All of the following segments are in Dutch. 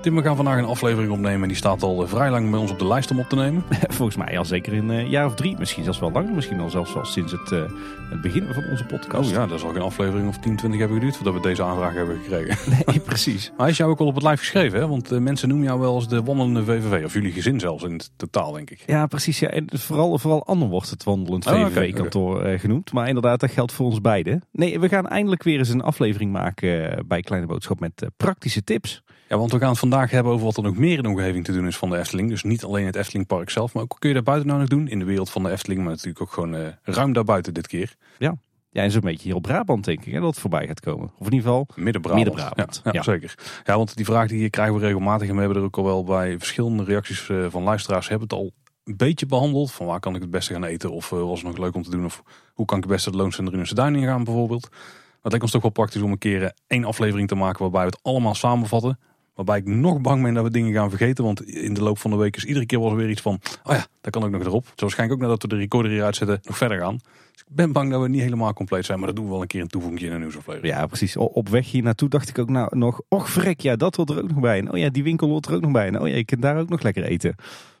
Tim, we gaan vandaag een aflevering opnemen en die staat al eh, vrij lang bij ons op de lijst om op te nemen. Volgens mij al zeker in een jaar of drie, misschien zelfs wel langer, misschien al zelfs wel sinds het, uh, het begin van onze podcast. Oh ja, dat zal geen aflevering of 10, 20 hebben geduurd voordat we deze aanvraag hebben gekregen. Nee, precies. Maar hij is jou ook al op het lijf geschreven, hè? want uh, mensen noemen jou wel als de wandelende VVV, of jullie gezin zelfs in het totaal, denk ik. Ja, precies. Ja. En vooral, vooral Anne wordt het wandelend oh, VVV-kantoor okay, okay. genoemd, maar inderdaad, dat geldt voor ons beiden. Nee, we gaan eindelijk weer eens een aflevering maken bij Kleine Boodschap met praktische tips. Ja, want we gaan het vandaag hebben over wat er nog meer in de omgeving te doen is van de Efteling. Dus niet alleen het Eftelingpark zelf, maar ook kun je daar buiten nou nog doen. In de wereld van de Efteling, maar natuurlijk ook gewoon uh, ruim daarbuiten dit keer. Ja. Ja, en zo'n beetje hier op Brabant denk ik hè, dat het voorbij gaat komen. Of in ieder geval Midden-Brabant. Midden-Brabant. Ja, ja, zeker. Ja, want die vraag die krijgen we regelmatig. En we hebben er ook al wel bij verschillende reacties uh, van luisteraars hebben het al een beetje behandeld. Van waar kan ik het beste gaan eten? Of uh, was het nog leuk om te doen? Of hoe kan ik het beste het Loonscentrum in de Duin gaan bijvoorbeeld? Maar het lijkt ons toch wel praktisch om een keer één aflevering te maken waarbij we het allemaal samenvatten. Waarbij ik nog bang ben dat we dingen gaan vergeten. Want in de loop van de week is iedere keer wel weer iets van... Oh ja, daar kan ook nog erop. Zo waarschijnlijk ook nadat we de recorder hier uitzetten nog verder gaan. Dus ik ben bang dat we niet helemaal compleet zijn. Maar dat doen we wel een keer een toevoeging in een nieuwsaflevering. Ja, precies. Op weg hier naartoe dacht ik ook nou nog... Och vrek, ja, dat hoort er ook nog bij. En oh ja, die winkel hoort er ook nog bij. En oh ja, je kunt daar ook nog lekker eten.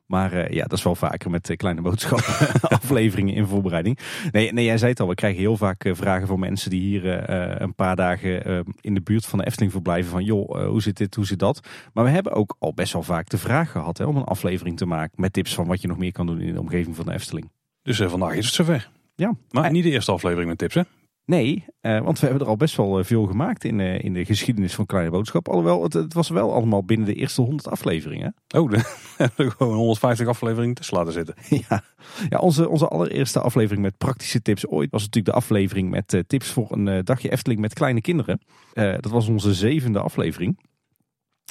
Maar uh, ja, dat is wel vaker met uh, kleine boodschappen afleveringen in voorbereiding. Nee, nee, jij zei het al, we krijgen heel vaak uh, vragen van mensen die hier een paar dagen in de buurt van de Efteling verblijven. Van joh, hoe zit dit, hoe zit dat? Maar we hebben ook al best wel vaak de vraag gehad hè, om een aflevering te maken met tips van wat je nog meer kan doen in de omgeving van de Efteling. Dus vandaag is het zover. Ja. Maar niet de eerste aflevering met tips hè? Nee, uh, want we hebben er al best wel veel gemaakt in, uh, in de geschiedenis van Kleine Boodschap. Alhoewel, het, het, was wel allemaal binnen de eerste 100 afleveringen. Oh, hebben gewoon 150 afleveringen tussen laten zitten. ja, ja onze, onze allereerste aflevering met praktische tips ooit was natuurlijk de aflevering met uh, tips voor een dagje Efteling met kleine kinderen. dat was onze zevende aflevering.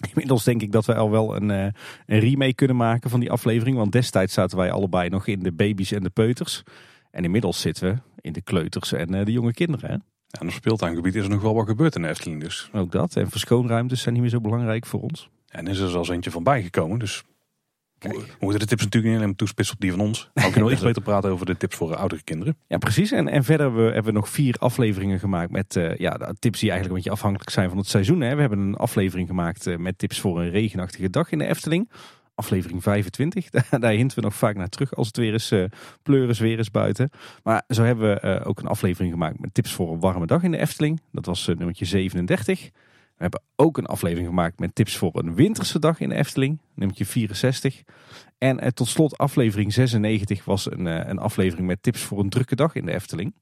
Inmiddels denk ik dat we al wel een, een remake kunnen maken van die aflevering. Want destijds zaten wij allebei nog in de baby's en de peuters. En inmiddels zitten we in de kleuters en uh, de jonge kinderen. Hè? Ja, en op speeltuingebied is er nog wel wat gebeurd in de Efteling dus. Ook dat. En verschoonruimtes zijn niet meer zo belangrijk voor ons. En is er zelfs eentje van bijgekomen. Dus Kijk. we moeten de tips natuurlijk niet alleen toespitsen op die van ons. Maar we kunnen wel iets beter praten over de tips voor oudere kinderen. Ja, precies. En, en verder hebben we, hebben we nog vier afleveringen gemaakt met uh, ja, tips die eigenlijk een beetje afhankelijk zijn van het seizoen. Hè. We hebben een aflevering gemaakt uh, met tips voor een regenachtige dag in de Efteling aflevering 25. Daar hinten we nog vaak naar terug als het weer eens uh, pleuris weer is buiten. Maar zo hebben we uh, ook een aflevering gemaakt met tips voor een warme dag in de Efteling. Dat was uh, nummertje 37. We hebben ook een aflevering gemaakt met tips voor een winterse dag in de Efteling. Nummertje 64. En tot slot aflevering 96 was een, een aflevering met tips voor een drukke dag in de Efteling.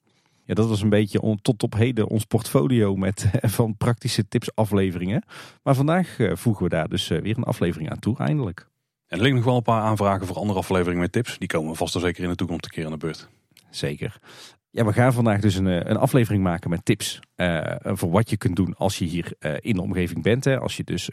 Ja, dat was een beetje on, tot op heden ons portfolio met, van praktische tips afleveringen. Maar vandaag voegen we daar dus weer een aflevering aan toe, eindelijk. Er liggen nog wel een paar aanvragen voor andere afleveringen met tips. Die komen vast en zeker in de toekomst een keer aan de beurt. Zeker. Ja, we gaan vandaag dus een, een aflevering maken met tips uh, voor wat je kunt doen als je hier uh, in de omgeving bent. Hè. Als je dus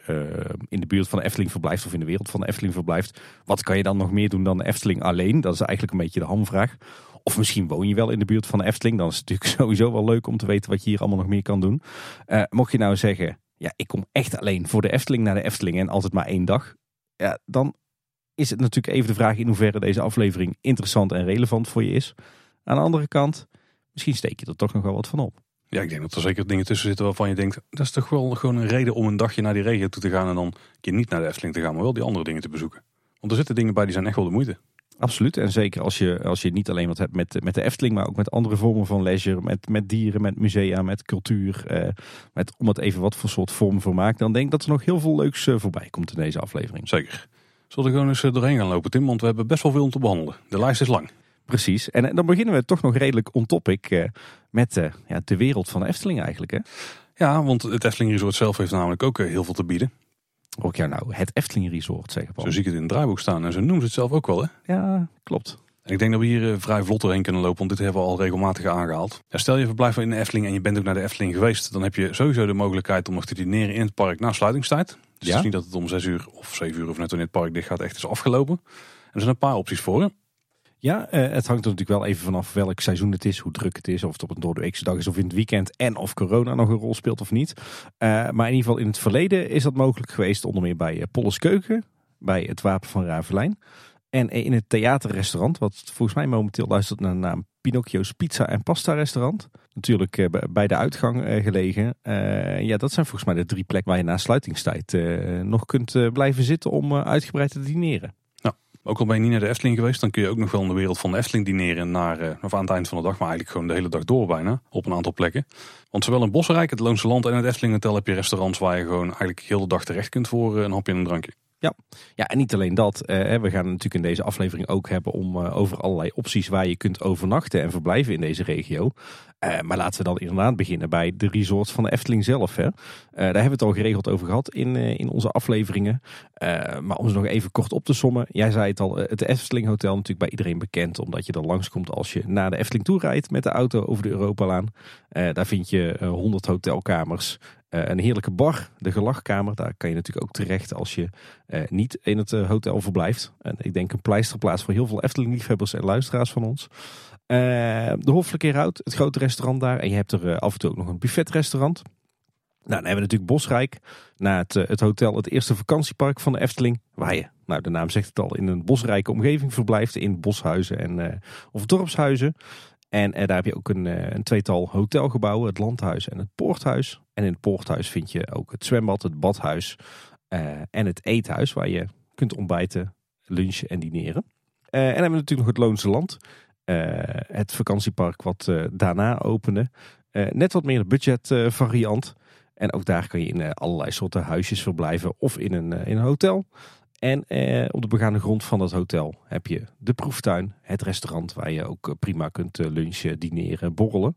in de buurt van de Efteling verblijft of in de wereld van de Efteling verblijft. Wat kan je dan nog meer doen dan de Efteling alleen? Dat is eigenlijk een beetje de hamvraag. Of misschien woon je wel in de buurt van de Efteling. Dan is het natuurlijk sowieso wel leuk om te weten wat je hier allemaal nog meer kan doen. mocht je nou zeggen, ja, ik kom echt alleen voor de Efteling naar de Efteling en altijd maar één dag. Ja, dan is het natuurlijk even de vraag in hoeverre deze aflevering interessant en relevant voor je is. Aan de andere kant, misschien steek je er toch nog wel wat van op. Ja, ik denk dat er zeker dingen tussen zitten waarvan je denkt, dat is toch wel gewoon een reden om een dagje naar die regio toe te gaan en dan een keer niet naar de Efteling te gaan, maar wel die andere dingen te bezoeken. Want er zitten dingen bij die zijn echt wel de moeite. Absoluut. En zeker als je, als je niet alleen wat hebt met, met de Efteling, maar ook met andere vormen van leisure, met, met dieren, met musea, met cultuur, eh, met om het even wat voor soort vorm voor maakt, dan denk ik dat er nog heel veel leuks eh, voorbij komt in deze aflevering. Zeker. Zullen we gewoon eens eh, doorheen gaan lopen, Tim? Want we hebben best wel veel om te behandelen. De lijst is lang. Precies. En eh, dan beginnen we toch nog redelijk on topic uh, met uh, ja, de wereld van de Efteling eigenlijk. Hè? Ja, want het Efteling Resort zelf heeft namelijk ook heel veel te bieden. Ook ja nou, het Efteling Resort zeggen Zo zie ik het in het draaiboek staan en ze noemen het zelf ook wel hè? Ja, klopt. En ik denk dat we hier vrij vlot doorheen kunnen lopen, want dit hebben we al regelmatig aangehaald. Ja, stel je verblijft in de Efteling en je bent ook naar de Efteling geweest, dan heb je sowieso de mogelijkheid om nog te dineren in het park na sluitingstijd. Dus ja? het is niet dat het om zes uur of zeven uur of net wanneer het park dicht gaat echt is afgelopen. er zijn een paar opties voor. Ja, uh, het hangt er natuurlijk wel even vanaf welk seizoen het is, hoe druk het is, of het op een doordeweekse dag is of in het weekend en of corona nog een rol speelt of niet. Uh, maar in ieder geval in het verleden is dat mogelijk geweest, onder meer bij uh, Polles Keuken. bij het Wapen van Ravelijn. En in het theaterrestaurant, wat volgens mij momenteel luistert naar de naam Pinocchio's Pizza en Pasta Restaurant. Natuurlijk eh, bij de uitgang eh, gelegen. Uh, ja, dat zijn volgens mij de drie plekken waar je na sluitingstijd nog kunt blijven zitten om uitgebreid te dineren. Nou, ook al ben je niet naar de Efteling geweest, dan kun je ook nog wel in de wereld van de Efteling dineren naar, of aan het eind van de dag, maar eigenlijk gewoon de hele dag door bijna, op een aantal plekken. Want zowel in Bosrijk, het Loonse Land en het Efteling Hotel heb je restaurants waar je gewoon eigenlijk heel de dag terecht kunt voor een hapje en een drankje. Ja. ja, en niet alleen dat. Eh, we gaan het natuurlijk in deze aflevering ook hebben om uh, over allerlei opties waar je kunt overnachten en verblijven in deze regio. Uh, maar laten we dan inderdaad beginnen bij de resorts van de Efteling zelf. Hè. daar hebben we het al geregeld over gehad in, in onze afleveringen. maar om ze nog even kort op te sommen. Jij zei het al, het Efteling Hotel natuurlijk bij iedereen bekend. Omdat je er langskomt als je naar de Efteling toe rijdt met de auto over de Europalaan. daar vind je 100 hotelkamers. Uh, een heerlijke bar, de gelachkamer. Daar kan je natuurlijk ook terecht als je uh, niet in het uh, hotel verblijft. En ik denk een pleisterplaats voor heel veel Efteling-liefhebbers en luisteraars van ons. de Hoffelijke Hout, het grote restaurant daar. En je hebt er af en toe ook nog een buffetrestaurant. Nou, dan hebben we natuurlijk Bosrijk. Na het, het hotel, het eerste vakantiepark van de Efteling. Waar je, nou de naam zegt het al, in een bosrijke omgeving verblijft. In boshuizen en, of dorpshuizen. En daar heb je ook een, een tweetal hotelgebouwen. Het Landhuis en het Poorthuis. En in het poorthuis vind je ook het zwembad, het badhuis uh, en het eethuis waar je kunt ontbijten, lunchen en dineren. Uh, en dan hebben we natuurlijk nog het Loonse Land. Uh, het vakantiepark wat daarna opende. net wat meer budget variant. En ook daar kan je in allerlei soorten huisjes verblijven of in een, in een hotel. En op de begaande grond van dat hotel heb je de proeftuin, het restaurant waar je ook prima kunt lunchen, dineren, borrelen.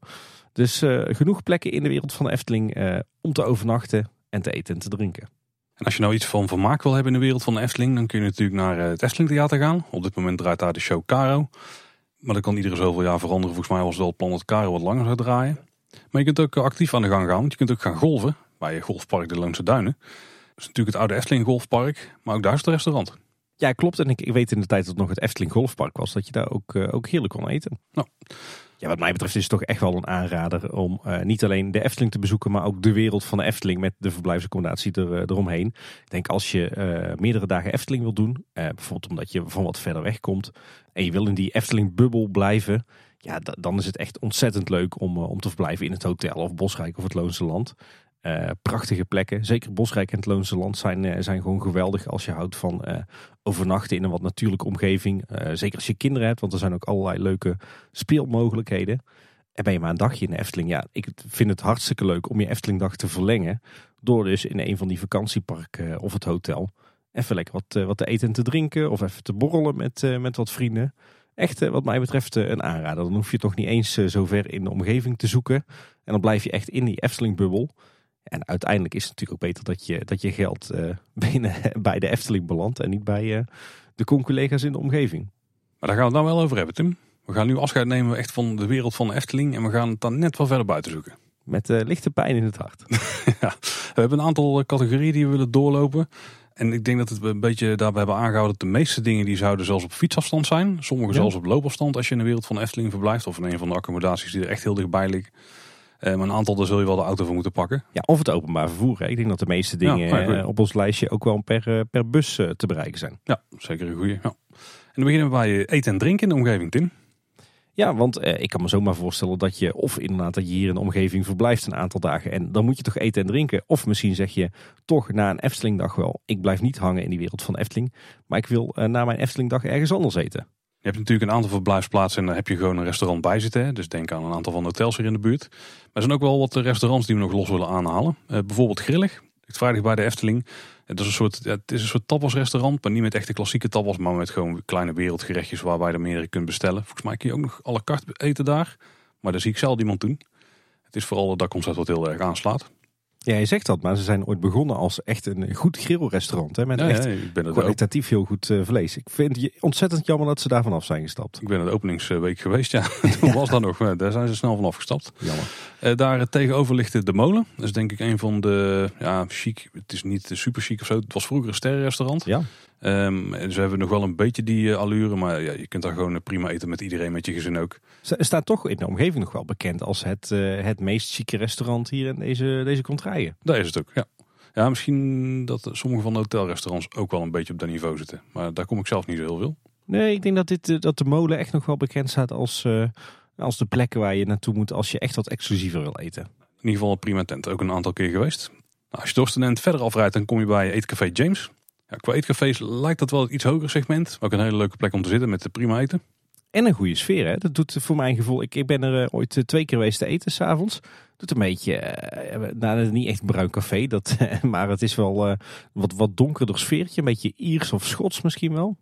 Dus uh, genoeg plekken in de wereld van de Efteling uh, om te overnachten en te eten en te drinken. En als je nou iets van vermaak wil hebben in de wereld van de Efteling, dan kun je natuurlijk naar eh, het Efteling Theater gaan. Op dit moment draait daar de show Caro. Maar dat kan iedere zoveel jaar veranderen. Volgens mij was het wel het plan dat Caro wat langer zou draaien. Maar je kunt ook actief aan de gang gaan, want je kunt ook gaan golven bij Golfpark de Loonse Duinen. Dat is natuurlijk het oude Efteling Golfpark, maar ook daar is het restaurant. Ja, klopt. En ik, ik weet in de tijd dat het nog het Efteling Golfpark was, dat je daar ook, ook heerlijk kon eten. Nou, wat mij betreft is het toch echt wel een aanrader om uh, niet alleen de Efteling te bezoeken, maar ook de wereld van de Efteling met de verblijfsaccommodatie er, uh, eromheen. Ik denk als je uh, meerdere dagen Efteling wil doen, bijvoorbeeld omdat je van wat verder weg komt en je wil in die Efteling-bubbel blijven, ja, dan is het echt ontzettend leuk om, om te verblijven in het hotel of Bosrijk of het Loonse Land. Uh, prachtige plekken. Zeker Bosrijk en het Loonse Land zijn, uh, zijn gewoon geweldig als je houdt van uh, overnachten in een wat natuurlijke omgeving. zeker als je kinderen hebt, want er zijn ook allerlei leuke speelmogelijkheden. En ben je maar een dagje in de Efteling. Ja, ik vind het hartstikke leuk om je Eftelingdag te verlengen. Door dus in een van die vakantieparken of het hotel even lekker wat, wat te eten en te drinken. Of even te borrelen met, met wat vrienden. Echt wat mij betreft een aanrader. Dan hoef je toch niet eens zo ver in de omgeving te zoeken. En dan blijf je echt in die Efteling-bubbel. En uiteindelijk is het natuurlijk ook beter dat je, dat je geld uh, binnen, bij de Efteling belandt en niet bij uh, de conculega's in de omgeving. Maar daar gaan we het nou wel over hebben, Tim. We gaan nu afscheid nemen echt van de wereld van de Efteling en we gaan het dan net wel verder buiten zoeken. Met uh, lichte pijn in het hart. ja, we hebben een aantal categorieën die we willen doorlopen. En ik denk dat het een beetje daarbij hebben aangehouden dat de meeste dingen die zouden zelfs op fietsafstand zijn. Sommige zelfs op loopafstand als je in de wereld van de Efteling verblijft. Of in een van de accommodaties die er echt heel dichtbij liggen. Uh, maar een aantal, daar zul je wel de auto voor moeten pakken. Ja, of het openbaar vervoer. Hè. Ik denk dat de meeste dingen eh, op ons lijstje ook wel per, eh, per bus te bereiken zijn. Ja, zeker een goede. Ja. En dan beginnen we bij eten en drinken in de omgeving, Tim. Ja, want eh, ik kan me zomaar voorstellen dat je of inderdaad dat je hier in de omgeving verblijft een aantal dagen. En dan moet je toch eten en drinken. Of misschien zeg je toch na een Eftelingdag wel, ik blijf niet hangen in die wereld van Efteling. Maar ik wil na mijn Eftelingdag ergens anders eten. Je hebt natuurlijk een aantal verblijfsplaatsen en daar heb je gewoon een restaurant bij zitten. Dus denk aan een aantal van de hotels hier in de buurt. Maar er zijn ook wel wat restaurants die we nog los willen aanhalen. Uh, bijvoorbeeld Grillig, het vrijdag bij de Efteling. Het is een soort, het is een soort tapasrestaurant, maar niet met echte klassieke tapas, maar met gewoon kleine wereldgerechtjes waarbij je er meerdere kunt bestellen. Volgens mij kun je ook nog la carte eten daar, maar daar zie ik zelf iemand doen. Het is vooral dat concept wat heel erg aanslaat. Ja, je zegt dat, maar ze zijn ooit begonnen als echt een goed grillrestaurant. Hè, met echt ja, ik ben kwalitatief heel goed uh, vlees. Ik vind het ontzettend jammer dat ze daar vanaf zijn gestapt. Ik ben de openingsweek geweest, ja. Toen was dat nog, daar zijn ze snel vanaf gestapt. Jammer. Uh, daar tegenover ligt de Molen. Dat is denk ik een van de, ja, chic. Het is niet super chic of zo. Het was vroeger een sterrenrestaurant. Ja. Um, ze hebben nog wel een beetje die uh, allure, maar ja, je kunt daar gewoon prima eten met iedereen, met je gezin ook. Ze staat toch in de omgeving nog wel bekend als het, uh, het meest chique restaurant hier in deze, deze contraien. Daar is het ook, ja. Ja, misschien dat sommige van de hotelrestaurants ook wel een beetje op dat niveau zitten. Maar daar kom ik zelf niet zo heel veel. Nee, ik denk dat, dit, eh, dat de molen echt nog wel bekend staat als, uh, als de plekken waar je naartoe moet als je echt wat exclusiever wil eten. In ieder geval een prima tent. Ook een aantal keer geweest. Nou, als je Dorsten verder afrijdt, dan kom je bij Eetcafé James. Ja, qua eetcafés lijkt dat wel het iets hoger segment. Ook een hele leuke plek om te zitten met de prima eten. En een goede sfeer. Hè? Dat doet voor mijn gevoel. Ik, ik ben er uh, ooit twee keer geweest te eten s'avonds. Doet een beetje, uh, nou, niet echt bruin café, dat, maar het is wel uh, wat, wat donkerder sfeertje. Een beetje Iers of Schots misschien wel.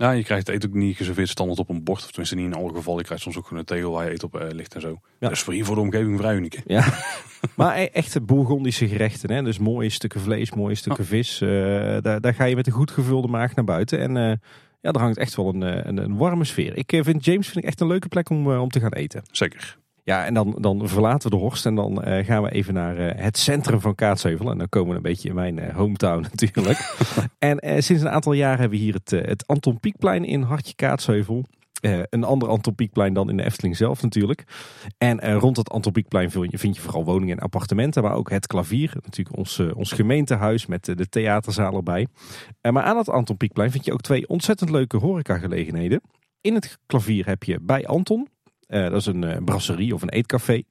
Ja, je krijgt het eten ook niet geserveerd standaard op een bord. Of tenminste niet in alle gevallen. Je krijgt soms ook een tegel waar je eten op uh, ligt en zo. Ja. Dus voor hier voor de omgeving vrij uniek. Ja, maar e-, echte Bourgondische gerechten. Hè? Dus mooie stukken vlees, mooie stukken vis. Uh, daar, daar ga je met een goed gevulde maag naar buiten. En uh, ja, daar hangt echt wel een, een, een warme sfeer. Ik vind James vind ik echt een leuke plek om, om te gaan eten. Zeker. Ja, en dan, dan verlaten we de Horst en dan uh, gaan we even naar uh, het centrum van Kaatsheuvel. En dan komen we een beetje in mijn uh, hometown natuurlijk. en sinds een aantal jaren hebben we hier het, het Anton Pieckplein in Hartje Kaatsheuvel. een ander Anton Pieckplein dan in de Efteling zelf natuurlijk. En rond het Anton Pieckplein vind je, vind je vooral woningen en appartementen. Maar ook het klavier, natuurlijk ons, ons gemeentehuis met de theaterzaal erbij. maar aan het Anton Pieckplein vind je ook twee ontzettend leuke horecagelegenheden. In het klavier heb je bij Anton, dat is een uh, brasserie of een eetcafé.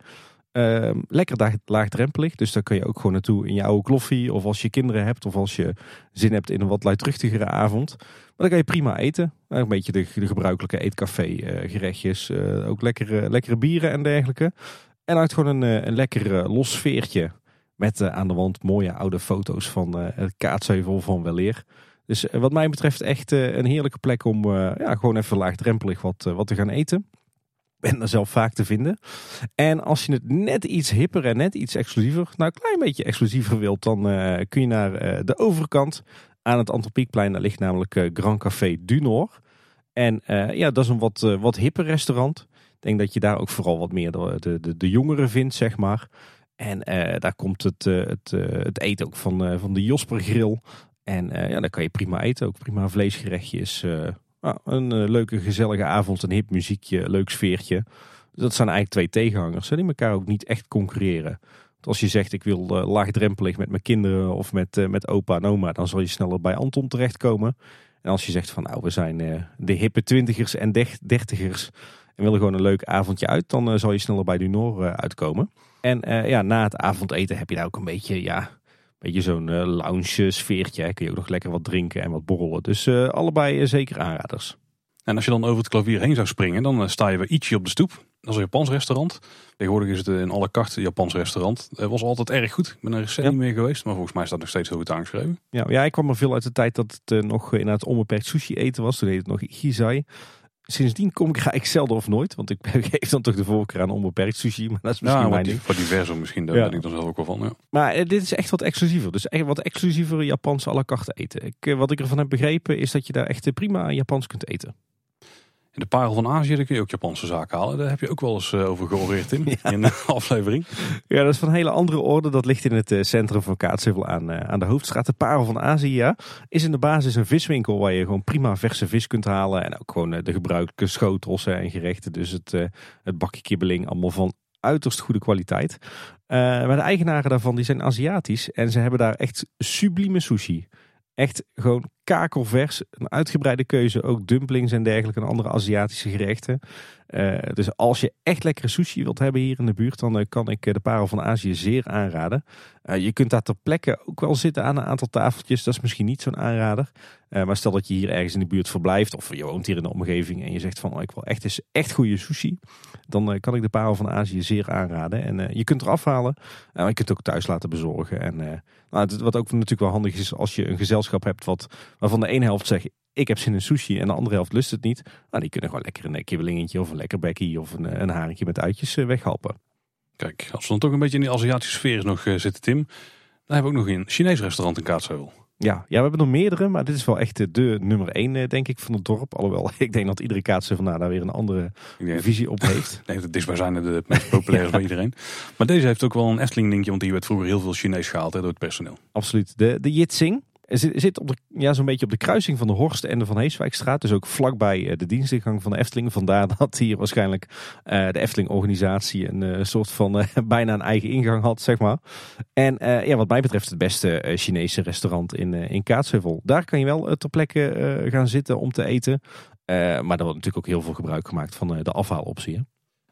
Uh, lekker laagdrempelig, dus daar kun je ook gewoon naartoe in je oude kloffie. Of als je kinderen hebt of als je zin hebt in een wat luidruchtigere avond. Maar dan kan je prima eten. een beetje de, gebruikelijke eetcafé gerechtjes. ook lekkere, lekkere bieren en dergelijke. En uit gewoon een, een lekker los sfeertje. Met aan de wand mooie oude foto's van het kaatsheuvel van Weleer. Dus wat mij betreft echt een heerlijke plek om ja, gewoon even laagdrempelig wat, wat te gaan eten ben er zelf vaak te vinden. En als je het net iets hipper en net iets exclusiever, nou een klein beetje exclusiever wilt, dan uh, kun je naar uh, de overkant aan het Antropiekplein. Daar ligt namelijk uh, Grand Café du Nord. En ja, dat is een wat, wat hipper restaurant. Ik denk dat je daar ook vooral wat meer de, de, de jongeren vindt, zeg maar. En daar komt het, het, het eten ook van, van de Josper Grill. En ja, daar kan je prima eten, ook prima vleesgerechtjes. Nou, een uh, leuke gezellige avond, een hip muziekje, leuk sfeertje. Dat zijn eigenlijk twee tegenhangers hè, die elkaar ook niet echt concurreren. Als je zegt ik wil uh, laagdrempelig met mijn kinderen of met, uh, met opa en oma, dan zal je sneller bij Anton terechtkomen. En als je zegt van nou we zijn de hippe twintigers en dertigers en willen gewoon een leuk avondje uit, dan zal je sneller bij Dunor uitkomen. En ja, na het avondeten heb je daar ook een beetje ja, beetje zo'n uh, lounge sfeertje. Kun je ook nog lekker wat drinken en wat borrelen. Dus uh, allebei uh, zeker aanraders. En als je dan over het klavier heen zou springen, dan sta je bij Ichi op de stoep. Dat is een Japans restaurant. Tegenwoordig is het in alle karten Japans restaurant. Het was altijd erg goed. Ik ben er recent ja. niet meer geweest, maar volgens mij staat nog steeds heel goed aangeschreven. Ja, ja, ik kwam er veel uit de tijd dat het nog inderdaad onbeperkt sushi eten was. Toen heette het nog Gizai sindsdien kom ik, ga ik zelden of nooit. Want ik geef dan toch de voorkeur aan onbeperkt sushi. Maar dat is misschien ja, mijn ding. Voor diverse misschien, daar ja. ben ik dan zelf ook wel van. Ja. Maar uh, dit is echt wat exclusiever. Dus echt wat exclusiever Japanse à la carte eten. Ik, uh, wat ik ervan heb begrepen is dat je daar echt prima Japans kunt eten. In de parel van Azië daar kun je ook Japanse zaken halen. Daar heb je ook wel eens uh, over georeerd in, ja. in de aflevering. Ja, dat is van een hele andere orde. Dat ligt in het uh, centrum van Kaatsheuvel aan, aan de hoofdstraat. De parel van Azië is in de basis een viswinkel waar je gewoon prima verse vis kunt halen. En ook gewoon de gebruikelijke schotels en gerechten. Dus het, het bakje kibbeling allemaal van uiterst goede kwaliteit. maar de eigenaren daarvan die zijn Aziatisch. En ze hebben daar echt sublieme sushi. Echt gewoon kakelvers. Een uitgebreide keuze. Ook dumplings en dergelijke en andere Aziatische gerechten. Uh, dus als je echt lekkere sushi wilt hebben hier in de buurt, dan uh, kan ik de Parel van Azië zeer aanraden. Je kunt daar ter plekke ook wel zitten aan een aantal tafeltjes. Dat is misschien niet zo'n aanrader. maar stel dat je hier ergens in de buurt verblijft of je woont hier in de omgeving en je zegt van oh, ik wil echt eens echt goede sushi. Dan kan ik de Parel van Azië zeer aanraden. En je kunt er afhalen. je kunt het ook thuis laten bezorgen. En nou, wat ook natuurlijk wel handig is als je een gezelschap hebt wat, waarvan de ene helft zegt ik heb zin in sushi en de andere helft lust het niet. Nou, die kunnen gewoon lekker een kibbelingetje of een lekker bekkie of een, een haringje met uitjes eh, weghalpen. Kijk, als we dan toch een beetje in die Aziatische sfeer nog zitten, Tim. Dan hebben we ook nog een Chinees restaurant in Kaatsheuvel. Ja, ja, we hebben nog meerdere, maar dit is wel echt de nummer één, eh, denk ik, van het dorp. Alhoewel, ik denk dat iedere Kaatsheuvel daar weer een andere visie op heeft. denk dat dichtstbijzijnde de meest populaire bij iedereen. Maar deze heeft ook wel een Efteling linkje, want hier werd vroeger heel veel Chinees gehaald hè, door het personeel. Absoluut. De, de Yitsing, zit, zit op ja, zo'n beetje op de kruising van de Horst en de Van Heeswijkstraat. Dus ook vlakbij de dienstingang van de Efteling. Vandaar dat hier waarschijnlijk de Efteling-organisatie een soort van bijna een eigen ingang had, zeg maar. En ja, wat mij betreft het beste Chinese restaurant in, in Kaatsheuvel. Daar kan je wel ter plekke gaan zitten om te eten. maar er wordt natuurlijk ook heel veel gebruik gemaakt van de afhaaloptie.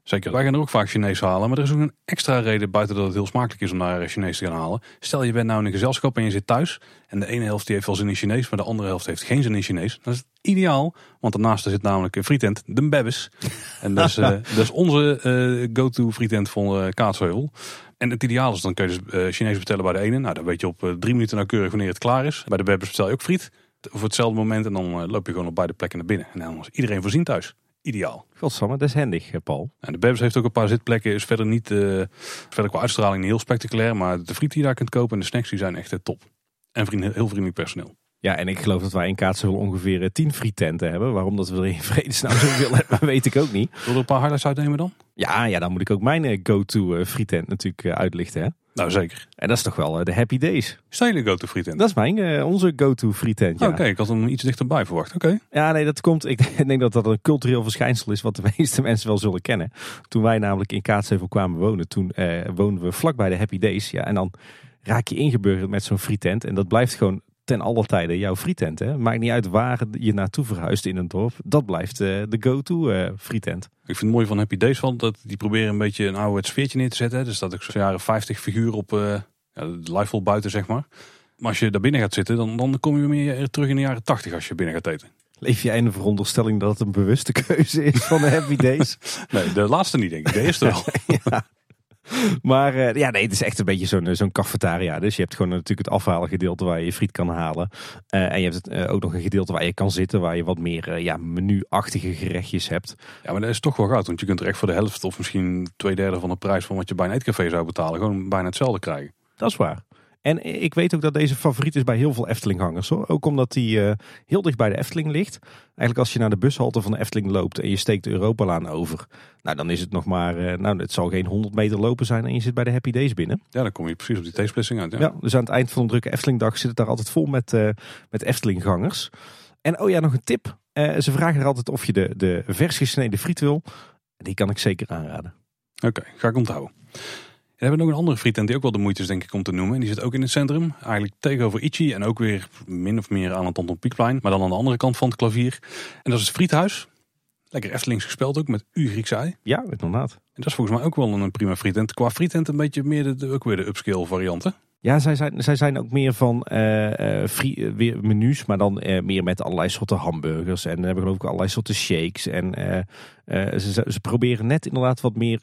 Zeker. Wij gaan er ook vaak Chinees halen. Maar er is ook een extra reden buiten dat het heel smakelijk is om naar Chinees te gaan halen. Stel je bent nou in een gezelschap en je zit thuis. En de ene helft die heeft wel zin in Chinees, maar de andere helft heeft geen zin in Chinees. Dat is ideaal, want daarnaast zit namelijk een frietent, de Bebbes. en dat is, uh, dat is onze uh, go-to frietent van uh, Kaatsheuvel. En het ideaal is, dan kun je dus Chinees bestellen bij de ene. Nou, dan weet je op drie minuten nauwkeurig wanneer het klaar is. Bij de Bebbes bestel je ook friet. Voor hetzelfde moment en dan loop je gewoon op beide plekken naar binnen. En dan is iedereen voorzien thuis ideaal. Godsamme, dat is handig, eh, Paul. En de Bebs heeft ook een paar zitplekken. Is verder niet, uh, verder qua uitstraling niet heel spectaculair. Maar de friet die je daar kunt kopen en de snacks die zijn echt uh, top. En vriend, heel vriendelijk personeel. Ja, en ik geloof dat wij in Kaatsen wel ongeveer tien friettenten hebben. Waarom dat we er in vredesnaam zoveel hebben, weet ik ook niet. Wil er een paar highlights uitnemen dan? Ja, ja dan moet ik ook mijn go-to frietent natuurlijk uitlichten. Hè? Nou, zeker. En dat is toch wel de Happy Days. Is dat go-to frietent? Dat is mijn, onze go-to frietent, ja. Oké, ik had hem iets dichterbij verwacht. Oké. Ja, nee, dat komt. Ik denk dat dat een cultureel verschijnsel is wat de meeste mensen wel zullen kennen. Toen wij namelijk in Kaatsheuvel kwamen wonen, toen eh, woonden we vlakbij de Happy Days. Ja, en dan raak je ingeburgerd met zo'n frietent. En dat blijft gewoon ten alle tijde jouw frietent. Hè? Maakt niet uit waar je naartoe verhuist in een dorp. Dat blijft uh, de go-to uh, frietent. Ik vind het mooi van Happy Days van dat die proberen een beetje een oude sfeertje neer te zetten. Dus dat ik zo'n jaren 50 figuur op uh, ja, buiten zeg maar. Maar als je daar binnen gaat zitten, dan, dan kom je weer terug in de jaren 80 als je binnen gaat eten. Leef jij in de veronderstelling dat het een bewuste keuze is van de Happy Days? nee, de laatste niet denk ik. De eerste wel. ja. Maar uh, ja, nee, het is echt een beetje zo'n zo'n cafetaria. Dus je hebt gewoon natuurlijk het afhalen gedeelte waar je je friet kan halen. Uh, en je hebt het, uh, ook nog een gedeelte waar je kan zitten, waar je wat meer ja, menu-achtige gerechtjes hebt. Ja, maar dat is toch wel goud. Want je kunt er echt voor de helft of misschien twee derde van de prijs van wat je bij een eetcafé zou betalen, gewoon bijna hetzelfde krijgen. Dat is waar. En ik weet ook dat deze favoriet is bij heel veel Efteling-hangers. Hoor. Ook omdat die uh, heel dicht bij de Efteling ligt. Eigenlijk als je naar de bushalte van de Efteling loopt en je steekt de Europalaan over. Nou, dan is het nog maar, uh, nou het zal geen 100 meter lopen zijn en je zit bij de Happy Days binnen. Ja, dan kom je precies op die T-splitsing uit. Ja. ja. dus aan het eind van een drukke Eftelingdag zit het daar altijd vol met, uh, met Efteling-gangers. En oh ja, nog een tip. ze vragen er altijd of je de, de vers gesneden friet wil. Die kan ik zeker aanraden. Oké, okay, ga ik onthouden. We hebben nog een andere frietent die ook wel de moeite is denk ik om te noemen. En die zit ook in het centrum. Eigenlijk tegenover Ichi en ook weer min of meer aan het Anton Pieckplein. Maar dan aan de andere kant van het klavier. En dat is het Friethuis. Lekker Eftelings gespeeld ook met U Grieks ei. Ja, inderdaad. En dat is volgens mij ook wel een prima frietent. Qua frietent een beetje meer de, ook weer de upscale varianten. Ja, zij zijn, zij zijn ook meer van uh, free, weer menus, maar dan uh, meer met allerlei soorten hamburgers. En hebben geloof ik allerlei soorten shakes. En ze, ze, proberen net inderdaad wat meer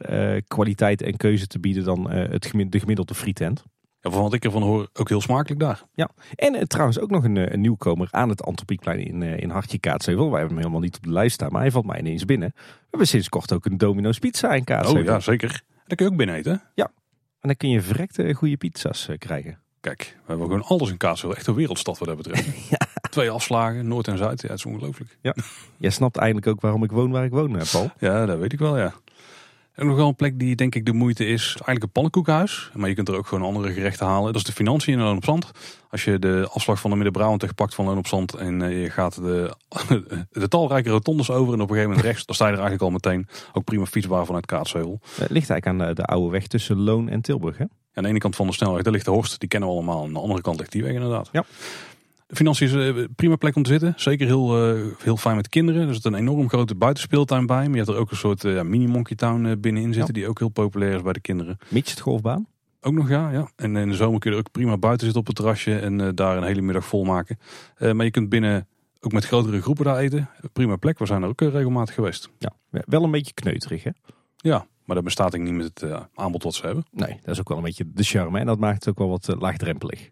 kwaliteit en keuze te bieden dan het, de gemiddelde frietent. Ja, van wat ik ervan hoor, ook heel smakelijk daar. Ja, en trouwens ook nog een, een, nieuwkomer aan het Antropiekplein in, in Hartje Kaatsheuvel. Wij hebben hem helemaal niet op de lijst staan, maar hij valt mij ineens binnen. We hebben sinds kort ook een Domino's Pizza in Kaatsheuvel. Oh ja, zeker. Daar kun je ook binnen eten. Ja, en dan kun je verrekte goede pizza's eh, krijgen. Kijk, we hebben gewoon alles in Kaatsheuvel. Echt een wereldstad wat dat betreft. ja. Twee afslagen, Noord en Zuid. Ja, het is ongelooflijk. Ja. Jij snapt eindelijk ook waarom ik woon waar ik woon, Paul. Ja, dat weet ik wel, ja. En nog wel een plek die denk ik de moeite is. Eigenlijk een pannenkoekhuis. Maar je kunt er ook gewoon andere gerechten halen. Dat is de financiën in Loon op Zand. Als je de afslag van de Midden-Brabant pakt van Loon op Zand. En eh, je gaat de, de talrijke rotondes over. En op een gegeven moment rechts. Dan sta je er eigenlijk al meteen. Ook prima fietsbaar vanuit Kaatsheuvel. Het ligt eigenlijk aan de, de oude weg tussen Loon en Tilburg hè? aan de ene kant van de snelweg, daar ligt de Horst. Die kennen we allemaal. Aan de andere kant ligt die weg inderdaad. Ja. Financiën is een eh, prima plek om te zitten. Zeker heel, uh, heel fijn met kinderen. Er zit een enorm grote buitenspeeltuin bij. Maar je hebt er ook een soort uh, mini Monkey Town binnenin zitten. Die ook heel populair is bij de kinderen. Midget golfbaan? Ook nog ja, ja. En in de zomer kun je er ook prima buiten zitten op het terrasje. En daar een hele middag vol maken. maar je kunt binnen ook met grotere groepen daar eten. Prima plek. We zijn er ook regelmatig geweest. Ja, wel een beetje kneuterig hè? Ja, maar dat bestaat ik niet met het aanbod wat ze hebben. Nee, dat is ook wel een beetje de charme. En dat maakt het ook wel wat laagdrempelig.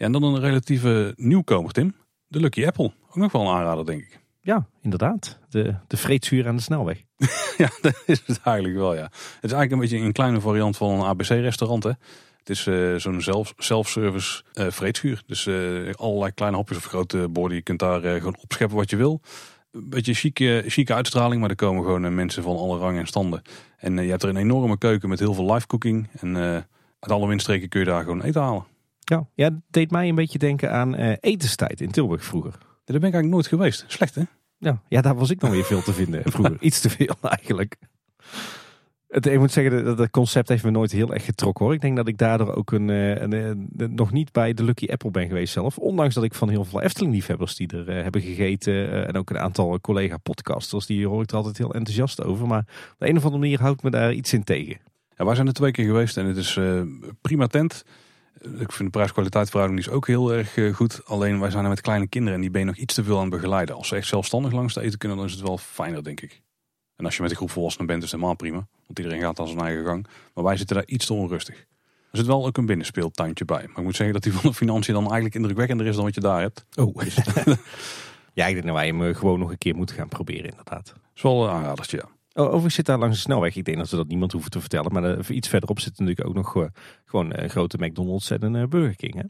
Ja, en dan een relatieve nieuwkomer, Tim. De Lucky Apple. Ook nog wel een aanrader, denk ik. Ja, inderdaad. De, de vreedzuur aan de snelweg. ja, dat is het eigenlijk wel, ja. Het is eigenlijk een beetje een kleine variant van een ABC-restaurant, hè. Het is uh, zo'n zelf, self-service uh, vreedschuur. Dus uh, allerlei kleine hapjes of grote borden. Je kunt daar gewoon opscheppen wat je wil. Een beetje chique, chique uitstraling, maar er komen gewoon mensen van alle rangen en standen. En je hebt er een enorme keuken met heel veel live cooking. En uit alle windstreken kun je daar gewoon eten halen. Ja, ja deed mij een beetje denken aan eh, etenstijd in Tilburg vroeger. Daar ben ik eigenlijk nooit geweest. Slecht hè? Ja, ja, daar was ik dan weer veel te vinden vroeger. Iets te veel eigenlijk. Het, ik moet zeggen, dat concept heeft me nooit heel erg getrokken hoor. Ik denk dat ik daardoor ook een, eh, een, een- nog niet bij de Lucky Apple ben geweest zelf. Ondanks dat ik van heel veel Efteling-liefhebbers die er eh, hebben gegeten. en ook een aantal collega-podcasters, die hoor ik er altijd heel enthousiast over. Maar op de een of andere manier houdt me daar iets in tegen. Ja, wij zijn er twee keer geweest en het is prima tent. Ik vind de prijs-kwaliteit verhouding is ook heel erg eh, goed. Alleen wij zijn er met kleine kinderen en die ben je nog iets te veel aan het begeleiden. Als ze echt zelfstandig langs de eten kunnen, dan is het wel fijner, denk ik. En als je met een groep volwassenen bent, is het helemaal prima. Want iedereen gaat aan zijn eigen gang. Maar wij zitten daar iets te onrustig. Er zit wel ook een binnenspeeltuintje bij. Maar ik moet zeggen dat die van de financiën dan eigenlijk indrukwekkender is dan wat je daar hebt. Oh. ja, ik denk dat wij hem eh, gewoon nog een keer moeten gaan proberen inderdaad. Dat is wel een aanradertje, ja. Oh, overigens zit daar langs de snelweg. Ik denk dat ze dat niemand hoeven te vertellen. Maar eh, iets verderop zit natuurlijk ook nog eh, gewoon een grote McDonald's en een eh, Burger King. Hè?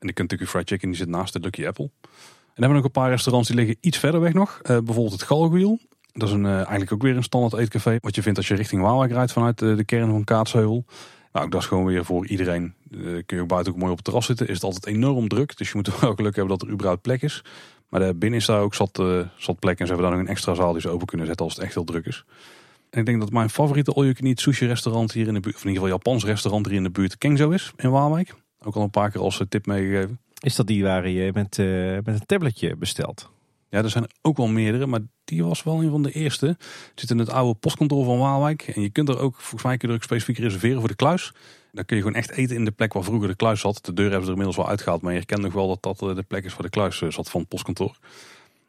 En de Kentucky Fried Chicken die zit naast de Lucky Apple. En dan hebben we nog een paar restaurants die liggen iets verder weg nog. Eh, bijvoorbeeld het Galgwiel. Dat is een, eh, eigenlijk ook weer een standaard eetcafé. Wat je vindt als je richting Waalwijk rijdt vanuit eh, de kern van Kaatsheuvel. Nou, ook dat is gewoon weer voor iedereen. Eh, kun je ook buiten ook mooi op het terras zitten. Is het altijd enorm druk. Dus je moet wel geluk hebben dat er überhaupt plek is. Maar binnen is daar ook zat, eh, zat plek. En ze hebben daar nog een extra zaal die ze open kunnen zetten als het echt heel druk is. En ik denk dat mijn favoriete all you can eat sushi restaurant hier in de buurt. Of in ieder geval Japans restaurant hier in de buurt. Kengzo is in Waalwijk. Ook al een paar keer als eh, tip meegegeven. Is dat die waar je met, eh, met een tabletje bestelt? Ja, er zijn er ook wel meerdere, maar die was wel een van de eerste. Het zit in het oude postkantoor van Waalwijk. En je kunt er ook, volgens mij kun je er ook specifiek reserveren voor de kluis. Dan kun je gewoon echt eten in de plek waar vroeger de kluis zat. De deur hebben ze er inmiddels wel uitgehaald, maar je herkent nog wel dat dat eh, de plek is waar de kluis zat van het postkantoor.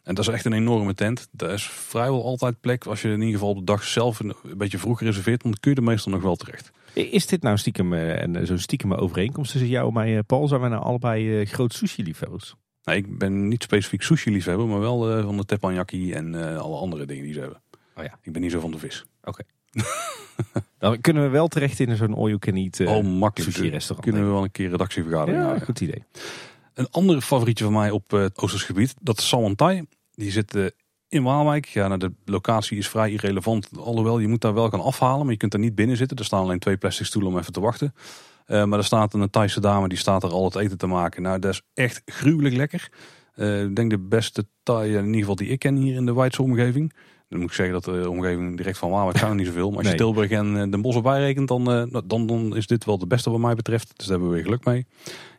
En dat is echt een enorme tent. Daar is vrijwel altijd plek als je in ieder geval op de dag zelf een beetje vroeg reserveert. Dan kun je er meestal nog wel terecht. Is dit nou stiekem eh, een- zo'n stiekeme overeenkomst tussen jou en mij, eh, Paul? Zijn wij nou allebei eh, groot sushi-liefhebbers? Nou, ik ben niet specifiek sushi liefhebber, maar wel eh, van de teppanyaki en eh, alle andere dingen die ze hebben. Oh ja. Ik ben niet zo van de vis. Dan kunnen we wel terecht in zo'n all-you-can-eat eh, oh, makkelijk. sushi-restaurant. Kunnen we wel een keer redactievergadering ja, houden. goed idee. Een andere favorietje van mij op eh, het Oosters gebied, dat is Sawantai. Die zit eh, in Waalwijk. Ja, nou, de locatie is vrij irrelevant. Alhoewel, je moet daar wel gaan afhalen, maar je kunt daar niet binnen zitten. Er staan alleen twee plastic stoelen om even te wachten. Eh, maar er staat een Thaise dame, die staat er al het eten te maken. Nou, dat is echt gruwelijk lekker. Ik denk de beste Thai, in ieder geval die ik ken hier in de Weidse omgeving. Dan moet ik zeggen dat de omgeving direct van Waalwijk zijn er niet zoveel. Maar als Nee. je Tilburg en eh, Den Bosch erbij rekent, dan, eh, dan, dan is dit wel de beste wat mij betreft. Dus daar hebben we weer geluk mee.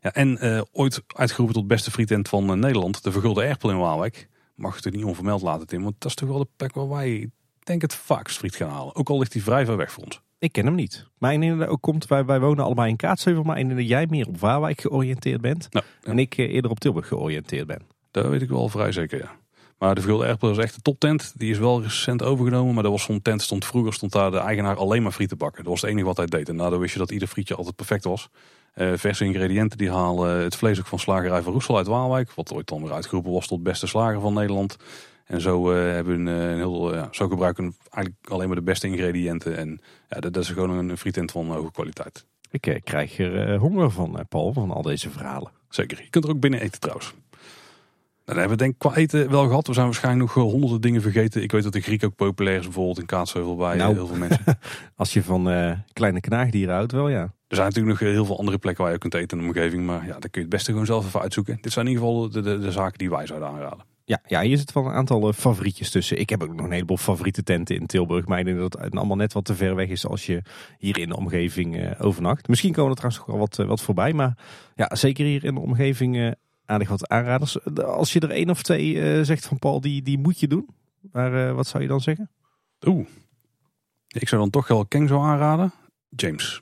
Ja, en eh, ooit uitgeroepen tot beste frietent van eh, Nederland, de Vergulde Erpel in Waalwijk. Mag het niet onvermeld laten, Tim, want dat is toch wel de plek waar wij ik denk het vaakst friet gaan halen. Ook al ligt die vrij ver weg voor ons. Ik ken hem niet. Maar het ook komt, wij, wij wonen allebei in Kaatsheuvel, maar dat jij meer op Waalwijk georiënteerd bent. Nou, En ik eh, eerder op Tilburg georiënteerd ben. dat weet ik wel vrij zeker, ja. Maar de Vergulde Erpel is echt een toptent. Die is wel recent overgenomen, maar dat was zo'n tent. Stond, vroeger stond daar de eigenaar alleen maar frieten bakken. Dat was het enige wat hij deed. En daardoor wist je dat ieder frietje altijd perfect was. Eh, verse ingrediënten, die halen het vlees ook van slagerij van Roesel uit Waalwijk. Wat ooit dan weer uitgeroepen was tot beste slager van Nederland. En zo, eh, hebben een, eh, een heel, eh, ja, zo gebruiken we eigenlijk alleen maar de beste ingrediënten. En ja, dat, dat is gewoon een frietent van hoge kwaliteit. Ik eh, krijg er eh, honger van, eh, Paul, van al deze verhalen. Zeker. Je kunt er ook binnen eten trouwens. Nou, dan hebben we denk ik qua eten wel gehad. We zijn waarschijnlijk nog eh, honderden dingen vergeten. Ik weet dat de Griek ook populair is, bijvoorbeeld in Kaatsheuvel bij Nou. eh, heel veel mensen. Als je van eh, kleine knaagdieren houdt, wel ja. Er zijn natuurlijk nog heel veel andere plekken waar je ook kunt eten in de omgeving. Maar ja, daar kun je het beste gewoon zelf even uitzoeken. Dit zijn in ieder geval de, de, de zaken die wij zouden aanraden. Ja, ja, hier zit wel een aantal favorietjes tussen. Ik heb ook nog een heleboel favoriete tenten in Tilburg. Maar ik denk dat het allemaal net wat te ver weg is als je hier in de omgeving overnacht. Misschien komen er trouwens nog wel wat, wat voorbij. Maar ja, zeker hier in de omgeving aardig wat aanraders. De- Als je er één of twee eh, zegt van Paul, die, die moet je doen. Maar eh, wat zou je dan zeggen? Oeh. Ik zou dan toch wel Kengzo aanraden. James.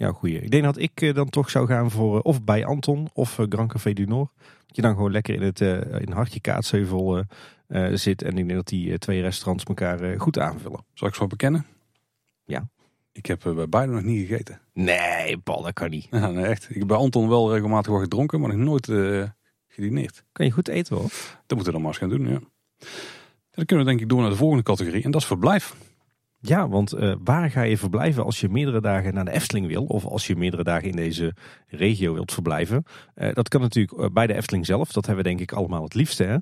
Ja, goeie. Ik denk dat ik eh, dan toch zou gaan voor of bij Anton of Grand Café du Nord. Dat je dan gewoon lekker in het in hartje Kaatsheuvel zit. En ik denk dat die twee restaurants elkaar goed aanvullen. Zal ik zo bekennen? Ja. Ik heb eh, bij beide nog niet gegeten. Nee, Paul, dat kan niet. Ja, nee, echt. Ik heb bij Anton wel regelmatig wel gedronken, maar nog nooit eh, gedineerd. Kan je goed eten hoor. Dat moeten we dan maar eens gaan doen, ja. Dan kunnen we denk ik door naar de volgende categorie. En dat is verblijf. Ja, want uh, waar ga je verblijven als je meerdere dagen naar de Efteling wil? Of als je meerdere dagen in deze regio wilt verblijven? Uh, dat kan natuurlijk bij de Efteling zelf. Dat hebben we denk ik allemaal het liefste. Hè?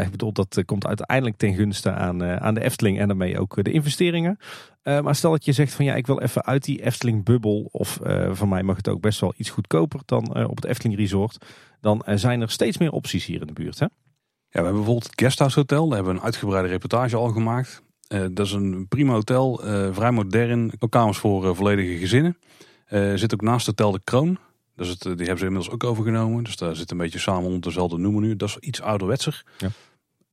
Ik bedoel, dat komt uiteindelijk ten gunste aan, aan de Efteling en daarmee ook de investeringen. maar stel dat je zegt van ja, ik wil even uit die Efteling-bubbel. Of van mij mag het ook best wel iets goedkoper dan op het Efteling Resort. Dan zijn er steeds meer opties hier in de buurt. Hè? Ja, we hebben bijvoorbeeld het Guesthouse Hotel. Daar hebben we een uitgebreide reportage al gemaakt. Uh, dat is een prima hotel, uh, vrij modern. Ook kamers voor uh, volledige gezinnen. zit ook naast het Hotel de Kroon. Dus het, die hebben ze inmiddels ook overgenomen. Dus daar zit een beetje samen onder dezelfde noemen nu. Dat is iets ouderwetser. Ja.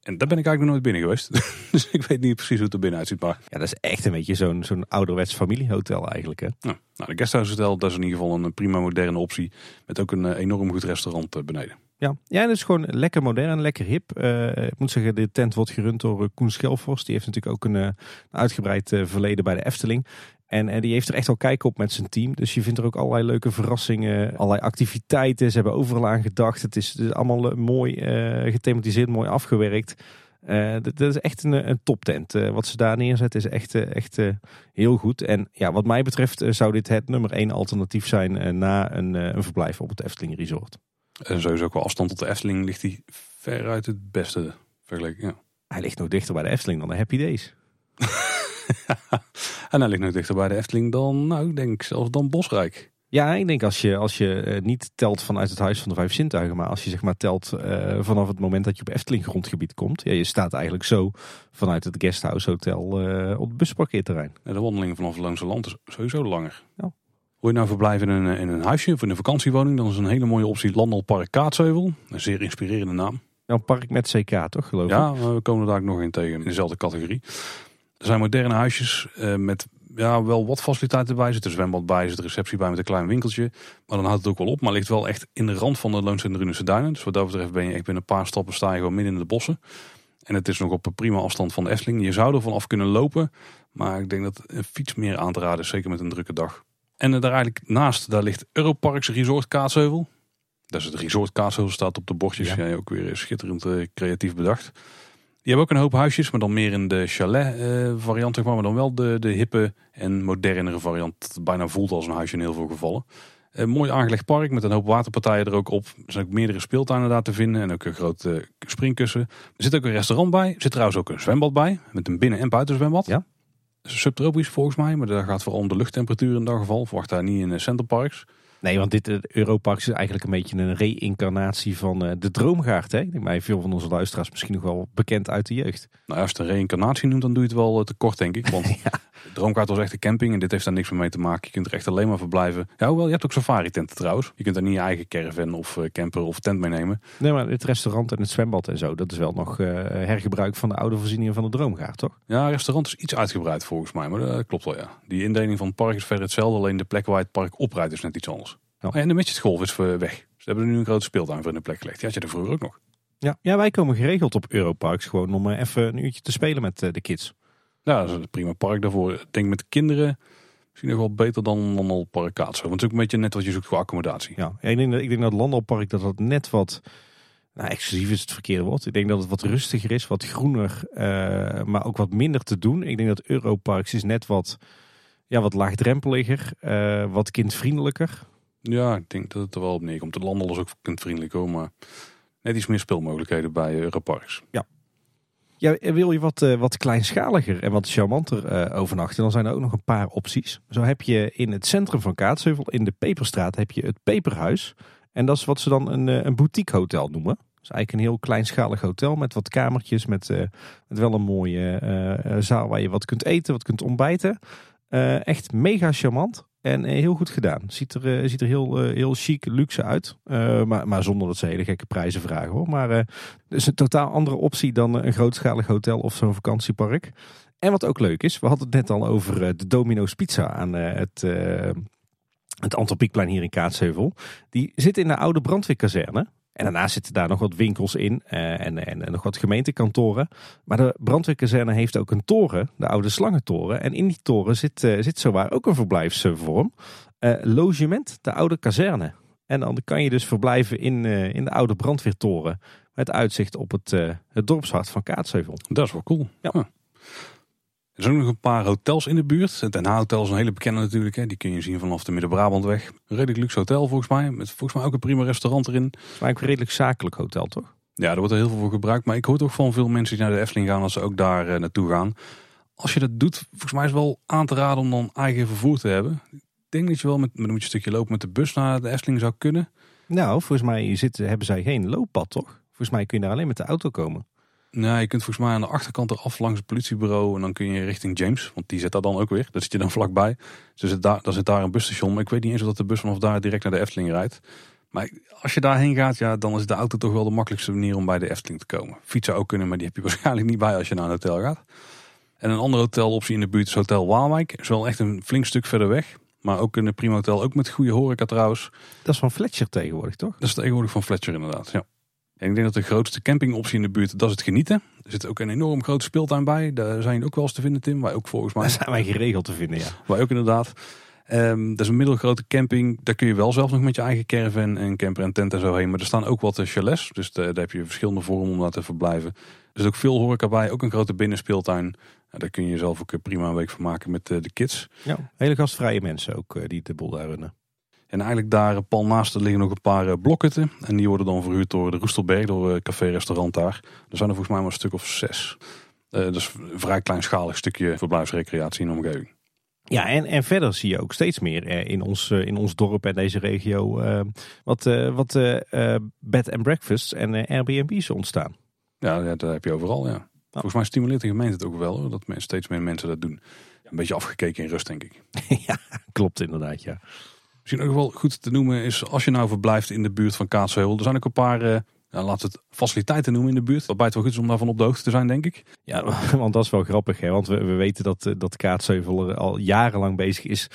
En daar ben ik eigenlijk nog nooit binnen geweest. dus ik weet niet precies hoe het er binnen uitziet. Maar... Ja, dat is echt een beetje zo'n zo'n ouderwets familiehotel eigenlijk. Hè? Ja, nou, de Guesthouse Hotel, dat is in ieder geval een prima moderne optie. Met ook een enorm goed restaurant beneden. Ja, ja dat is gewoon lekker modern, lekker hip. Uh, ik moet zeggen, de tent wordt gerund door eh, Koen Schelfors. Die heeft natuurlijk ook een, uh, uitgebreid uh, verleden bij de Efteling. En, die heeft er echt al kijk op met zijn team. Dus je vindt er ook allerlei leuke verrassingen, allerlei activiteiten. Ze hebben overal aan gedacht. Het is, het allemaal mooi gethematiseerd, mooi afgewerkt. dat, dat, is echt een, een toptent. wat ze daar neerzetten is echt, echt heel goed. En ja, wat mij betreft zou dit het nummer één alternatief zijn na een, een verblijf op het Efteling Resort. En sowieso qua afstand tot de Efteling ligt hij veruit het beste vergeleken. Ja. Hij ligt nog dichter bij de Efteling dan de Happy Days. en hij ligt nog dichter bij de Efteling dan, nou ik denk zelfs dan Bosrijk. Ja, ik denk als je, als je uh, niet telt vanuit het Huis van de Vijf Zintuigen, maar als je zeg maar telt uh, vanaf het moment dat je op Efteling grondgebied komt. Ja, je staat eigenlijk zo vanuit het Guesthouse Hotel uh, op het busparkeerterrein. En de wandeling vanaf Loonse Land is sowieso langer. Ja. Wil je nou verblijven in een, in een huisje of in een vakantiewoning, dan is een hele mooie optie Landalpark Kaatsheuvel. Een zeer inspirerende naam. Ja, een park met CK toch, geloof ik? Ja, we komen er daar ook nog in tegen, in dezelfde categorie. Er zijn moderne huisjes uh, met ja, wel wat faciliteiten bij. Er zit een zwembad bij, er zit een receptie bij met een klein winkeltje. Maar dan houdt het ook wel op. Maar ligt wel echt in de rand van de Loons en de Runense Duinen. Dus wat dat betreft ben je echt binnen een paar stappen sta je gewoon midden in de bossen. En het is nog op een prima afstand van de Efteling. Je zou er vanaf kunnen lopen. Maar ik denk dat een fiets meer aan te raden is, zeker met een drukke dag. En daar eigenlijk naast, daar ligt Europarks Resort Kaatsheuvel. Dat is het Resort Kaatsheuvel, staat op de bordjes. Ja. ook weer schitterend uh, creatief bedacht. Die hebben ook een hoop huisjes, maar dan meer in de chalet uh, variant, maar, maar dan wel de, de hippe en modernere variant. Dat bijna voelt als een huisje in heel veel gevallen. Een eh, mooi aangelegd park met een hoop waterpartijen er ook op. Er zijn ook meerdere speeltuinen daar te vinden en ook een grote springkussen. Er zit ook een restaurant bij. Er zit trouwens ook een zwembad bij, met een binnen- en buitenzwembad. Ja subtropisch volgens mij, maar daar gaat vooral om de luchttemperatuur in dat geval. Verwacht daar niet in de centerparks. Nee, want dit Europarks is eigenlijk een beetje een reïncarnatie van uh, de Droomgaard. Hè? Ik denk mij veel van onze luisteraars misschien nog wel bekend uit de jeugd. Nou, als je het een reïncarnatie noemt, dan doe je het wel eh, te kort, denk ik. Want ja. de Droomgaard was echt een camping en dit heeft daar niks meer mee te maken. Je kunt er echt alleen maar verblijven. Ja, hoewel, je hebt ook safari-tenten trouwens. Je kunt er niet je eigen caravan of uh, camper of tent meenemen. Nee, maar het restaurant en het zwembad en zo, dat is wel nog hergebruik van de oude voorzieningen van de Droomgaard, toch? Ja, het restaurant is iets uitgebreid volgens mij, maar dat klopt wel, ja. Die indeling van het park is verder hetzelfde, alleen de plek waar het park oprijdt is net iets anders. Ja. En de midgetgolf is weg. Ze hebben er nu een grote speeltuin voor in de plek gelegd. Die had je er vroeger ook nog. Ja, ja wij komen geregeld op Europarks gewoon om eh, even een uurtje te spelen met eh, de kids. Ja, dat is een prima park daarvoor. Ik denk met kinderen misschien nog wel beter dan Landalpark Kaatsen. Want het is ook een beetje net wat je zoekt voor accommodatie. Ja, ik denk dat, ik denk dat Landalpark dat dat net wat... Nou, exclusief is het verkeerde woord. Ik denk dat het wat rustiger is, wat groener, uh, maar ook wat minder te doen. Ik denk dat Europarks is net wat, ja, wat laagdrempeliger, uh, wat kindvriendelijker. Ja, ik denk dat het er wel op neerkomt. De landel is ook kindvriendelijk hoor, maar net iets meer speelmogelijkheden bij Europarks. Ja. Wil je wat, uh, wat kleinschaliger en wat charmanter uh, overnachten, dan zijn er ook nog een paar opties. Zo heb je in het centrum van Kaatsheuvel, in de Peperstraat, heb je het Peperhuis. En dat is wat ze dan een, uh, een boutique hotel noemen. Is eigenlijk een heel kleinschalig hotel met wat kamertjes, met, met wel een mooie zaal waar je wat kunt eten, wat kunt ontbijten. echt mega charmant. En eh, heel goed gedaan. Ziet er, eh, ziet er heel, eh, heel chic, luxe uit. maar, maar zonder dat ze hele gekke prijzen vragen hoor. Maar het is een totaal andere optie dan een grootschalig hotel of zo'n vakantiepark. En wat ook leuk is, we hadden het net al over de Domino's Pizza aan het, het Antropiekplein hier in Kaatsheuvel. Die zit in de oude brandweerkazerne. En daarnaast zitten daar nog wat winkels in uh, en, en, en, nog wat gemeentekantoren. Maar de brandweerkazerne heeft ook een toren, de oude slangentoren. En in die toren zit, uh, zit zowaar ook een verblijfsvorm. Uh, logement, de oude kazerne. En dan kan je dus verblijven in, in de oude brandweertoren. Met uitzicht op het, het dorpshart van Kaatsheuvel. Dat is wel cool. Ja. Er zijn ook nog een paar hotels in de buurt. Het Haag Hotel is een hele bekende natuurlijk. Hè. Die kun je zien vanaf de Midden-Brabantweg. Een redelijk luxe hotel volgens mij. Met volgens mij ook een prima restaurant erin. Maar ook een redelijk zakelijk hotel, toch? Ja, daar wordt er heel veel voor gebruikt. Maar ik hoor toch van veel mensen die naar de Efteling gaan, als ze ook daar uh, naartoe gaan. Als je dat doet, volgens mij is het wel aan te raden om dan eigen vervoer te hebben. Ik denk dat je wel met, dan moet je een stukje lopen met de bus naar de Efteling zou kunnen. Nou, volgens mij zitten, hebben zij geen looppad, toch? Volgens mij kun je daar alleen met de auto komen. Nee, je kunt volgens mij aan de achterkant eraf langs het politiebureau en dan kun je richting James, want die zit daar dan ook weer. Daar zit je dan vlakbij. Dus zit daar, dan zit daar een busstation, maar ik weet niet eens of dat de bus vanaf daar direct naar de Efteling rijdt. Maar als je daarheen gaat, ja, dan is de auto toch wel de makkelijkste manier om bij de Efteling te komen. Fietsen ook kunnen, maar die heb je waarschijnlijk niet bij als je naar een hotel gaat. En een andere hoteloptie in de buurt is Hotel Waalwijk. Is wel echt een flink stuk verder weg. Maar ook een prima hotel, ook met goede horeca trouwens. Dat is van Fletcher tegenwoordig, toch? Dat is tegenwoordig van Fletcher inderdaad, ja. En ik denk dat de grootste campingoptie in de buurt, dat is het genieten. Er zit ook een enorm grote speeltuin bij. Daar zijn ook wel eens te vinden, Tim. Wij ook volgens mij. Daar zijn wij geregeld te vinden, ja. Wij ook inderdaad. Um, dat is een middelgrote camping. Daar kun je wel zelf nog met je eigen caravan en camper en tent en zo heen. Maar er staan ook wat chalets. Dus daar heb je verschillende vormen om daar te verblijven. Er is ook veel horeca bij. Ook een grote binnenspeeltuin. Daar kun je jezelf ook prima een week van maken met de kids. Ja, hele gastvrije mensen ook die de boel daar runnen. En eigenlijk daar pal naast liggen nog een paar blokketten. En die worden dan verhuurd door de Roestelberg, door een café-restaurant daar. Er zijn er volgens mij maar een stuk of zes. Uh, dus een vrij kleinschalig stukje verblijfsrecreatie in de omgeving. Ja, en, en verder zie je ook steeds meer in ons, in ons dorp en deze regio uh, wat, uh, wat bed and breakfasts en Airbnb's ontstaan. Ja, dat heb je overal, ja. Volgens mij stimuleert de gemeente het ook wel, hoor, dat steeds meer mensen dat doen. Een beetje afgekeken in rust, denk ik. ja, klopt inderdaad, ja. Misschien ook wel goed te noemen is, als je nou verblijft in de buurt van Kaatsheuvel, er zijn ook een paar, uh, nou, laten het faciliteiten noemen in de buurt. Waarbij het wel goed is om daarvan op de hoogte te zijn, denk ik. Ja, want dat is wel grappig, hè? want we, we weten dat, eh, dat Kaatsheuvel er al jarenlang bezig is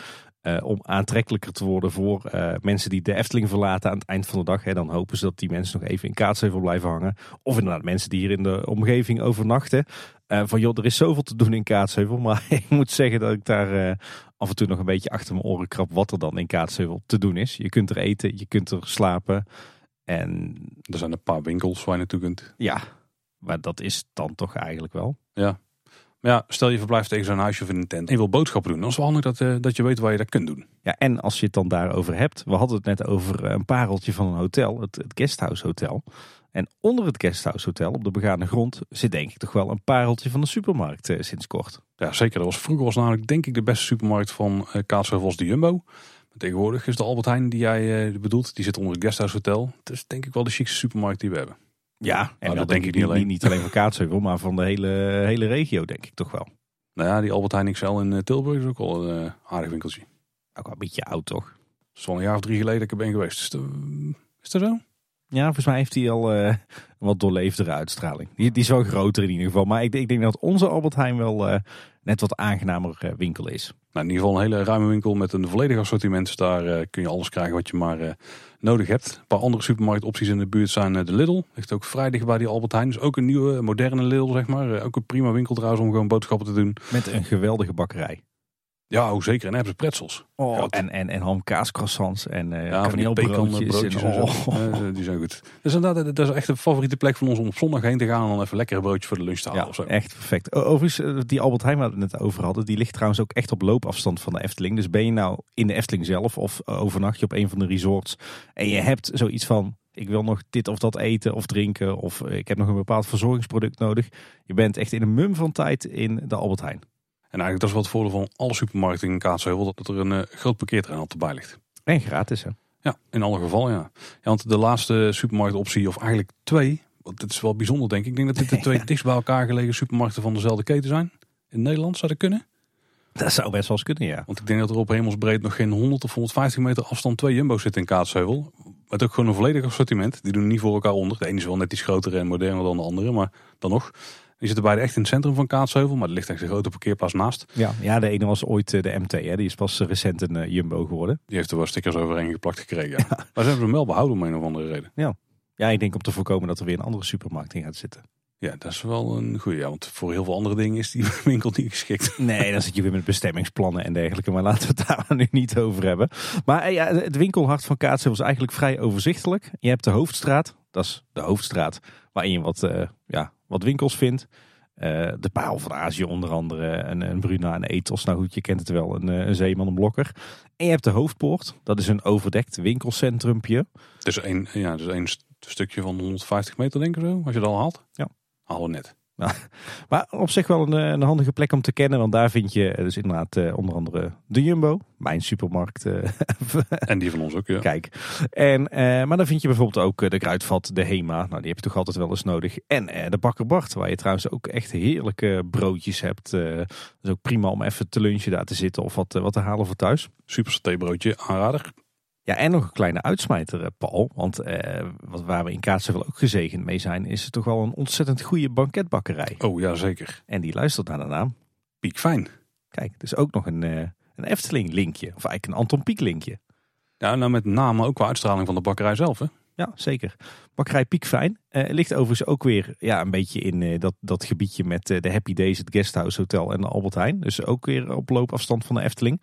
uh, om aantrekkelijker te worden voor uh, mensen die de Efteling verlaten aan het eind van de dag. Hè. Dan hopen ze dat die mensen nog even in Kaatsheuvel blijven hangen. Of inderdaad mensen die hier in de omgeving overnachten. Uh, van joh, er is zoveel te doen in Kaatsheuvel. Maar ik moet zeggen dat ik daar af en toe nog een beetje achter mijn oren krap wat er dan in Kaatsheuvel te doen is. Je kunt er eten, je kunt er slapen. En er zijn een paar winkels waar je naartoe kunt. Ja, maar dat is dan toch eigenlijk wel. Ja, ja, stel je verblijft tegen zo'n huisje of in een tent en je wil boodschappen doen. Dan is het wel handig dat, uh, dat je weet waar je dat kunt doen. Ja, en als je het dan daarover hebt. We hadden het net over een pareltje van een hotel, het, het Guesthouse Hotel. En onder het Guesthouse Hotel, op de begane grond, zit denk ik toch wel een pareltje van de supermarkt uh, sinds kort. Ja, zeker. Dat was, vroeger was namelijk denk ik de beste supermarkt van Kaatsheuvel was de Jumbo. Maar tegenwoordig is de Albert Heijn die jij bedoelt, die zit onder het Guesthouse Hotel. Het is denk ik wel de chicste supermarkt die we hebben. Ja, en nou, dat denk ik niet alleen. Niet alleen van Kaatsheuvel, maar van de hele, hele regio denk ik toch wel. Nou ja, die Albert Heijn XL in Tilburg is ook wel een aardig winkeltje. Ook wel een beetje oud toch? Dat is wel een jaar of drie geleden dat ik er ben geweest. Is, is dat zo? Ja, volgens mij heeft hij al uh, een wat doorleefdere uitstraling. Die, die is wel groter in ieder geval. Maar ik, ik denk dat onze Albert Heijn wel uh, net wat aangenamer uh, winkel is. Nou, in ieder geval een hele ruime winkel met een volledig assortiment. Daar kun je alles krijgen wat je maar nodig hebt. Een paar andere supermarktopties in de buurt zijn de Lidl. Ligt ook vrij dicht bij die Albert Heijn. Dus ook een nieuwe, moderne Lidl, zeg maar. ook een prima winkel trouwens om gewoon boodschappen te doen. Met een geweldige bakkerij. Ja, hoe zeker. En hebben ze pretzels. Oh, en, en, en hamkaascroissants en uh, ja, van die broodjes en, oh. ja, die zijn goed. Dus dat, dat is echt een favoriete plek van ons om op zondag heen te gaan en dan even lekker een broodje voor de lunch te halen. Ja, of zo. echt perfect. Overigens, eh, die Albert Heijn waar we het net over hadden, die ligt trouwens ook echt op loopafstand van de Efteling. Dus ben je nou in de Efteling zelf of overnacht je op een van de resorts en je hebt zoiets van, ik wil nog dit of dat eten of drinken of ik heb nog een bepaald verzorgingsproduct nodig. Je bent echt in een mum van tijd in de Albert Heijn. En eigenlijk dat is wat het voordeel van alle supermarkten in Kaatsheuvel, dat er een uh, groot parkeerterrein altijd bij ligt. En gratis hè? Ja, in alle gevallen ja. ja. Want de laatste supermarktoptie, of eigenlijk twee, want het is wel bijzonder denk ik. Ik denk dat dit de twee dichtst bij elkaar gelegen supermarkten van dezelfde keten zijn. In Nederland zou dat kunnen? Dat zou best wel eens kunnen, ja. Want ik denk dat er op hemelsbreed nog geen 100 of 150 meter afstand twee Jumbo's zitten in Kaatsheuvel. Met ook gewoon een volledig assortiment. Die doen niet voor elkaar onder. De ene is wel net iets groter en moderner dan de andere, maar dan nog. Die zitten beide echt in het centrum van Kaatsheuvel, maar er ligt echt een grote parkeerplaats naast. Ja, ja de ene was ooit eh, de MT, hè? die is pas eh, recent een uh, Jumbo geworden. Die heeft er wel stickers overheen geplakt gekregen. Ja. Maar ze hebben hem wel behouden om een of andere reden. Ja. ja, ik denk om te voorkomen dat er weer een andere supermarkt in gaat zitten. Ja, dat is wel een goede. Ja, want voor heel veel andere dingen is die winkel niet geschikt. Nee, dan zit je weer met bestemmingsplannen en dergelijke. Maar laten we het daar nu niet over hebben. Maar ja, het winkelhart van Kaatsheuvel is eigenlijk vrij overzichtelijk. Je hebt de hoofdstraat, dat is de hoofdstraat, waarin je wat, uh, ja, wat winkels vindt. Eh, de Paal van Azië onder andere. En, en Bruna en Ethos. Nou goed, je kent het wel. Een, een zeeman, een blokker. En je hebt de Hoofdpoort. Dat is een overdekt winkelcentrumpje. Dus één, ja, dus één stukje van 150 meter denk ik zo. Als je dat al haalt. Ja. Halen we net. Maar op zich wel een, eh, een, handige plek om te kennen. Want daar vind je dus inderdaad uh, onder andere de Jumbo. Mijn supermarkt. Uh, en die van ons ook, ja. Kijk. En, maar dan vind je bijvoorbeeld ook de Kruidvat, de Hema. Nou, die heb je toch altijd wel eens nodig. En de Bakker Bart, waar je trouwens ook echt heerlijke broodjes hebt. dus ook prima om even te lunchen daar te zitten of wat, wat te halen voor thuis. Super satébroodje, aanrader. Ja, en nog een kleine uitsmijter, eh, Paul. Want eh, wat, waar we in Kaatsheuvel ook gezegend mee zijn, is het toch wel een ontzettend goede banketbakkerij. Oh ja, zeker. En die luistert naar de naam. Piekfijn. Kijk, dus ook nog een, uh, een Efteling linkje. Of eigenlijk een Anton Pieck linkje. Ja, nou met name ook qua uitstraling van de bakkerij zelf hè? Ja, zeker. Bakkerij Piekfijn uh, ligt overigens ook weer ja, een beetje in dat, dat gebiedje met de Happy Days, het Guesthouse Hotel en de Albert Heijn. Dus ook weer op loopafstand van de Efteling.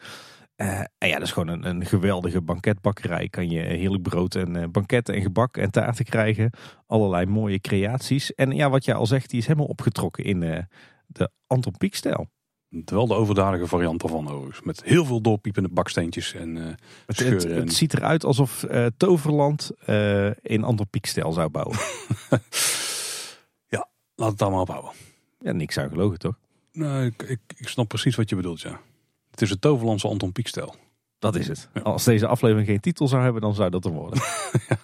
Uh, en ja, dat is gewoon een, een, geweldige banketbakkerij. Kan je heerlijk brood en uh, banketten en gebak en taarten krijgen. Allerlei mooie creaties. En ja, wat jij al zegt, die is helemaal opgetrokken in uh, de Anton Pieck-stijl. Wel de overdadige variant ervan overigens. Met heel veel doorpiepende baksteentjes en het, het, het, ziet eruit alsof Toverland in Anton Pieck-stijl zou bouwen. ja, laat het allemaal ophouden. Ja, niks aan gelogen toch? Nee, ik, ik, ik snap precies wat je bedoelt, ja. Het is het Toverlandse Anton Piekstel. Dat is het. Als deze aflevering geen titel zou hebben, dan zou dat er worden. ja.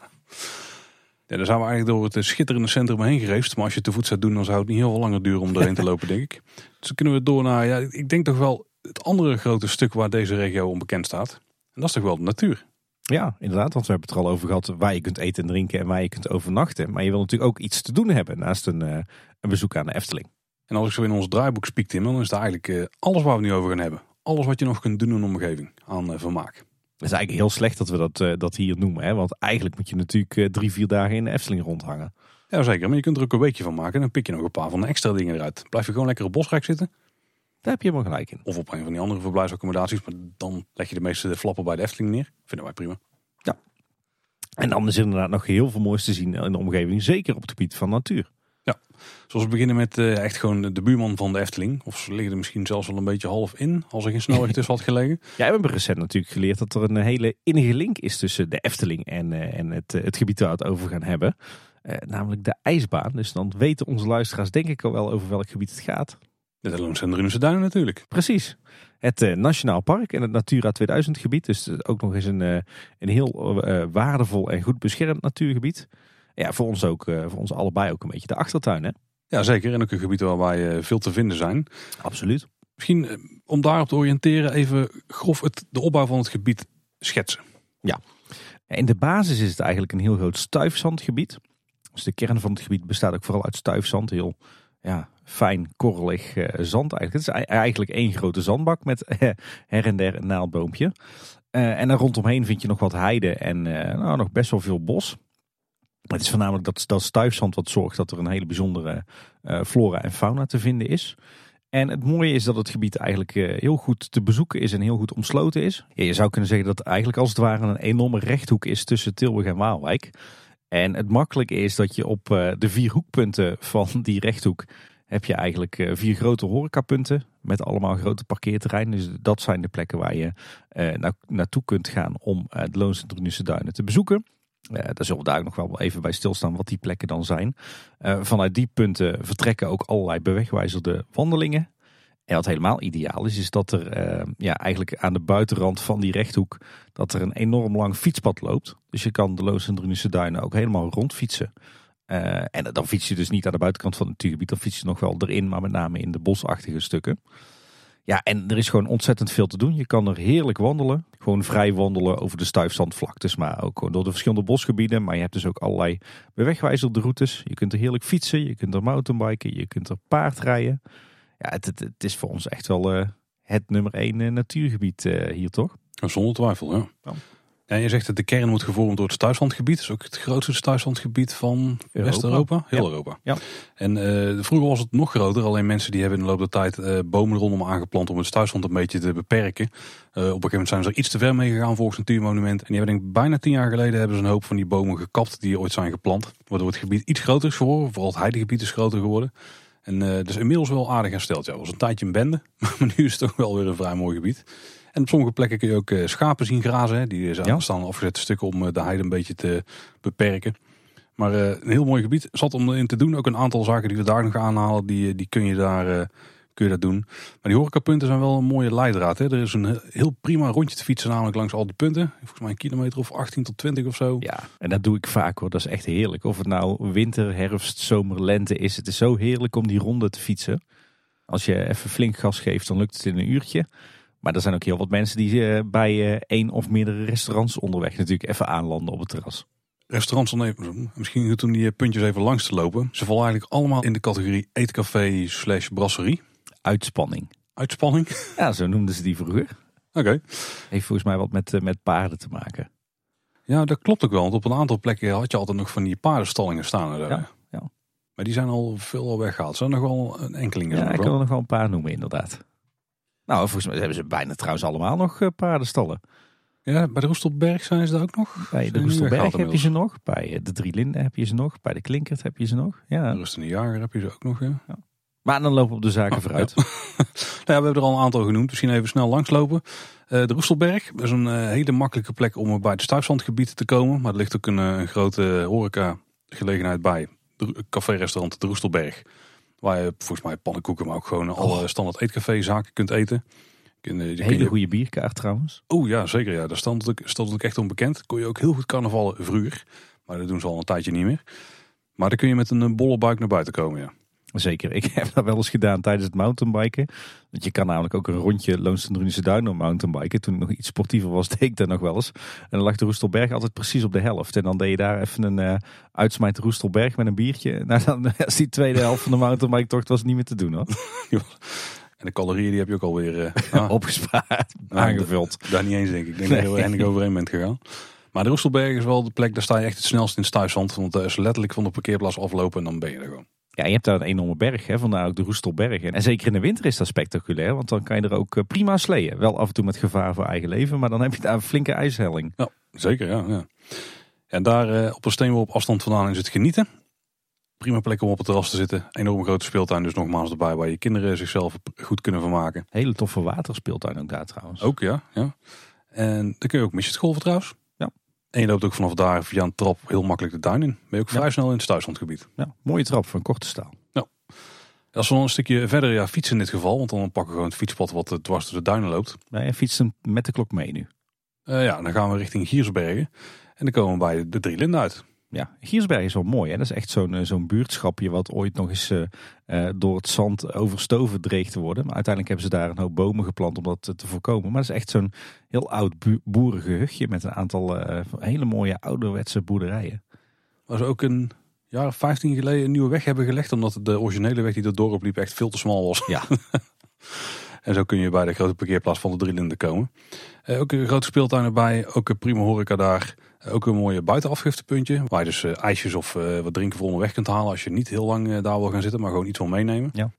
ja, dan zijn we eigenlijk door het schitterende centrum heen gereisd. Maar als je te voet zou doen, dan zou het niet heel veel langer duren om erheen te lopen, denk ik. Dus dan kunnen we door naar, ja, ik denk toch wel het andere grote stuk waar deze regio onbekend staat. En dat is toch wel de natuur. Ja, inderdaad, want we hebben het er al over gehad waar je kunt eten en drinken en waar je kunt overnachten. Maar je wil natuurlijk ook iets te doen hebben naast een, uh, een bezoek aan de Efteling. En als ik zo in ons draaiboek spiek, Tim, dan is het eigenlijk uh, alles waar we nu over gaan hebben alles wat je nog kunt doen in een omgeving aan uh, vermaak. Het is eigenlijk heel slecht dat we dat, uh, dat hier noemen. Hè? Want eigenlijk moet je natuurlijk uh, drie, vier dagen in de Efteling rondhangen. Ja, zeker. Maar je kunt er ook een weekje van maken. En dan pik je nog een paar van de extra dingen eruit. Blijf je gewoon lekker op Bosrijk zitten. Daar heb je helemaal gelijk in. Of op een van die andere verblijfsaccommodaties. Maar dan leg je de meeste flappen bij de Efteling neer. Vinden wij prima. Ja. En dan is er inderdaad nog heel veel moois te zien in de omgeving. Zeker op het gebied van natuur. Zoals we beginnen met uh, echt gewoon de buurman van de Efteling. Of ze liggen er misschien zelfs wel een beetje half in, als er geen snelweg tussen had gelegen. Ja, we hebben recent natuurlijk geleerd dat er een hele innige link is tussen de Efteling en, uh, en het, het gebied waar we het over gaan hebben. namelijk de ijsbaan. Dus dan weten onze luisteraars denk ik al wel over welk gebied het gaat. De Loons en de Duinen natuurlijk. Precies. Het Nationaal Park en het Natura 2000 gebied. Dus ook nog eens een, een heel waardevol en goed beschermd natuurgebied. Ja, voor ons ook, voor ons allebei ook een beetje de achtertuin hè. Ja, zeker. En ook een gebied waar wij veel te vinden zijn. Absoluut. Misschien eh, om daarop te oriënteren even grof het, de opbouw van het gebied schetsen. Ja, in de basis is het eigenlijk een heel groot stuifzandgebied. Dus de kern van het gebied bestaat ook vooral uit stuifzand. Heel ja, fijn, korrelig uh, zand eigenlijk. Het is eigenlijk één grote zandbak met her en der een naaldboompje. Uh, en daar rondomheen vind je nog wat heide en nou, nog best wel veel bos. Het is voornamelijk dat, dat stuifzand wat zorgt dat er een hele bijzondere uh, flora en fauna te vinden is. En het mooie is dat het gebied eigenlijk uh, heel goed te bezoeken is en heel goed omsloten is. Ja, je zou kunnen zeggen dat het eigenlijk als het ware een enorme rechthoek is tussen Tilburg en Waalwijk. En het makkelijke is dat je op uh, de vier hoekpunten van die rechthoek heb je eigenlijk vier grote horecapunten met allemaal grote parkeerterreinen. Dus dat zijn de plekken waar je na naartoe kunt gaan om de Loons en Duinen te bezoeken. Uh, daar zullen we daar nog wel even bij stilstaan wat die plekken dan zijn. Uh, vanuit die punten vertrekken ook allerlei bewegwijzerde wandelingen. En wat helemaal ideaal is, is dat er uh, ja, eigenlijk aan de buitenrand van die rechthoek... dat er een enorm lang fietspad loopt. Dus je kan de Loos en Drunische Duinen ook helemaal rondfietsen. en dan fiets je dus niet aan de buitenkant van het natuurgebied. Dan fiets je nog wel erin, maar met name in de bosachtige stukken. Ja, en er is gewoon ontzettend veel te doen. Je kan er heerlijk wandelen. Gewoon vrij wandelen over de stuifzandvlaktes, maar ook door de verschillende bosgebieden. Maar je hebt dus ook allerlei bewegwijzerde routes. Je kunt er heerlijk fietsen, je kunt er mountainbiken, je kunt er paardrijden. Ja, het, het, het is voor ons echt wel uh, het nummer één uh, natuurgebied uh, hier, toch? Zonder twijfel, ja. ja. Ja, je zegt dat de kern wordt gevormd door het stuifzandgebied. Dat is ook het grootste stuifzandgebied van West-Europa. Heel Europa. Ja. En uh, vroeger was het nog groter. Alleen mensen die hebben in de loop der tijd uh, bomen rondom aangeplant om het stuifzand een beetje te beperken. Uh, op een gegeven moment zijn ze er iets te ver mee gegaan volgens Natuurmonument. En die hebben denk ik bijna tien jaar geleden hebben ze een hoop van die bomen gekapt die ooit zijn geplant. Waardoor het gebied iets groter is geworden. Vooral het heidegebied is groter geworden. En dus inmiddels wel aardig hersteld. Ja, het was een tijdje een bende, maar nu is het toch wel weer een vrij mooi gebied. En op sommige plekken kun je ook schapen zien grazen. Hè. Die ja. staan afgezette stukken om de heide een beetje te beperken. Maar een heel mooi gebied. Zat om in te doen. Ook een aantal zaken die we daar nog aanhalen, die, die kun je daar kun je dat doen. Maar die horecapunten zijn wel een mooie leidraad. Hè? Er is een heel prima rondje te fietsen namelijk langs al die punten. Volgens mij een kilometer of 18 tot 20 of zo. Ja, en dat doe ik vaak hoor. Dat is echt heerlijk. Of het nou winter, herfst, zomer, lente is. Het is zo heerlijk om die ronde te fietsen. Als je even flink gas geeft, dan lukt het in een uurtje. Maar er zijn ook heel wat mensen die uh, bij uh, één of meerdere restaurants onderweg natuurlijk even aanlanden op het terras. Restaurants dan even, misschien toen die puntjes even langs te lopen. Ze vallen eigenlijk allemaal in de categorie eetcafé slash brasserie uitspanning. Uitspanning? Ja, zo noemden ze die vroeger. Oké. Heeft volgens mij wat met, eh, met paarden te maken. Ja, dat klopt ook wel. Want op een aantal plekken had je altijd nog van die paardenstallingen staan. Er. Ja, ja. Maar die zijn al veel al weggehaald. Zijn nog wel een enkeling. Ja, ik kan er nog wel een paar noemen inderdaad. Nou, volgens mij hebben ze bijna trouwens allemaal nog uh, paardenstallen. Ja, bij de Roestelberg zijn ze daar ook nog. Bij de Roestelberg heb je ze nog. Bij eh, de Drie Linden heb je ze nog. Bij de Klinkert heb je ze nog. Ja. De Rustende Jager heb je ze ook nog. Ja. ja. Maar dan lopen we op de zaken oh, vooruit. Ja. nou ja, we hebben er al een aantal genoemd. Misschien even snel langslopen. Uh, de Roestelberg is een uh, hele makkelijke plek om bij het Stuifzandgebied te komen. Maar er ligt ook een, uh, een grote horeca gelegenheid bij. Café-restaurant de Roestelberg. Waar je volgens mij pannenkoeken, maar ook gewoon oh. alle standaard eetcafé-zaken kunt eten. Kun, je, hele je... goede bierkaart trouwens. Oh ja, zeker. Ja. Daar stond het, stond het echt onbekend. Kon je ook heel goed carnavallen vroeger. Maar dat doen ze al een tijdje niet meer. Maar dan kun je met een bolle buik naar buiten komen, ja. Zeker, ik heb dat wel eens gedaan tijdens het mountainbiken. Want je kan namelijk ook een rondje Loonsendrunische Duinen mountainbiken. Toen ik nog iets sportiever was, deed ik dat nog wel eens. En dan lag de Roestelberg altijd precies op de helft. En dan deed je daar even een uh, uitsmijt Roestelberg met een biertje. Nou, dan is die tweede helft van de mountainbike tocht was niet meer te doen hoor. En de calorieën die heb je ook alweer uh, opgespaard, aangevuld. Daar niet eens denk ik. Ik denk nee. dat je heel erg overheen bent gegaan. Maar de Roestelberg is wel de plek, daar sta je echt het snelst in Stuifzand. Want dat is letterlijk van de parkeerplaats aflopen en dan ben je er gewoon. Ja, je hebt daar een enorme berg, hè, vandaar ook de Roestelberg. En zeker in de winter is dat spectaculair, want dan kan je er ook eh, prima sleeën. Wel af en toe met gevaar voor eigen leven, maar dan heb je daar een flinke ijshelling. Ja, zeker, ja. ja. En daar uh, op een steenworp afstand vandaan is het genieten. Prima plek om op het terras te zitten. Enorm grote speeltuin, dus nogmaals erbij waar je kinderen zichzelf goed kunnen vermaken. Hele toffe waterspeeltuin ook daar trouwens. Ook ja, ja. En dan kun je ook midgetgolven trouwens. En je loopt ook vanaf daar via een trap heel makkelijk de duin in. Ben je ook vrij snel in het Stuislandgebied. Ja, mooie trap van korte staal. Ja. Als we dan een stukje verder ja, fietsen in dit geval, want dan pakken we gewoon het fietspad wat dwars door de duinen loopt. Ja, je fietst met de klok mee nu. Uh, ja, dan gaan we richting Giersbergen. En dan komen we bij de Drie Linden uit. Ja, Giersberg is wel mooi. Hè? Dat is echt zo'n eh, zo'n buurtschapje wat ooit nog eens uh, door het zand overstoven dreeg te worden. Maar uiteindelijk hebben ze daar een hoop bomen geplant om dat te voorkomen. Maar het is echt zo'n heel oud boerengehuchtje met een aantal hele mooie ouderwetse boerderijen. Ze ook een jaar of 15 geleden een nieuwe weg hebben gelegd. Omdat de originele weg die door dorp liep echt veel te smal was. Ja. en zo kun je bij de grote parkeerplaats van de Drie Linden komen. ook een grote speeltuin erbij. Ook een prima horeca daar. Ook een mooie buitenafgiftepuntje. Waar je dus uh, ijsjes of uh, wat drinken voor onderweg kunt halen. Als je niet heel lang uh, daar wil gaan zitten, maar gewoon iets wil meenemen. Ja,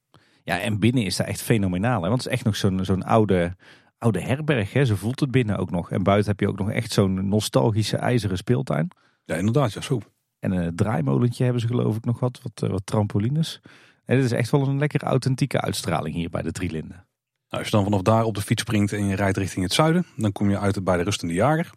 ja en binnen is dat echt fenomenaal. Hè? Want het is echt nog zo'n zo'n oude, oude herberg. Hè? Zo voelt het binnen ook nog. En buiten heb je ook nog echt zo'n nostalgische ijzeren speeltuin. Ja, inderdaad. Ja, zo. En een draaimolentje hebben ze geloof ik nog wat. Wat, wat trampolines. En dit is echt wel een lekker authentieke uitstraling hier bij de Drielinden. Nou, als je dan vanaf daar op de fiets springt en je rijdt richting het zuiden. Dan kom je uit bij de Rustende Jager.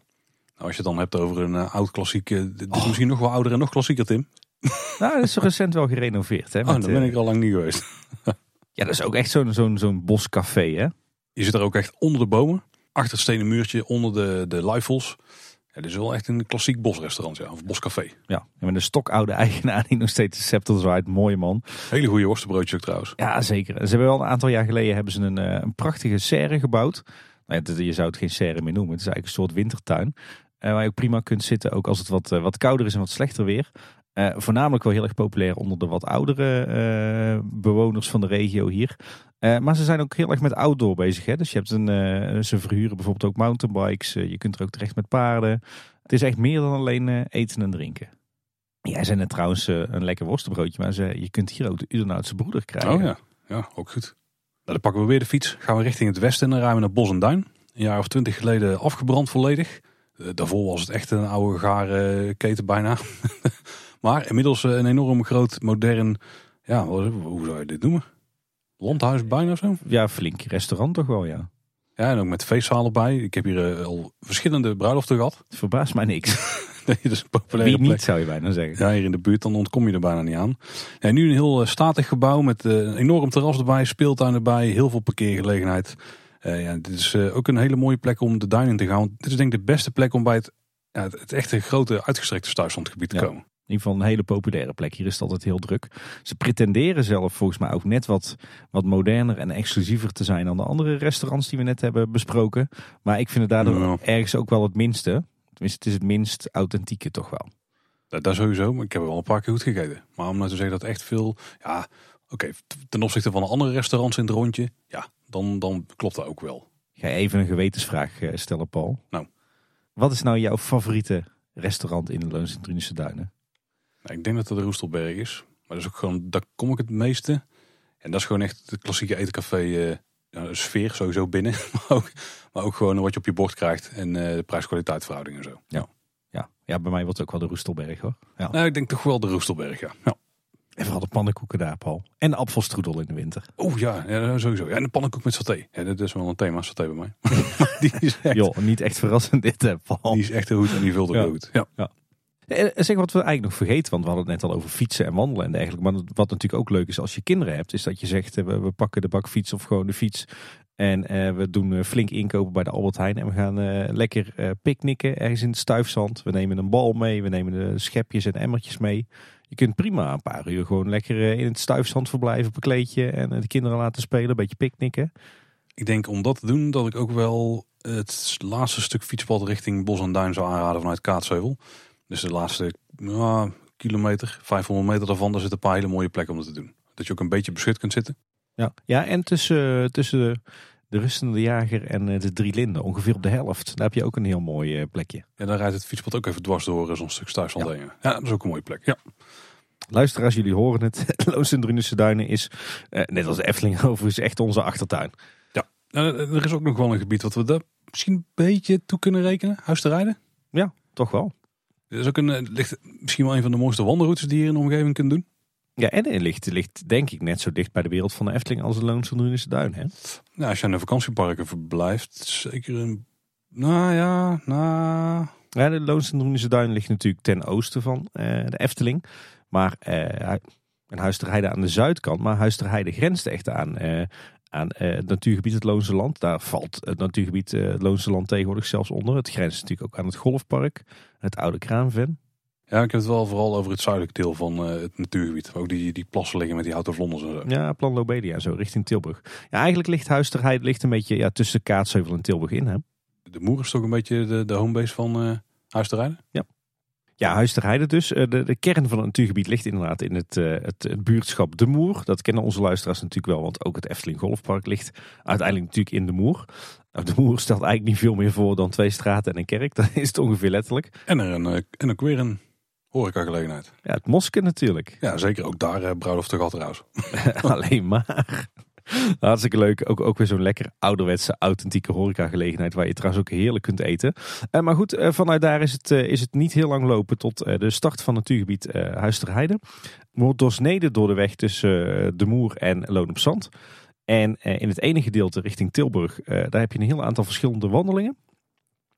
Nou, als je het dan hebt over een uh, oud klassieke, dit is oh. misschien nog wel ouder en nog klassieker, Tim. Nou, dat is recent wel gerenoveerd. Hè, oh, dan ben ik al lang niet geweest. ja, dat is ook echt zo'n zo'n zo'n boscafé, hè? Je zit er ook echt onder de bomen, achter het stenen muurtje, onder de, de luifels. Ja, dit is wel echt een klassiek bosrestaurant, ja, of boscafé. Ja, en met een stokoude eigenaar die nog steeds de scepter zwaait. Mooie man. Hele goede worstenbroodjes ook trouwens. Ja, zeker. Ze hebben wel een aantal jaar geleden hebben ze een, eh, een prachtige serre gebouwd. Nou, je zou het geen serre meer noemen. Het is eigenlijk een soort wintertuin. Uh, waar je ook prima kunt zitten, ook als het wat, uh, wat kouder is en wat slechter weer. Uh, voornamelijk wel heel erg populair onder de wat oudere bewoners van de regio hier. maar ze zijn ook heel erg met outdoor bezig. Hè? Dus je hebt een, ze verhuren bijvoorbeeld ook mountainbikes. je kunt er ook terecht met paarden. Het is echt meer dan alleen eten en drinken. Jij zei net trouwens een lekker worstenbroodje, maar ze, je kunt hier ook de Udernoutse broeder krijgen. Oh ja, ja ook goed. Nou, dan pakken we weer de fiets, gaan we richting het westen en dan rijden naar Bos en Duin. Een jaar of twintig geleden afgebrand volledig. Eh, daarvoor was het echt een oude gare keten bijna. maar inmiddels een enorm groot, modern Ja, hoe zou je dit noemen? Landhuis bijna zo? Ja, flink restaurant toch wel, ja. Ja, en ook met feestzalen bij. Ik heb hier eh, al verschillende bruiloften gehad. Het verbaast mij niks. Nee, dat is een populaire Wie plek. niet, zou je bijna zeggen. Ja, hier in de buurt, dan ontkom je er bijna niet aan. Ja, nu een heel eh, statig gebouw met eh, een enorm terras erbij, speeltuin erbij, heel veel parkeergelegenheid. Eh, ja, dit is eh, ook een hele mooie plek om de duin in te gaan. Want dit is denk ik de beste plek om bij het, ja, het, echte grote uitgestrekte Stuifzandgebied te Ja. komen. In ieder geval een hele populaire plek. Hier is het altijd heel druk. Ze pretenderen zelf volgens mij ook net wat, wat moderner en exclusiever te zijn dan de andere restaurants die we net hebben besproken. Maar ik vind het daardoor Ja. ergens ook wel het minste. Tenminste, het is het minst authentieke toch wel. Dat, dat sowieso, maar ik heb er wel een paar keer goed gegeten. Maar om nou te zeggen dat echt veel, ja, oké, ten opzichte van de andere restaurants in het rondje, ja, dan, dan klopt dat ook wel. Ga je even een gewetensvraag eh, stellen, Paul. Nou. Wat is nou jouw favoriete restaurant in de Loons en Drunische Duinen? Nou, ik denk dat dat de Roestelberg is. Maar dat is ook gewoon, daar kom ik het meeste. En dat is gewoon echt de klassieke etencafé eh, ja, sfeer sowieso binnen. Maar ook, maar ook gewoon wat je op je bord krijgt. En eh, de prijs-kwaliteit verhouding en zo. Ja, ja, bij mij wordt het ook wel de Roestelberg hoor. Ja. Nou, ik denk toch wel de Roestelberg, ja. ja. En vooral de pannenkoeken daar, Paul. En de apfelstroedel in de winter. Oh ja, ja, sowieso. Ja, en de pannenkoek met saté. Ja, dat is wel een thema, saté bij mij. Die, is echt, Joh, niet echt verrassend dit, hè, Paul. die is echt goed en die vult ook Ja. goed. Ja. Eh, Zeg wat we eigenlijk nog vergeten, want we hadden het net al over fietsen en wandelen en dergelijke. Maar wat natuurlijk ook leuk is als je kinderen hebt, is dat je zegt eh, we, we pakken de bakfiets of gewoon de fiets. En eh, we doen eh, flink inkopen bij de Albert Heijn. En we gaan lekker eh picknicken ergens in het stuifzand. We nemen een bal mee, we nemen de schepjes en emmertjes mee. Je kunt prima een paar uur gewoon lekker eh, in het stuifzand verblijven op een kleedje. En eh, de kinderen laten spelen, een beetje picknicken. Ik denk om dat te doen dat ik ook wel het laatste stuk fietspad richting Bos en Duin zou aanraden vanuit Kaatsheuvel. Dus de laatste kilometer, 500 meter daarvan, daar zitten een paar hele mooie plekken om dat te doen. Dat je ook een beetje beschut kunt zitten. Ja, ja en tussen, tussen de, de rustende jager en eh, de drie linden, ongeveer op de helft. Daar heb je ook een heel mooi eh, plekje. Ja, daar rijdt het fietspad ook even dwars door eh, zo'n stuk Stuifzand heen. Ja, dat is ook een mooie plek. Ja. Luisteraars, jullie horen het. Loos en Drunense Duinen is, eh, net als de Efteling overigens, echt onze achtertuin. Nou, er is ook nog wel een gebied wat we daar misschien een beetje toe kunnen rekenen. Huis te rijden. Toch wel. Dit is ook een, ligt misschien wel een van de mooiste wandelroutes die je in de omgeving kunt doen. Ja, en het ligt, ligt denk ik net zo dicht bij de wereld van de Efteling als de Loons en Drunense Duin. Hè? Nou, als je aan de vakantieparken verblijft, zeker een... Nou ja, nou... Ja, de Loons en Drunense Duin ligt natuurlijk ten oosten van eh, de Efteling. Maar eh, hu- een Huis ter Heide aan de zuidkant. Maar Huis ter Heide grenst echt aan, eh, aan eh, het natuurgebied het Loonse Land. Daar valt het natuurgebied eh, het Loonse Land tegenwoordig zelfs onder. Het grenst natuurlijk ook aan het golfpark. Het oude Kraanven. Ja, ik heb het wel vooral over het zuidelijke deel van eh, het natuurgebied. Ook die, die plassen liggen met die houten vlonders en zo. Ja, Plan Lobelia, zo richting Tilburg. Ja, eigenlijk ligt Huis ter Heide ligt een beetje ja, tussen Kaatsheuvel en Tilburg in. Hè? De Moer is toch een beetje de, de homebase van Huis te Rijden? Ja, Huis ter Heide dus. Eh, De, de kern van het natuurgebied ligt inderdaad in het, het, het buurtschap De Moer. Dat kennen onze luisteraars natuurlijk wel, want ook het Efteling Golfpark ligt uiteindelijk natuurlijk in De Moer. Nou, de Moer stelt eigenlijk niet veel meer voor dan twee straten en een kerk. Dat is het ongeveer letterlijk. En, er een, en ook weer een horecagelegenheid. Ja, het Moske natuurlijk. Ja, zeker ook daar uh, bruiloft de gat trouwens. Alleen maar. Hartstikke leuk. Ook, ook weer zo'n lekker ouderwetse, authentieke horecagelegenheid waar je trouwens ook heerlijk kunt eten. Eh, maar goed, eh, vanuit daar is het, eh, is het niet heel lang lopen tot eh, de start van het natuurgebied eh Huis ter Heide. Wordt doorsneden door de weg tussen eh, De Moer en Loon op Zand. En eh, in het ene gedeelte richting Tilburg, eh, daar heb je een heel aantal verschillende wandelingen.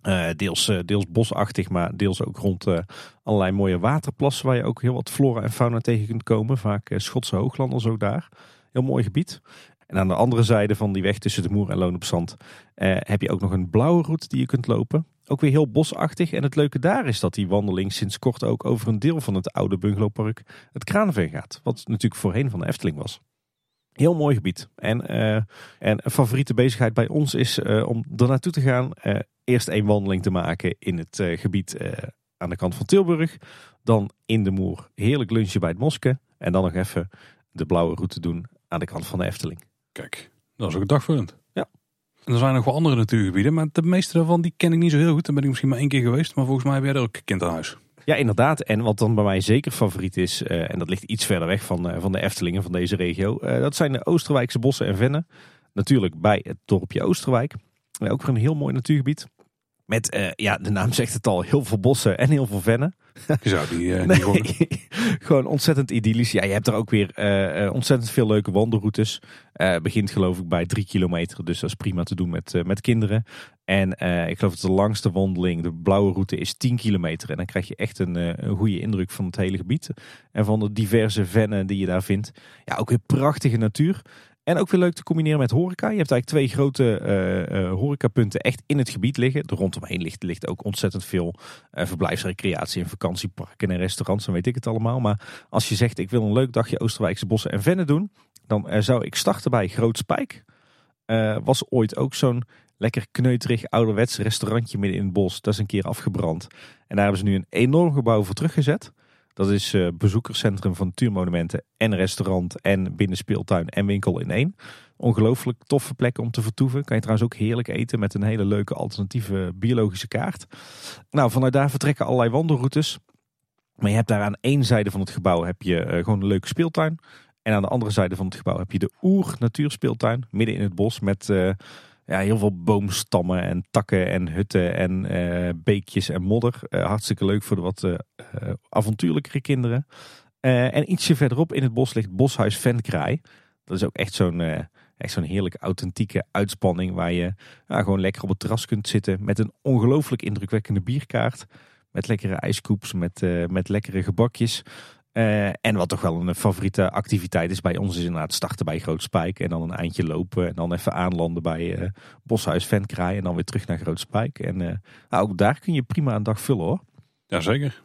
Eh, deels, eh, deels bosachtig, maar deels ook rond eh, allerlei mooie waterplassen waar je ook heel wat flora en fauna tegen kunt komen. Vaak eh, Schotse hooglanders ook daar. Heel mooi gebied. En aan de andere zijde van die weg tussen de Moer en Loon op Zand heb je ook nog een blauwe route die je kunt lopen. Ook weer heel bosachtig. En het leuke daar is dat die wandeling sinds kort ook over een deel van het oude bungalowpark, het Kraanveen gaat. Wat natuurlijk voorheen van de Efteling was. Heel mooi gebied. En, en een favoriete bezigheid bij ons is om er naartoe te gaan. Eerst één wandeling te maken in het eh, gebied eh, aan de kant van Tilburg. Dan in de Moer heerlijk lunchen bij het Moske. En dan nog even de blauwe route doen aan de kant van de Efteling. Kijk, dat is ook een dagvullend. Ja. En er zijn nog wel andere natuurgebieden, maar de meeste daarvan die ken ik niet zo heel goed. Dan ben ik misschien maar één keer geweest, maar volgens mij heb jij er ook kind aan huis. Ja, inderdaad. En wat dan bij mij zeker favoriet is, eh, en dat ligt iets verder weg van, van de Eftelingen van deze regio, dat zijn de Oosterwijkse bossen en vennen. Natuurlijk bij het dorpje Oosterwijk. Eh, ook weer een heel mooi natuurgebied. Met, uh, ja, de naam zegt het al, heel veel bossen en heel veel vennen. Je zou die, uh, nee, gewoon... gewoon... ontzettend idyllisch. Ja, je hebt er ook weer uh, ontzettend veel leuke wandelroutes. begint geloof ik bij drie kilometer, dus dat is prima te doen met, met kinderen. En ik geloof dat de langste wandeling, de blauwe route, is 10 kilometer. En dan krijg je echt een, een goede indruk van het hele gebied. En van de diverse vennen die je daar vindt. Ja, ook weer prachtige natuur. En ook weer leuk te combineren met horeca. Je hebt eigenlijk twee grote uh, horecapunten echt in het gebied liggen. Er rondomheen ligt, ligt ook ontzettend veel uh, verblijfsrecreatie en vakantieparken en restaurants en weet ik het allemaal. Maar als je zegt ik wil een leuk dagje Oosterwijkse bossen en vennen doen, dan zou ik starten bij Groot Spijk. was ooit ook zo'n lekker kneuterig ouderwets restaurantje midden in het bos. Dat is een keer afgebrand. En daar hebben ze nu een enorm gebouw voor teruggezet. Dat is uh, bezoekerscentrum van natuurmonumenten en restaurant en binnenspeeltuin en winkel in één. Ongelooflijk toffe plek om te vertoeven. Kan je trouwens ook heerlijk eten met een hele leuke alternatieve biologische kaart. Nou, vanuit daar vertrekken allerlei wandelroutes. Maar je hebt daar aan één zijde van het gebouw heb je uh, gewoon een leuke speeltuin. En aan de andere zijde van het gebouw heb je de Oer Natuurspeeltuin. Midden in het bos met... Uh, ja, heel veel boomstammen en takken en hutten en uh, beekjes en modder. Uh, hartstikke leuk voor de wat uh, avontuurlijkere kinderen. en ietsje verderop in het bos ligt Boshuis Venkraai. Dat is ook echt zo'n echt zo'n heerlijke authentieke uitspanning waar je gewoon lekker op het terras kunt zitten met een ongelooflijk indrukwekkende bierkaart. Met lekkere ijskoeps, met, met lekkere gebakjes. Uh, en wat toch wel een favoriete activiteit is bij ons is inderdaad starten bij Groot Spijk. En dan een eindje lopen en dan even aanlanden bij uh, Boshuis Ventkraai. En dan weer terug naar Groot Spijk. En uh, nou, ook daar kun je prima een dag vullen hoor. Jazeker.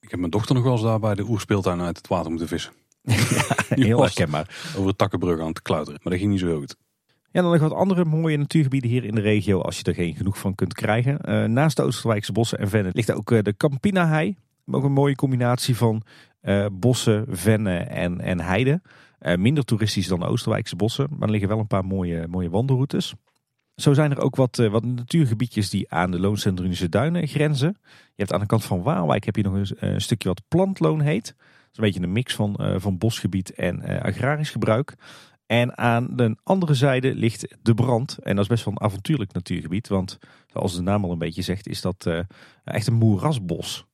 Ik heb mijn dochter nog wel eens daar bij de oerspeeltuin uit het water moeten vissen. ja, heel herkenbaar. Over het takkenbrug aan het klauteren. Maar dat ging niet zo goed. Ja, dan nog wat andere mooie natuurgebieden hier in de regio als je er geen genoeg van kunt krijgen. naast de Oosterwijkse bossen en vennen ligt ook de Campina-hei. Ook een mooie combinatie van uh, bossen, vennen en, en heiden. Uh, minder toeristisch dan de Oosterwijkse bossen, maar er liggen wel een paar mooie, mooie wandelroutes. Zo zijn er ook wat, uh, wat natuurgebiedjes die aan de Loonsendrunische duinen grenzen. Je hebt aan de kant van Waalwijk heb je nog een, een stukje wat plantloon heet. Dat is een beetje een mix van, van bosgebied en agrarisch gebruik. En aan de andere zijde ligt de brand. En dat is best wel een avontuurlijk natuurgebied. Want zoals de naam al een beetje zegt, is dat echt een moerasbos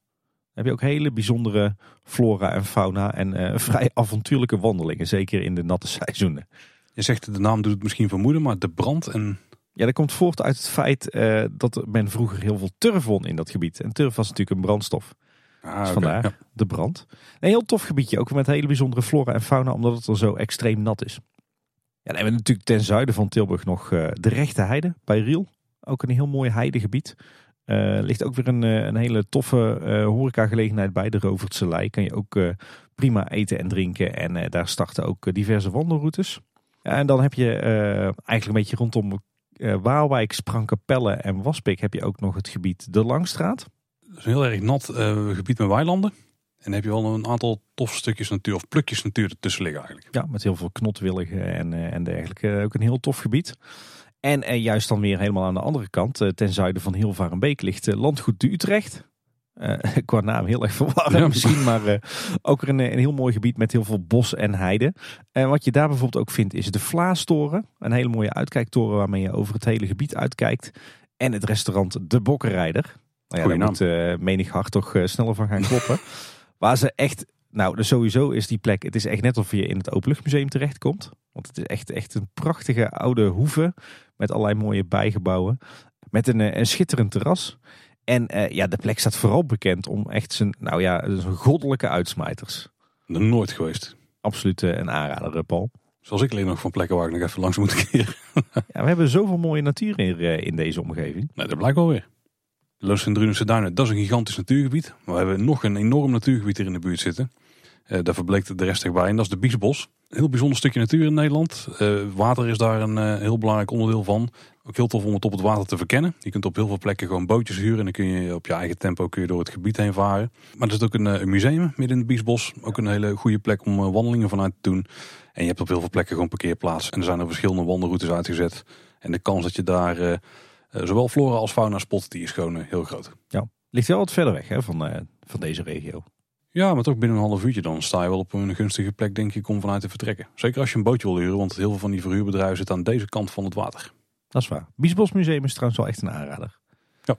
heb je ook hele bijzondere flora en fauna en uh, vrij avontuurlijke wandelingen. Zeker in de natte seizoenen. Je zegt de naam doet het misschien vermoeden, maar de brand en... Ja, dat komt voort uit het feit uh, dat men vroeger heel veel turf won in dat gebied. En turf was natuurlijk een brandstof. Ah, dus vandaar de brand. Een heel tof gebiedje, ook met hele bijzondere flora en fauna, omdat het er zo extreem nat is. Ja, dan hebben we natuurlijk ten zuiden van Tilburg nog uh, de Rechte Heide bij Riel. Ook een heel mooi heidegebied. Uh, ligt ook weer een, eh, een hele toffe uh, horecagelegenheid bij de Rovertse Lei. Kan je ook prima eten en drinken. En daar starten ook diverse wandelroutes. en dan heb je eigenlijk een beetje rondom Waalwijk, Sprankapelle en Waspik heb je ook nog het gebied De Langstraat. Dat is een heel erg nat gebied met weilanden. En dan heb je wel een aantal toffe stukjes natuur of plukjes natuur ertussen liggen eigenlijk. Ja, met heel veel knotwilligen en, en dergelijke. Ook een heel tof gebied. En juist dan weer helemaal aan de andere kant, eh, ten zuiden van Hilvarenbeek, ligt eh, landgoed de Utrecht. Uh, qua naam heel erg verwarrend misschien, maar ook een, een heel mooi gebied met heel veel bos en heide. En wat je daar bijvoorbeeld ook vindt is de Vlaastoren. Een hele mooie uitkijktoren waarmee je over het hele gebied uitkijkt. En het restaurant De Bokkenrijder. Nou ja, daar moet menig hart toch sneller van gaan kloppen. Waar ze echt nou, dus sowieso is die plek, het is echt net of je in het Openluchtmuseum terechtkomt. Want het is echt, echt een prachtige oude hoeve met allerlei mooie bijgebouwen. Met een, eh, een schitterend terras. En uh, ja, de plek staat vooral bekend om echt zijn, nou ja, zijn goddelijke uitsmijters. Nog nooit geweest. Absoluut uh, een aanrader, Paul. Zoals ik alleen nog van plekken waar ik nog even langs moet keren. ja, we hebben zoveel mooie natuur in, in deze omgeving. Nee, dat blijkt wel weer. En Drunense Duinen, dat is een gigantisch natuurgebied. Maar we hebben nog een enorm natuurgebied hier in de buurt zitten. Daar verbleekt de rest erbij. En dat is de Biesbos. Heel bijzonder stukje natuur in Nederland. Uh, water is daar een uh, heel belangrijk onderdeel van. Ook heel tof om het op het water te verkennen. Je kunt op heel veel plekken gewoon bootjes huren. En dan kun je op je eigen tempo kun je door het gebied heen varen. Maar er zit ook een, een museum midden in het Biesbos. Ook een hele goede plek om wandelingen vanuit te doen. En je hebt op heel veel plekken gewoon parkeerplaats. En er zijn er verschillende wandelroutes uitgezet. En de kans dat je daar zowel flora als fauna spot, die is gewoon heel groot. Ja, ligt wel wat verder weg hè, van, van deze regio. Ja, maar toch binnen een half uurtje dan sta je wel op een gunstige plek denk ik om vanuit te vertrekken. Zeker als je een bootje wil huren, want heel veel van die verhuurbedrijven zitten aan deze kant van het water. Dat is waar. Biesbos Museum is trouwens wel echt een aanrader. Ja.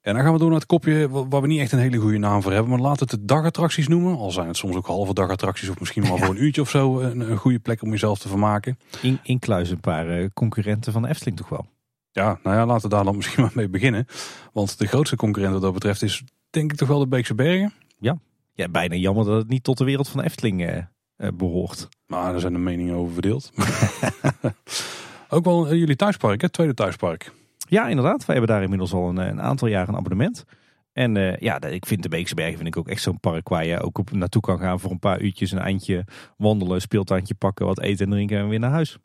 En dan gaan we door naar het kopje wa- waar we niet echt een hele goede naam voor hebben. Maar laten we het de dagattracties noemen. Al zijn het soms ook halve dagattracties of misschien maar voor een uurtje of zo een, een goede plek om jezelf te vermaken. In, incluis een paar eh, concurrenten van de Efteling toch wel. Ja, nou ja, laten we daar dan misschien maar mee beginnen. Want de grootste concurrent wat dat betreft is denk ik toch wel de Beekse Bergen. Ja, bijna jammer dat het niet tot de wereld van de Efteling eh, eh, behoort. Maar daar zijn de meningen over verdeeld. ook wel eh, jullie thuispark, hè? tweede thuispark. Ja, inderdaad. Wij hebben daar inmiddels al een, een aantal jaar een abonnement. En ja, ik vind de Beekse Bergen vind ik ook echt zo'n park waar je ook op naartoe kan gaan voor een paar uurtjes, een eindje wandelen, speeltuintje pakken, wat eten en drinken en weer naar huis.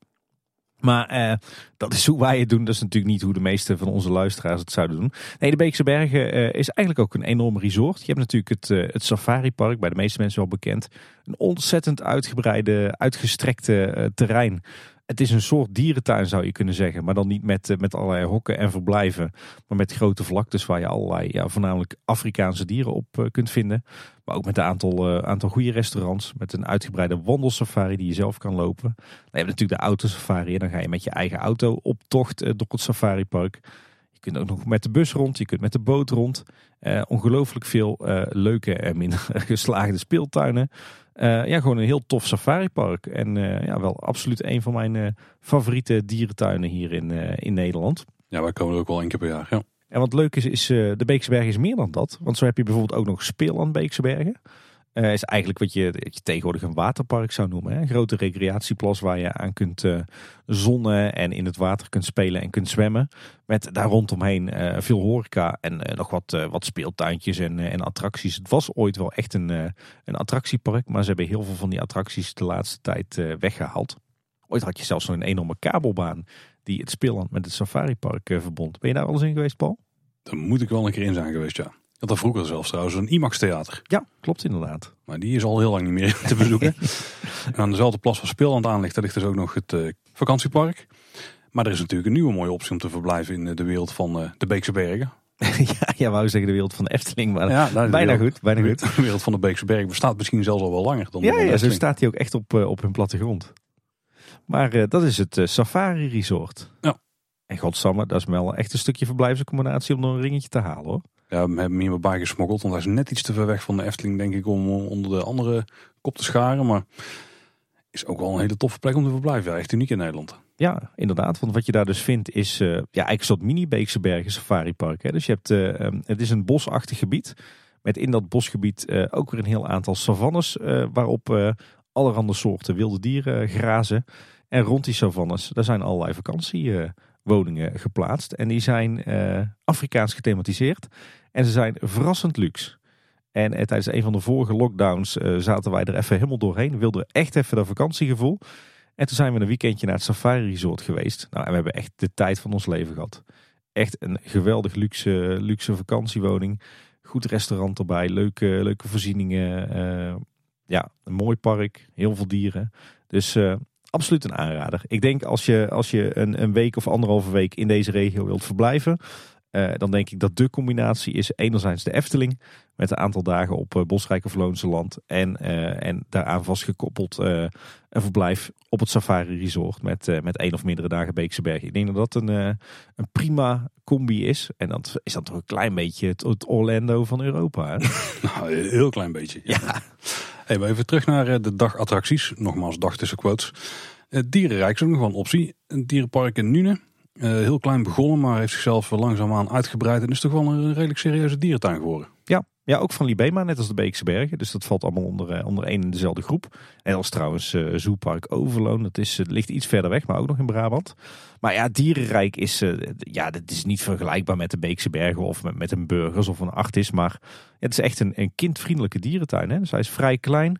Maar eh, dat is hoe wij het doen. Dat is natuurlijk niet hoe de meeste van onze luisteraars het zouden doen. Nee, de Beekse Bergen eh, is eigenlijk ook een enorm resort. Je hebt natuurlijk het, eh, het Safari Park, bij de meeste mensen wel bekend. Een ontzettend uitgebreide, uitgestrekte terrein. Het is een soort dierentuin zou je kunnen zeggen. Maar dan niet met, eh, met allerlei hokken en verblijven. Maar met grote vlaktes waar je allerlei, ja, voornamelijk Afrikaanse dieren op eh, kunt vinden. Maar ook met een aantal, eh, aantal goede restaurants. Met een uitgebreide wandelsafari die je zelf kan lopen. Dan heb je natuurlijk de autosafari. En dan ga je met je eigen auto op tocht door het safaripark. Je kunt ook nog met de bus rond. Je kunt met de boot rond. Ongelooflijk veel leuke en minder geslaagde speeltuinen. Eh, ja, gewoon een heel tof safaripark. En eh, ja, wel absoluut een van mijn eh, favoriete dierentuinen hier in, in Nederland. Ja, wij komen er ook wel één keer per jaar. Ja. En wat leuk is, is de Beekse Bergen is meer dan dat. Want zo heb je bijvoorbeeld ook nog Speelland Beekse Bergen. Eh is eigenlijk wat je, je tegenwoordig een waterpark zou noemen. Hè? Een grote recreatieplas waar je aan kunt eh, zonnen en in het water kunt spelen en kunt zwemmen. Met daar rondomheen eh, veel horeca en nog wat, wat speeltuintjes en, en attracties. Het was ooit wel echt een, een attractiepark, maar ze hebben heel veel van die attracties de laatste tijd eh, weggehaald. Ooit had je zelfs zo'n enorme kabelbaan die het speelland met het safaripark verbond. Ben je daar al eens in geweest, Paul? Daar moet ik wel een keer in zijn geweest, ja. Had daar vroeger zelfs trouwens een IMAX theater. Ja, klopt inderdaad. Maar die is al heel lang niet meer te bezoeken. en aan dezelfde plas waar Speelland aan ligt, daar ligt dus ook nog het eh, vakantiepark. Maar er is natuurlijk een nieuwe mooie optie om te verblijven in eh, de wereld van eh, de Beekse Bergen. ja, ja, wou zeggen de wereld van de Efteling, maar Ja, bijna wereld- goed, bijna goed. De wereld van de Beekse Bergen bestaat misschien zelfs al wel langer dan Ja, de ja, zo staat hij ook echt op, op hun plattegrond. Maar dat is het Safari Resort. Ja. En godsamme, dat is wel echt een stukje verblijfsaccommodatie om er een ringetje te halen hoor. Ja, we hebben hem hier bij gesmokkeld, want hij is net iets te ver weg van de Efteling, denk ik, om onder de andere kop te scharen. Maar is ook wel een hele toffe plek om te verblijven. Echt uniek in Nederland. Ja, inderdaad. Want wat je daar dus vindt is eh, ja, eigenlijk een soort mini-Beekse Bergen Safari Park. Hè. Dus je hebt, eh, ehm, het is een bosachtig gebied. Met in dat bosgebied eh, ook weer een heel aantal savannes. waarop allerhande soorten wilde dieren grazen. En rond die savannes, daar zijn allerlei vakantiewoningen geplaatst. En die zijn Afrikaans gethematiseerd. En ze zijn verrassend luxe. En eh, tijdens een van de vorige lockdowns eh, zaten wij er even helemaal doorheen. Wilden echt even dat vakantiegevoel. En toen zijn we een weekendje naar het Safari Resort geweest. Nou, en we hebben echt de tijd van ons leven gehad. Echt een geweldig luxe, luxe vakantiewoning. Goed restaurant erbij, leuke, leuke voorzieningen. eh, ja, een mooi park, heel veel dieren. Dus eh, absoluut een aanrader. Ik denk als je, als je een, een week of anderhalve week in deze regio wilt verblijven... eh, dan denk ik dat de combinatie is enerzijds de Efteling... met een aantal dagen op uh, Bosrijk of Loonse Land... en, eh, en daaraan vastgekoppeld een verblijf op het Safari Resort... met, met één of meerdere dagen Beekse Bergen. Ik denk dat dat een, een prima combi is. En dat is dan toch een klein beetje het, het Orlando van Europa. Hè? Nou, een heel klein beetje. ja. Hey, maar even terug naar de dagattracties. Nogmaals, dag tussen quotes. Het Dierenrijk is ook nog wel een optie. Een dierenpark in Nune. Eh, heel klein begonnen, maar heeft zichzelf langzaamaan uitgebreid. En is toch wel een redelijk serieuze dierentuin geworden. Ja, ja, ook van Libema, net als de Beekse Bergen. Dus dat valt allemaal onder, eh, onder één en dezelfde groep. En als trouwens uh, Zoopark Overloon. Dat is, ligt iets verder weg, maar ook nog in Brabant. Maar ja, Dierenrijk is, ja, dat is niet vergelijkbaar met de Beekse Bergen of met, met een Burgers of een Artis. Maar het is echt een, een kindvriendelijke dierentuin. Hè? Dus hij is vrij klein,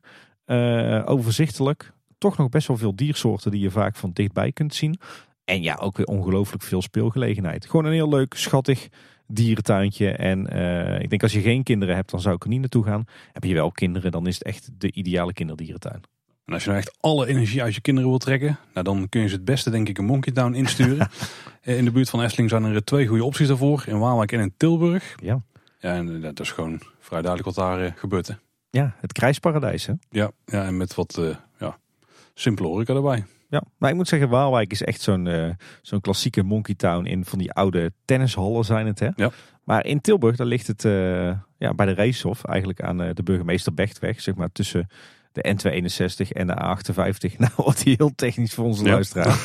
overzichtelijk. Toch nog best wel veel diersoorten die je vaak van dichtbij kunt zien. En ja, ook weer ongelooflijk veel speelgelegenheid. Gewoon een heel leuk, schattig dierentuintje. En uh, ik denk als je geen kinderen hebt, dan zou ik er niet naartoe gaan. Heb je wel kinderen, dan is het echt de ideale kinderdierentuin. En als je nou echt alle energie uit je kinderen wilt trekken, nou dan kun je ze het beste denk ik een Monkey Town insturen. in de buurt van Efteling zijn er twee goede opties daarvoor. In Waalwijk en in Tilburg. Ja. Ja, en dat is gewoon vrij duidelijk wat daar gebeurt. Hè? Ja, het krijsparadijs hè? Ja, ja, en met wat uh, ja, simpele horeca erbij. Ja, maar ik moet zeggen, Waalwijk is echt zo'n eh, zo'n klassieke monkey town in van die oude tennishallen zijn het. Hè? Ja. Maar in Tilburg, daar ligt het eh, ja, bij de racehof, eigenlijk aan eh, de burgemeester Bechtweg, zeg maar tussen de N261 en de A58. Nou, wordt die heel technisch voor onze Ja. luisteraar.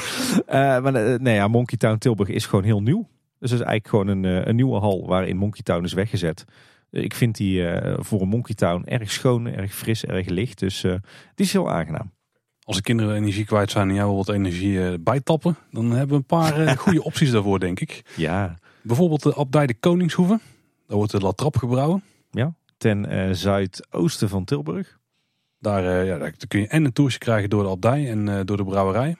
Maar nee, ja, Monkey Town Tilburg is gewoon heel nieuw. Dus het is eigenlijk gewoon een, een nieuwe hal waarin Monkey Town is weggezet. Ik vind die voor een Monkey Town erg schoon, erg fris, erg licht. Dus die is heel aangenaam. Als de kinderen energie kwijt zijn en jij wil wat energie eh, bijtappen, dan hebben we een paar eh, goede opties daarvoor, denk ik. Ja, Bijvoorbeeld de Abdij de Koningshoeve. Daar wordt de Latrap gebrouwen. ten eh, zuidoosten van Tilburg. Daar, ja, daar kun je en een toertje krijgen door de abdij en door de brouwerij.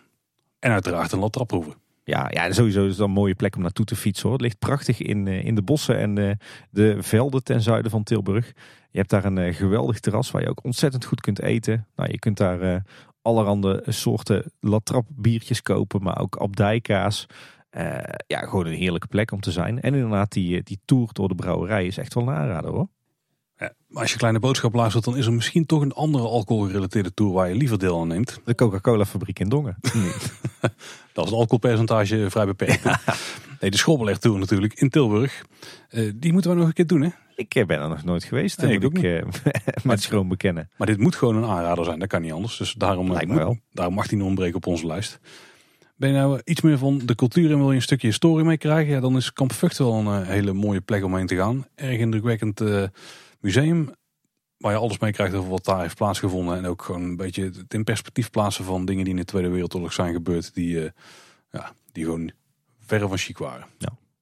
En uiteraard een latrap proeven. Ja, ja, sowieso is dat een mooie plek om naartoe te fietsen hoor. Het ligt prachtig in, in de bossen en eh, de velden ten zuiden van Tilburg. Je hebt daar een geweldig terras waar je ook ontzettend goed kunt eten. Nou, je kunt daar allerhande soorten latrap biertjes kopen, maar ook abdijkaas. Eh, ja, gewoon een heerlijke plek om te zijn. En inderdaad, die, eh, die tour door de brouwerij is echt wel een aanrader hoor. Ja, maar als je kleine boodschap luistert, dan is er misschien toch een andere alcoholgerelateerde tour waar je liever deel aan neemt. De Coca-Cola fabriek in Dongen. Dat is het alcoholpercentage vrij beperkt. nee, de Schobbeleg Tour natuurlijk in Tilburg. Eh, die moeten we nog een keer doen hè. ik eh, ben er nog nooit geweest. Nee, ik ik eh, met schroom bekennen. Maar dit moet gewoon een aanrader zijn, dat kan niet anders. Dus daarom, Lijkt me moet- wel. daarom mag die niet ontbreken op onze lijst. Ben je nou iets meer van de cultuur en wil je een stukje historie mee krijgen? Ja, dan is Kamp Vught wel een hele mooie plek om heen te gaan. Erg indrukwekkend eh, museum. Waar je alles mee krijgt over wat daar heeft plaatsgevonden. En ook gewoon een beetje het in perspectief plaatsen van dingen die in de Tweede Wereldoorlog zijn gebeurd. Die, eh, ja, die gewoon verre van chic waren.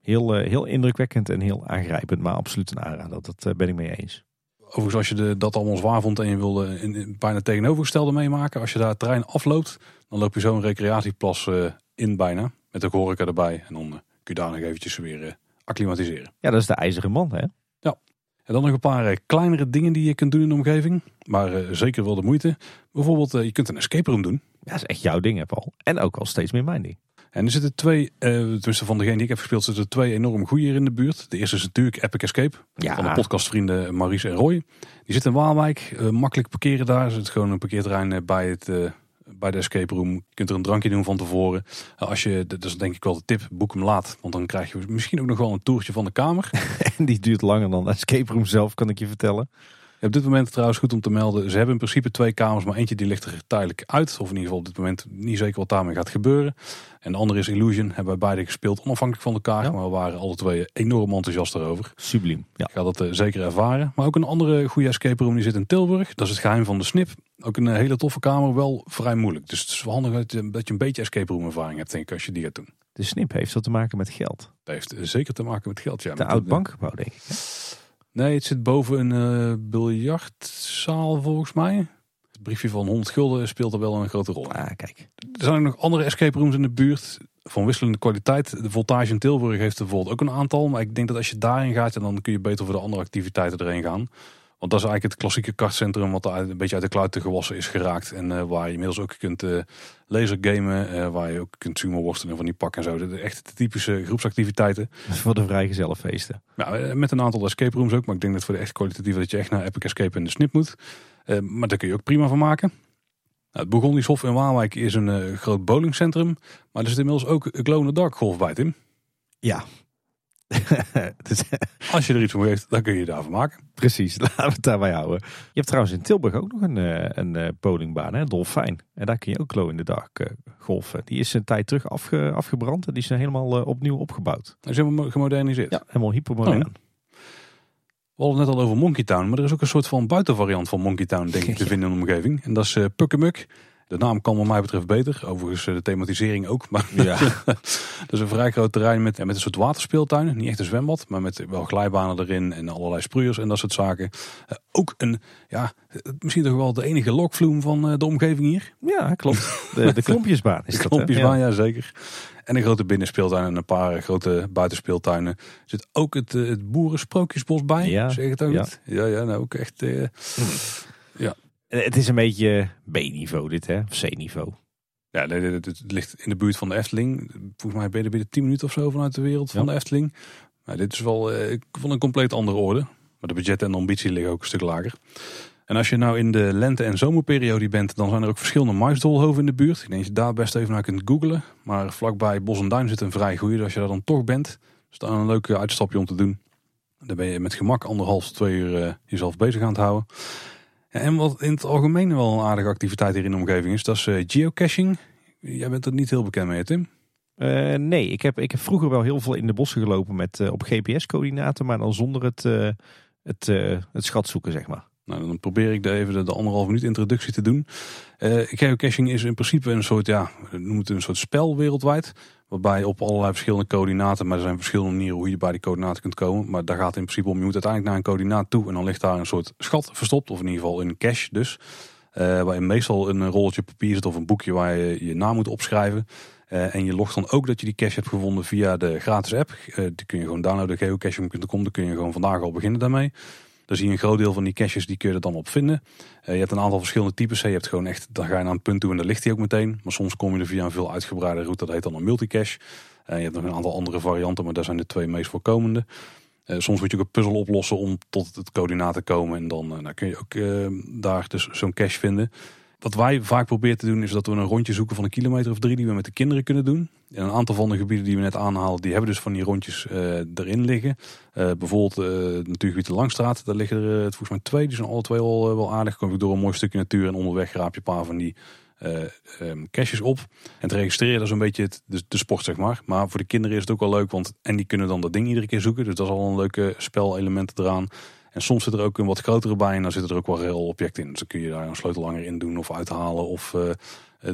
Heel, eh, heel indrukwekkend en heel aangrijpend, maar absoluut een aanrader. Dat eh, ben ik mee eens. Overigens, als je de, dat allemaal zwaar vond en je wilde in, in bijna tegenovergestelde meemaken. Als je daar het terrein afloopt, dan loop je zo'n recreatieplas in bijna. Met ook horeca erbij. En dan kun je daar nog eventjes weer acclimatiseren. Ja, dat is de ijzeren man, hè? En dan nog een paar eh, kleinere dingen die je kunt doen in de omgeving. Maar eh, zeker wel de moeite. Bijvoorbeeld, eh, je kunt een escape room doen. Ja, dat is echt jouw ding, hè, Paul. En ook wel steeds meer mijn ding. En er zitten twee, eh tenminste van degene die ik heb gespeeld, zitten twee enorm goede hier in de buurt. De eerste is natuurlijk Epic Escape. Ja. Van de podcastvrienden Maurice en Roy. Die zitten in Waalwijk. makkelijk parkeren daar. Er zit gewoon een parkeerterrein bij, het, bij de escape room. Je kunt er een drankje doen van tevoren. Eh, als je, dat is denk ik wel de tip, boek hem laat. Want dan krijg je misschien ook nog wel een toertje van de kamer. En die duurt langer dan de escape room zelf, kan ik je vertellen. Op dit moment trouwens goed om te melden. Ze hebben in principe twee kamers, maar eentje die ligt er tijdelijk uit. Of in ieder geval op dit moment niet zeker wat daarmee gaat gebeuren. En de andere is Illusion. Hebben wij beide gespeeld, onafhankelijk van elkaar. Ja. Maar we waren alle twee enorm enthousiast erover. Subliem. Ja. Ik ga dat eh, zeker ervaren. Maar ook een andere goede escape room die zit in Tilburg. Dat is het geheim van de snip. Ook een eh, hele toffe kamer, wel vrij moeilijk. Dus het is wel handig dat je, dat je een beetje escape room ervaring hebt, denk ik, als je die gaat doen. De snip heeft dat te maken met geld. Dat heeft zeker te maken met geld. Ja, Met oud bankgebouw, denk ik. hè? Nee, het zit boven een eh biljartzaal volgens mij. Het briefje van 100 gulden speelt er wel een grote rol. Ah, kijk. Er zijn ook nog andere escape rooms in de buurt van wisselende kwaliteit. De Voltage in Tilburg heeft er bijvoorbeeld ook een aantal. Maar ik denk dat als je daarin gaat, dan kun je beter voor de andere activiteiten erheen gaan. Want dat is eigenlijk het klassieke kartcentrum wat een beetje uit de kluiten gewassen is geraakt. En eh, waar je inmiddels ook kunt eh lasergamen, eh, waar je ook kunt worstelen van die pakken en zo. Echt de typische groepsactiviteiten. Voor de vrijgezellenfeesten. Ja, met een aantal escape rooms ook. Maar ik denk dat voor de echt kwalitatieve dat je echt naar Epic Escape en de Snip moet. Maar daar kun je ook prima van maken. Nou, het Burgondisch in Waalwijk is een groot bowlingcentrum. Maar er zit inmiddels ook Glow in the Dark golf bij, Tim. Ja. Dus, Als je er iets van geeft, dan kun je daarvan maken. precies, laten we het daarbij houden. Je hebt trouwens in Tilburg ook nog een, eh, een eh, bowlingbaan, hè? Dolfijn. En daar kun je ook glow in dark eh, golfen. Die is een tijd terug afge, afgebrand en die is helemaal eh, opnieuw opgebouwd. Dan zijn we gemoderniseerd. Ja, helemaal hypermodern. We hadden het net al over Monkey Town. Maar er is ook een soort van buitenvariant van Monkey Town, denk ik, te vinden in de omgeving. En dat is uh, Pukkemuk. De naam kan wat mij betreft beter. Overigens eh, de thematisering ook. Maar Ja. dat is een vrij groot terrein met, ja, met een soort waterspeeltuin. Niet echt een zwembad, maar met wel glijbanen erin en allerlei sproeiers en dat soort zaken. Eh, ook een, ja, eh, misschien toch wel de enige lokvloem van de omgeving hier. Ja, klopt. De, de klompjesbaan is De dat. klompjesbaan, ja. zeker. En een grote binnenspeeltuin en een paar grote buitenspeeltuinen. Er zit ook het, het boerensprookjesbos bij. Ja, Zeg het ook ja. niet? Ja, ja, nou ook echt... eh, Ja. Het is een beetje B-niveau dit, hè? Of C-niveau. Ja, het, ligt in de buurt van de Efteling. Volgens mij ben je binnen 10 minuten of zo vanuit de wereld van Ja. de Efteling. Maar dit is wel eh, van een compleet andere orde. Maar de budget en de ambitie liggen ook een stuk lager. En als je nou in de lente- en zomerperiode bent, dan zijn er ook verschillende maisdolhoven in de buurt. Ik denk dat je daar best even naar kunt googlen. Maar vlakbij Bos en Duin zit een vrij goede. Dus als je daar dan toch bent, is dat een leuke uitstapje om te doen. Dan ben je met gemak anderhalf twee uur uh, jezelf bezig aan het houden. En wat in het algemeen wel een aardige activiteit hier in de omgeving is, dat is uh, geocaching. Jij bent er niet heel bekend mee, Tim? Uh, nee, ik heb, ik heb vroeger wel heel veel in de bossen gelopen met, op GPS-coördinaten, maar dan zonder het, het, het schat zoeken, zeg maar. Nou, dan probeer ik even de, de anderhalf minuut introductie te doen. Geocaching is in principe een soort, ja, noem het een soort spel wereldwijd. Waarbij op allerlei verschillende coördinaten, maar er zijn verschillende manieren hoe je bij die coördinaten kunt komen. Maar daar gaat in principe om, je moet uiteindelijk naar een coördinaat toe en dan ligt daar een soort schat verstopt. Of in ieder geval een cache dus. Uh, waarin meestal een rolletje papier zit of een boekje waar je je naam moet opschrijven. Uh, en je logt dan ook dat je die cache hebt gevonden via de gratis app. die kun je gewoon downloaden, geocaching.com. Dan kun je gewoon vandaag al beginnen daarmee. Dan zie je een groot deel van die caches, die kun je er dan op vinden. Uh, je hebt een aantal verschillende types. Je hebt gewoon echt, dan ga je naar een punt toe en daar ligt hij ook meteen. Maar soms kom je er via een veel uitgebreide route, dat heet dan een multicache. Uh, je hebt nog een aantal andere varianten, maar dat zijn de twee meest voorkomende. Uh, soms moet je ook een puzzel oplossen om tot het coördinaat te komen. En dan, dan kun je ook daar dus zo'n cache vinden. Wat wij vaak proberen te doen is dat we een rondje zoeken van een kilometer of drie die we met de kinderen kunnen doen. En een aantal van de gebieden die we net aanhalen, die hebben dus van die rondjes uh, erin liggen. Uh, bijvoorbeeld uh, natuurgebied de Langstraat, daar liggen er volgens mij twee. Die zijn alle twee wel, wel aardig. Kom je door een mooi stukje natuur en onderweg raap je een paar van die um, caches op. En te registreren, dat is een beetje het, de, de, sport zeg maar. Maar voor de kinderen is het ook wel leuk, want en die kunnen dan dat ding iedere keer zoeken. Dus dat is al een leuke spelelement eraan. En soms zit er ook een wat grotere bij en dan zitten er ook wel heel objecten in. Dus dan kun je daar een sleutelhanger in doen of uithalen. Of, uh,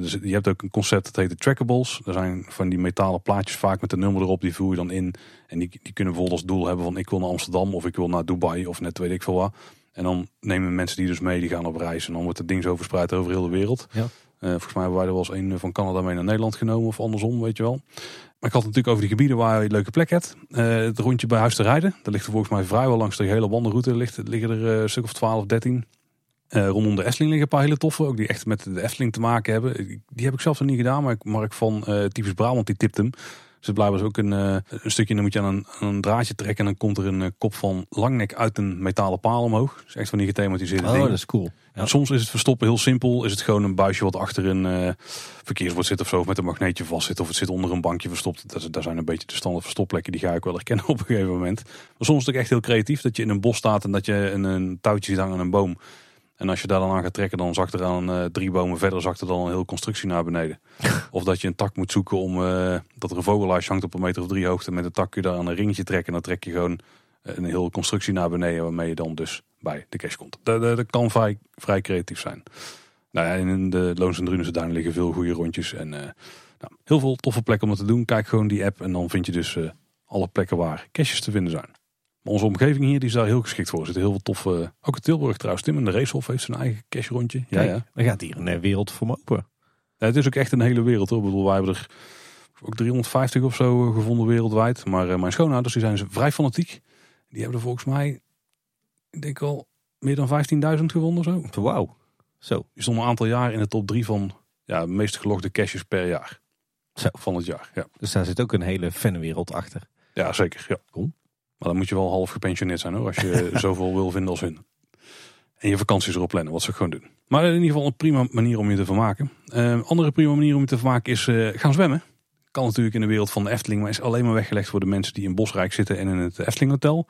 dus je hebt ook een concept dat heet de trackables. Er zijn van die metalen plaatjes vaak met een nummer erop, die voer je dan in. En die, die kunnen bijvoorbeeld als doel hebben van ik wil naar Amsterdam of ik wil naar Dubai of net weet ik veel wat. En dan nemen mensen die dus mee, die gaan op reis. En dan wordt het ding zo verspreid over heel de wereld. Ja. Uh, volgens mij hebben wij er wel eens een van Canada mee naar Nederland genomen of andersom, weet je wel. Maar ik had het natuurlijk over die gebieden waar je een leuke plek hebt. Uh, het rondje bij Huis te Rijden. Daar ligt er volgens mij vrijwel langs de hele wandelroute. Ligt, liggen er een stuk of 12, 13. Uh, rondom de Efteling liggen een paar hele toffe. Ook die echt met de Efteling te maken hebben. Die heb ik zelf nog niet gedaan. Maar Mark van uh, Types Brabant die tipt hem. Dus het blijft ook een, uh, een stukje. Dan moet je aan een, aan een, draadje trekken. En dan komt er een kop van langnek uit een metalen paal omhoog. Dus echt van die gethematiseerde oh, dingen. dat is cool. Ja. Soms is het verstoppen heel simpel. Is het gewoon een buisje wat achter een uh, verkeersbord zit of zo. Of met een magneetje vast zit. Of het zit onder een bankje verstopt. Dat, dat zijn een beetje de standaard verstopplekken. Die ga ik wel herkennen op een gegeven moment. Maar soms is het ook echt heel creatief. Dat je in een bos staat en dat je een, een touwtje ziet hangen aan een boom. En als je daar dan aan gaat trekken, dan zakt er aan uh, drie bomen verder zakt er dan een hele constructie naar beneden. of dat je een tak moet zoeken om uh, dat er een vogelaars hangt op een meter of drie hoogte. Met een tak kun je daar aan een ringetje trekken. En dan trek je gewoon een hele constructie naar beneden. Waarmee je dan dus bij de cache komt. Dat, dat, dat kan vrij, vrij creatief zijn. Nou ja, in de Loons en Drunense Duinen liggen veel goede rondjes. En uh, nou, heel veel toffe plekken om het te doen. Kijk gewoon die app en dan vind je dus alle plekken waar caches te vinden zijn. Maar onze omgeving hier die is daar heel geschikt voor. Er zitten heel veel toffe... Ook in Tilburg trouwens. Tim en de Racehof heeft zijn eigen cache rondje. Ja, ja. Dan gaat hier een wereld voor me open. Ja, het is ook echt een hele wereld. Hoor. Ik bedoel, wij hebben er ook 350 of zo gevonden wereldwijd. Maar uh, mijn schoonouders die zijn vrij fanatiek. Die hebben er volgens mij, ik denk al, meer dan 15.000 gevonden zo. Wauw. Zo. Die stond een aantal jaar in de top 3 van ja, de meest gelogde caches per jaar. Zo. Van het jaar, ja. Dus daar zit ook een hele fanwereld achter. Ja, zeker. Ja. Cool. Maar dan moet je wel half gepensioneerd zijn hoor, als je zoveel wil vinden als hun. En je vakanties erop plannen, wat ze gewoon doen. Maar in ieder geval een prima manier om je te vermaken. Een uh, andere prima manier om je te vermaken is uh, gaan zwemmen. Kan natuurlijk in de wereld van de Efteling, maar is alleen maar weggelegd voor de mensen die in Bosrijk zitten en in het Efteling Hotel.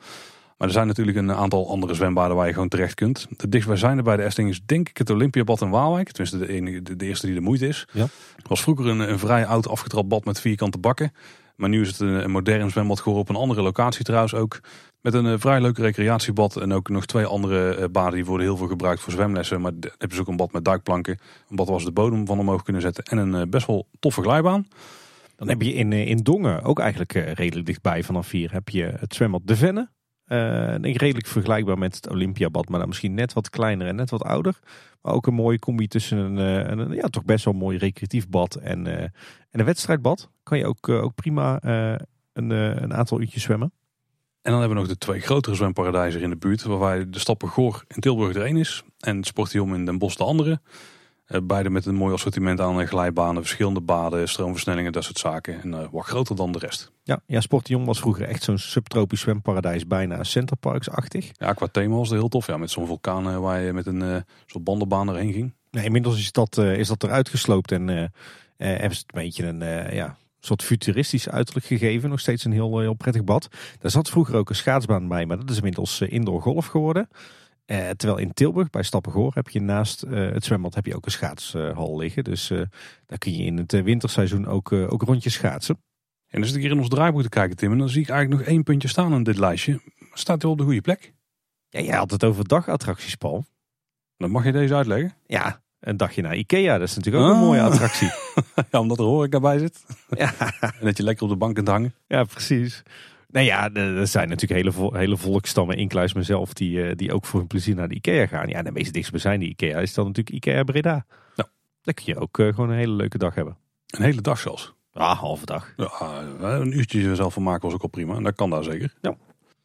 Maar er zijn natuurlijk een aantal andere zwembaden waar je gewoon terecht kunt. De dichtstbijzijnde bij de Efteling is denk ik het Olympiabad in Waalwijk. Tenminste de, enige, de, de eerste die de moeite is. Ja. Het was vroeger een, een vrij oud afgetrapt bad met vierkante bakken. Maar nu is het een, modern zwembad geworden op een andere locatie trouwens ook. Met een uh, vrij leuk recreatiebad en ook nog twee andere uh, baden die worden heel veel gebruikt voor zwemlessen. Maar hebben ze ook een bad met duikplanken. Een bad waar ze de bodem van omhoog kunnen zetten en een uh, best wel toffe glijbaan. Dan heb je in, in Dongen, ook eigenlijk redelijk dichtbij vanaf hier, heb je het zwembad De Venne. Denk redelijk vergelijkbaar met het Olympiabad, maar dan misschien net wat kleiner en net wat ouder. Maar ook een mooie combi tussen een, een, een ja, toch best wel mooi recreatief bad en, en een wedstrijdbad. Kan je ook, ook prima een, een aantal uurtjes zwemmen. En dan hebben we nog de twee grotere zwemparadijzen in de buurt. Waarbij de Stappen Goor in Tilburg er één is. En Sportium in Den Bosch de andere. Beide met een mooi assortiment aan glijbanen, verschillende baden, stroomversnellingen, dat soort zaken. En wat groter dan de rest. Ja, ja Sportium was vroeger echt zo'n subtropisch zwemparadijs, bijna Centerparks-achtig. Ja, qua thema was het heel tof. Ja, met zo'n vulkaan waar je met een soort bandenbaan erheen ging. Nee, inmiddels is dat, is dat eruit gesloopt en hebben ze het een beetje een ja, soort futuristisch uiterlijk gegeven. Nog steeds een heel, heel prettig bad. Daar zat vroeger ook een schaatsbaan bij, maar dat is inmiddels indoor golf geworden. Eh, terwijl in Tilburg bij Stappengoor heb je naast uh, het zwembad heb je ook een schaatshal liggen. Dus uh, daar kun je in het winterseizoen ook, ook rondjes schaatsen. En als ik hier in ons draaiboek te kijken, Tim, dan zie ik eigenlijk nog één puntje staan in dit lijstje. Staat hij op de goede plek? Ja, jij had het over dagattracties, Paul. Dan mag je deze uitleggen. Ja, een dagje naar Ikea, dat is natuurlijk ook een mooie ah. attractie. ja, omdat er horeca bij zit. Ja. en dat je lekker op de bank kunt hangen. Ja, precies. Nou ja, er zijn natuurlijk hele, hele volkstammen, inclusief mezelf, die, eh, die ook voor hun plezier naar de IKEA gaan. Ja, de meest dichtstbijzijnde IKEA is dan natuurlijk IKEA Breda. Ja. Daar kun je ook eh, gewoon een hele leuke dag hebben. Een hele dag zelfs? Ja, halve dag. Ja, een uurtje zelf van maken was ook al prima. En dat kan daar zeker. Ja.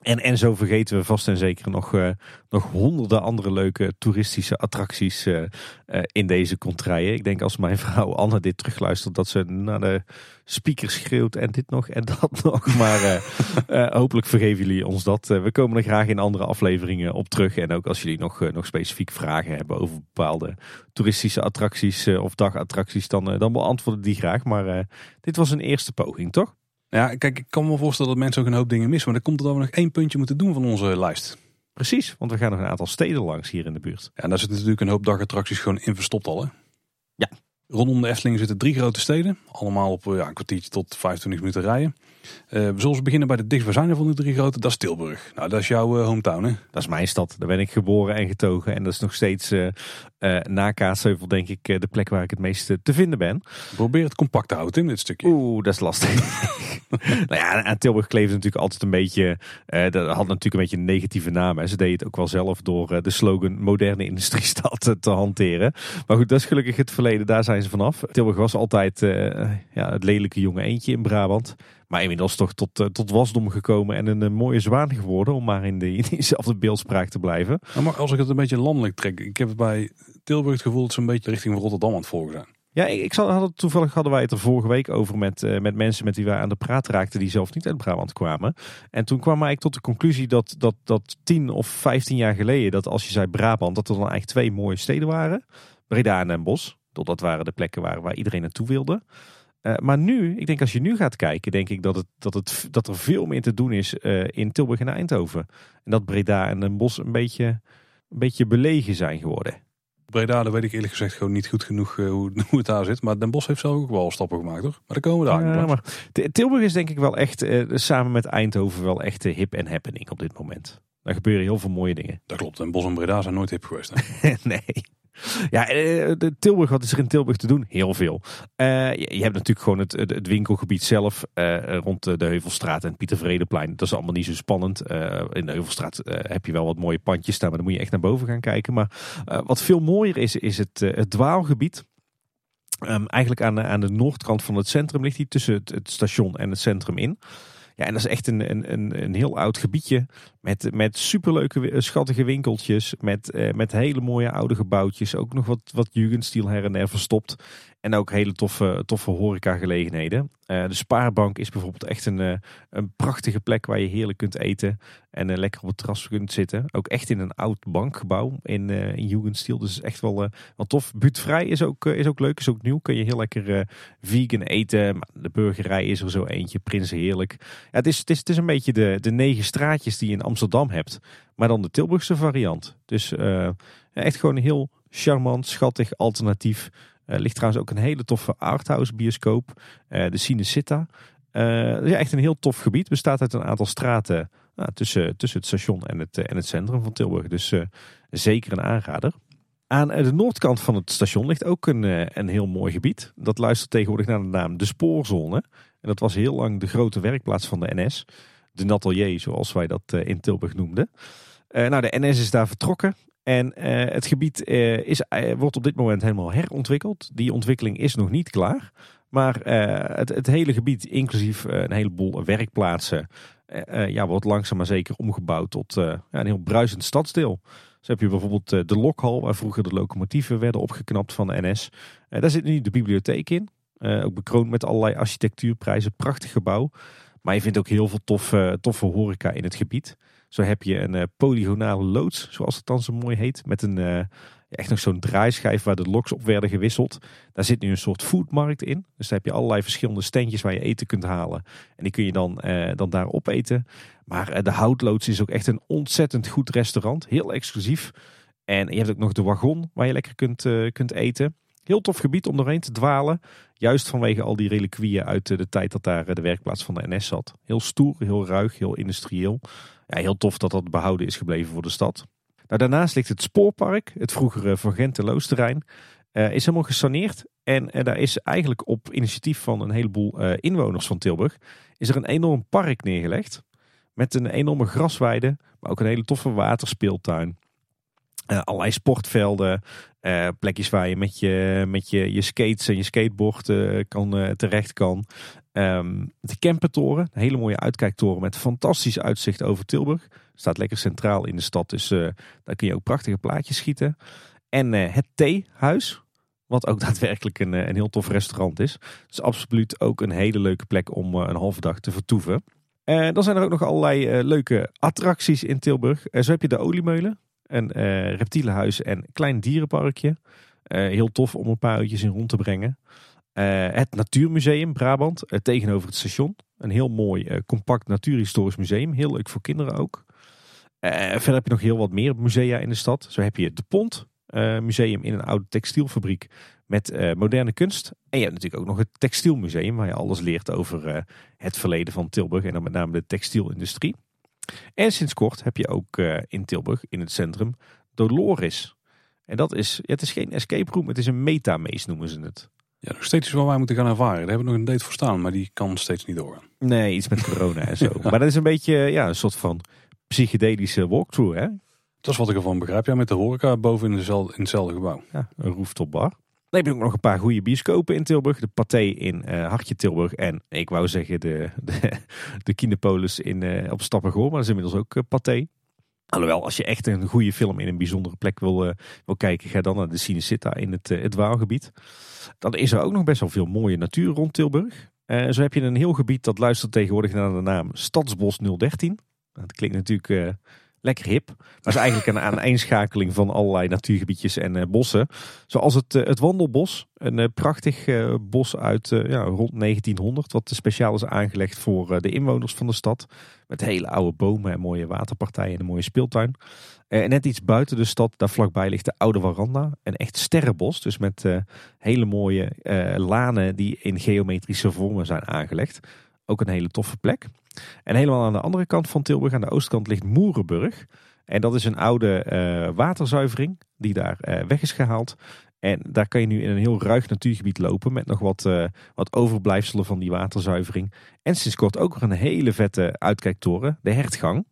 En, en zo vergeten we vast en zeker nog, uh, nog honderden andere leuke toeristische attracties uh, uh, in deze contraien. Ik denk als mijn vrouw Anne dit terugluistert, dat ze naar de speaker schreeuwt en dit nog en dat nog. Maar hopelijk vergeven jullie ons dat. we komen er graag in andere afleveringen op terug. En ook als jullie nog, nog specifiek vragen hebben over bepaalde toeristische attracties of dagattracties, dan, dan beantwoorden die graag. Maar dit was een eerste poging, toch? Ja, kijk, ik kan me voorstellen dat mensen ook een hoop dingen missen. Maar dan komt er dat we nog één puntje moeten doen van onze lijst. Precies, want we gaan nog een aantal steden langs hier in de buurt. Ja, en daar zitten natuurlijk een hoop dagattracties gewoon in verstopt al. Hè? Ja. Rondom de Efteling zitten drie grote steden. Allemaal op ja, een kwartiertje tot 25 minuten rijden. Uh, we zullen beginnen bij de dichtstbijzijnde van de drie grote. Dat is Tilburg. Nou, dat is jouw uh, hometown hè? Dat is mijn stad. Daar ben ik geboren en getogen. En dat is nog steeds uh, na Kaatsheuvel denk ik de plek waar ik het meest te vinden ben. Probeer het compact te houden in dit stukje. Oeh, dat is lastig. nou ja, aan Tilburg kleefde natuurlijk altijd een beetje... dat had natuurlijk een beetje een negatieve naam. Hè. Ze deden het ook wel zelf door de slogan moderne industriestad te hanteren. Maar goed, dat is gelukkig het verleden. Daar zijn ze vanaf. Tilburg was altijd ja, het lelijke jonge eentje in Brabant. Maar inmiddels toch tot, uh, tot wasdom gekomen en een, eh, mooie zwaan geworden. Om maar in, de, in diezelfde beeldspraak te blijven. maar als ik het een beetje landelijk trek. Ik heb bij Tilburg het gevoel dat ze een beetje richting Rotterdam aan het volgen zijn. Ja, ik, ik had, toevallig hadden wij het er vorige week over met, uh, met mensen met wie wij aan de praat raakten. Die zelf niet uit Brabant kwamen. En toen kwam ik tot de conclusie dat, dat, dat 10 of 15 jaar geleden. Dat als je zei Brabant, dat er dan eigenlijk twee mooie steden waren. Breda en Den Bosch. Dat waren de plekken waar, waar iedereen naartoe wilde. Uh, maar nu, ik denk als je nu gaat kijken, denk ik dat, het, dat, het, dat er veel meer te doen is uh, in Tilburg en Eindhoven. En dat Breda en Den Bosch een beetje, een beetje belegen zijn geworden. Breda, daar weet ik eerlijk gezegd gewoon niet goed genoeg uh, hoe, hoe, het daar zit. Maar Den Bosch heeft zelf ook wel stappen gemaakt hoor. Maar daar komen we daar. Ja, maar Tilburg is denk ik wel echt, samen met Eindhoven, wel echt hip en happening op dit moment. Daar gebeuren heel veel mooie dingen. Dat klopt. Den Bosch en Breda zijn nooit hip geweest. nee. Ja, eh, de Tilburg, wat is er in Tilburg te doen? Heel veel. Uh, je, hebt natuurlijk gewoon het, het, winkelgebied zelf uh, rond de Heuvelstraat en Pieter Vredeplein. Dat is allemaal niet zo spannend. in de Heuvelstraat heb je wel wat mooie pandjes staan, maar dan moet je echt naar boven gaan kijken. Maar wat veel mooier is, is het, het dwaalgebied. Um, eigenlijk aan de, aan de noordkant van het centrum ligt hij tussen het, het station en het centrum in. Ja, en dat is echt een, een, een heel oud gebiedje. Met, met superleuke, schattige winkeltjes. Met, eh, met hele mooie oude gebouwtjes. Ook nog wat, wat Jugendstil her en der verstopt. En ook hele toffe, toffe horecagelegenheden. Uh, de Spaarbank is bijvoorbeeld echt een, een prachtige plek waar je heerlijk kunt eten. En lekker op het terras kunt zitten. Ook echt in een oud bankgebouw in, in Jugendstil. Dus echt wel, wel tof. Buurtvrij is ook, is ook leuk, is ook nieuw. Kun je heel lekker vegan eten. De burgerij is er zo eentje. Prinsen heerlijk. Ja, het, is, het, is, een beetje de, de negen straatjes die in Amsterdam hebt. Maar dan de Tilburgse variant. Dus echt gewoon een heel charmant, schattig alternatief uh, ligt trouwens ook een hele toffe arthouse bioscoop. Uh, de Cinecitta. Is echt een heel tof gebied. Bestaat uit een aantal straten nou, tussen, tussen het station en het, en het centrum van Tilburg. Dus zeker een aanrader. Aan de noordkant van het station ligt ook een, een heel mooi gebied. Dat luistert tegenwoordig naar de naam de Spoorzone. En dat was heel lang de grote werkplaats van de NS. De Natelier, zoals wij dat in Tilburg noemden. nou, de NS is daar vertrokken. En uh, het gebied is, wordt op dit moment helemaal herontwikkeld. Die ontwikkeling is nog niet klaar. Maar het, het, hele gebied, inclusief een heleboel werkplaatsen, ja, wordt langzaam maar zeker omgebouwd tot een heel bruisend stadsdeel. Zo heb je bijvoorbeeld de Lokhal, waar vroeger de locomotieven werden opgeknapt van de NS. daar zit nu de bibliotheek in. ook bekroond met allerlei architectuurprijzen. Prachtig gebouw. Maar je vindt ook heel veel toffe, toffe horeca in het gebied. Zo heb je een polygonale loods, zoals het dan zo mooi heet. Met een echt nog zo'n draaischijf waar de loks op werden gewisseld. Daar zit nu een soort foodmarkt in. Dus daar heb je allerlei verschillende standjes waar je eten kunt halen. En die kun je dan, eh, dan daar opeten. Maar eh, de Houtloods is ook echt een ontzettend goed restaurant. Heel exclusief. En je hebt ook nog de wagon waar je lekker kunt, uh, kunt eten. Heel tof gebied om doorheen te dwalen. Juist vanwege al die reliquieën uit de tijd dat daar de werkplaats van de NS zat. Heel stoer, heel ruig, heel industrieel. Ja, heel tof dat dat behouden is gebleven voor de stad. Nou, daarnaast ligt het spoorpark, het vroegere Van Genteloos-terrein. Uh, is helemaal gesaneerd. En daar is eigenlijk op initiatief van een heleboel inwoners van Tilburg... is er een enorm park neergelegd. Met een enorme grasweide, maar ook een hele toffe waterspeeltuin. Allerlei sportvelden, plekjes waar je met je, met je, je skates en je skateboard kan, terecht kan. Um, de Kempentoren, een hele mooie uitkijktoren met fantastisch uitzicht over Tilburg. Staat lekker centraal in de stad, dus uh, daar kun je ook prachtige plaatjes schieten. En uh, het Theehuis, wat ook daadwerkelijk een, eh, een heel tof restaurant is. Dus absoluut ook een hele leuke plek om een halve dag te vertoeven. En dan zijn er ook nog allerlei leuke attracties in Tilburg. zo heb je de Oliemeulen, een reptielenhuis en klein dierenparkje. heel tof om een paar uurtjes in rond te brengen. Uh, het Natuurmuseum Brabant tegenover het station. Een heel mooi, compact natuurhistorisch museum. Heel leuk voor kinderen ook. verder heb je nog heel wat meer musea in de stad. Zo heb je de Pont Museum in een oude textielfabriek met moderne kunst. En je hebt natuurlijk ook nog het Textielmuseum waar je alles leert over het verleden van Tilburg. En dan met name de textielindustrie. En sinds kort heb je ook in Tilburg in het centrum Dolores. En dat is, het is geen escape room, het is een metamees noemen ze het. Ja, nog steeds iets waar wij moeten gaan ervaren. Daar hebben we nog een date voor staan, maar die kan steeds niet doorgaan. Nee, iets met corona en zo. Maar dat is een beetje ja, een soort van psychedelische walkthrough, hè? Dat is wat ik ervan begrijp. Ja, met de horeca boven in, dezelfde, in hetzelfde gebouw. Ja, een rooftopbar. Dan heb je ook nog een paar goede bioscopen in Tilburg. De Pathé in uh, Hartje Tilburg. En ik wou zeggen de, de, de Kinepolis in, uh, op Stappengoor. Maar dat is inmiddels ook uh, Pathé. Alhoewel, als je echt een goede film in een bijzondere plek wil, wil kijken, ga dan naar de Cinecitta in het, het Waalgebied. Dan is er ook nog best wel veel mooie natuur rond Tilburg. Zo heb je een heel gebied dat luistert tegenwoordig naar de naam Stadsbos 013. Dat klinkt natuurlijk lekker hip. Maar is eigenlijk een aaneenschakeling van allerlei natuurgebiedjes en uh, bossen. Zoals het, uh, het Wandelbos. Een uh, prachtig bos uit ja, rond 1900. Wat speciaal is aangelegd voor de inwoners van de stad. Met hele oude bomen en mooie waterpartijen en een mooie speeltuin. en net iets buiten de stad, daar vlakbij ligt de Oude Waranda. Een echt sterrenbos. Dus met hele mooie lanen die in geometrische vormen zijn aangelegd. Ook een hele toffe plek. En helemaal aan de andere kant van Tilburg, aan de oostkant, ligt Moerenburg. En dat is een oude uh, waterzuivering die daar uh, weg is gehaald. En daar kan je nu in een heel ruig natuurgebied lopen met nog wat, uh, wat overblijfselen van die waterzuivering. En sinds kort ook nog een hele vette uitkijktoren, de Hertgang.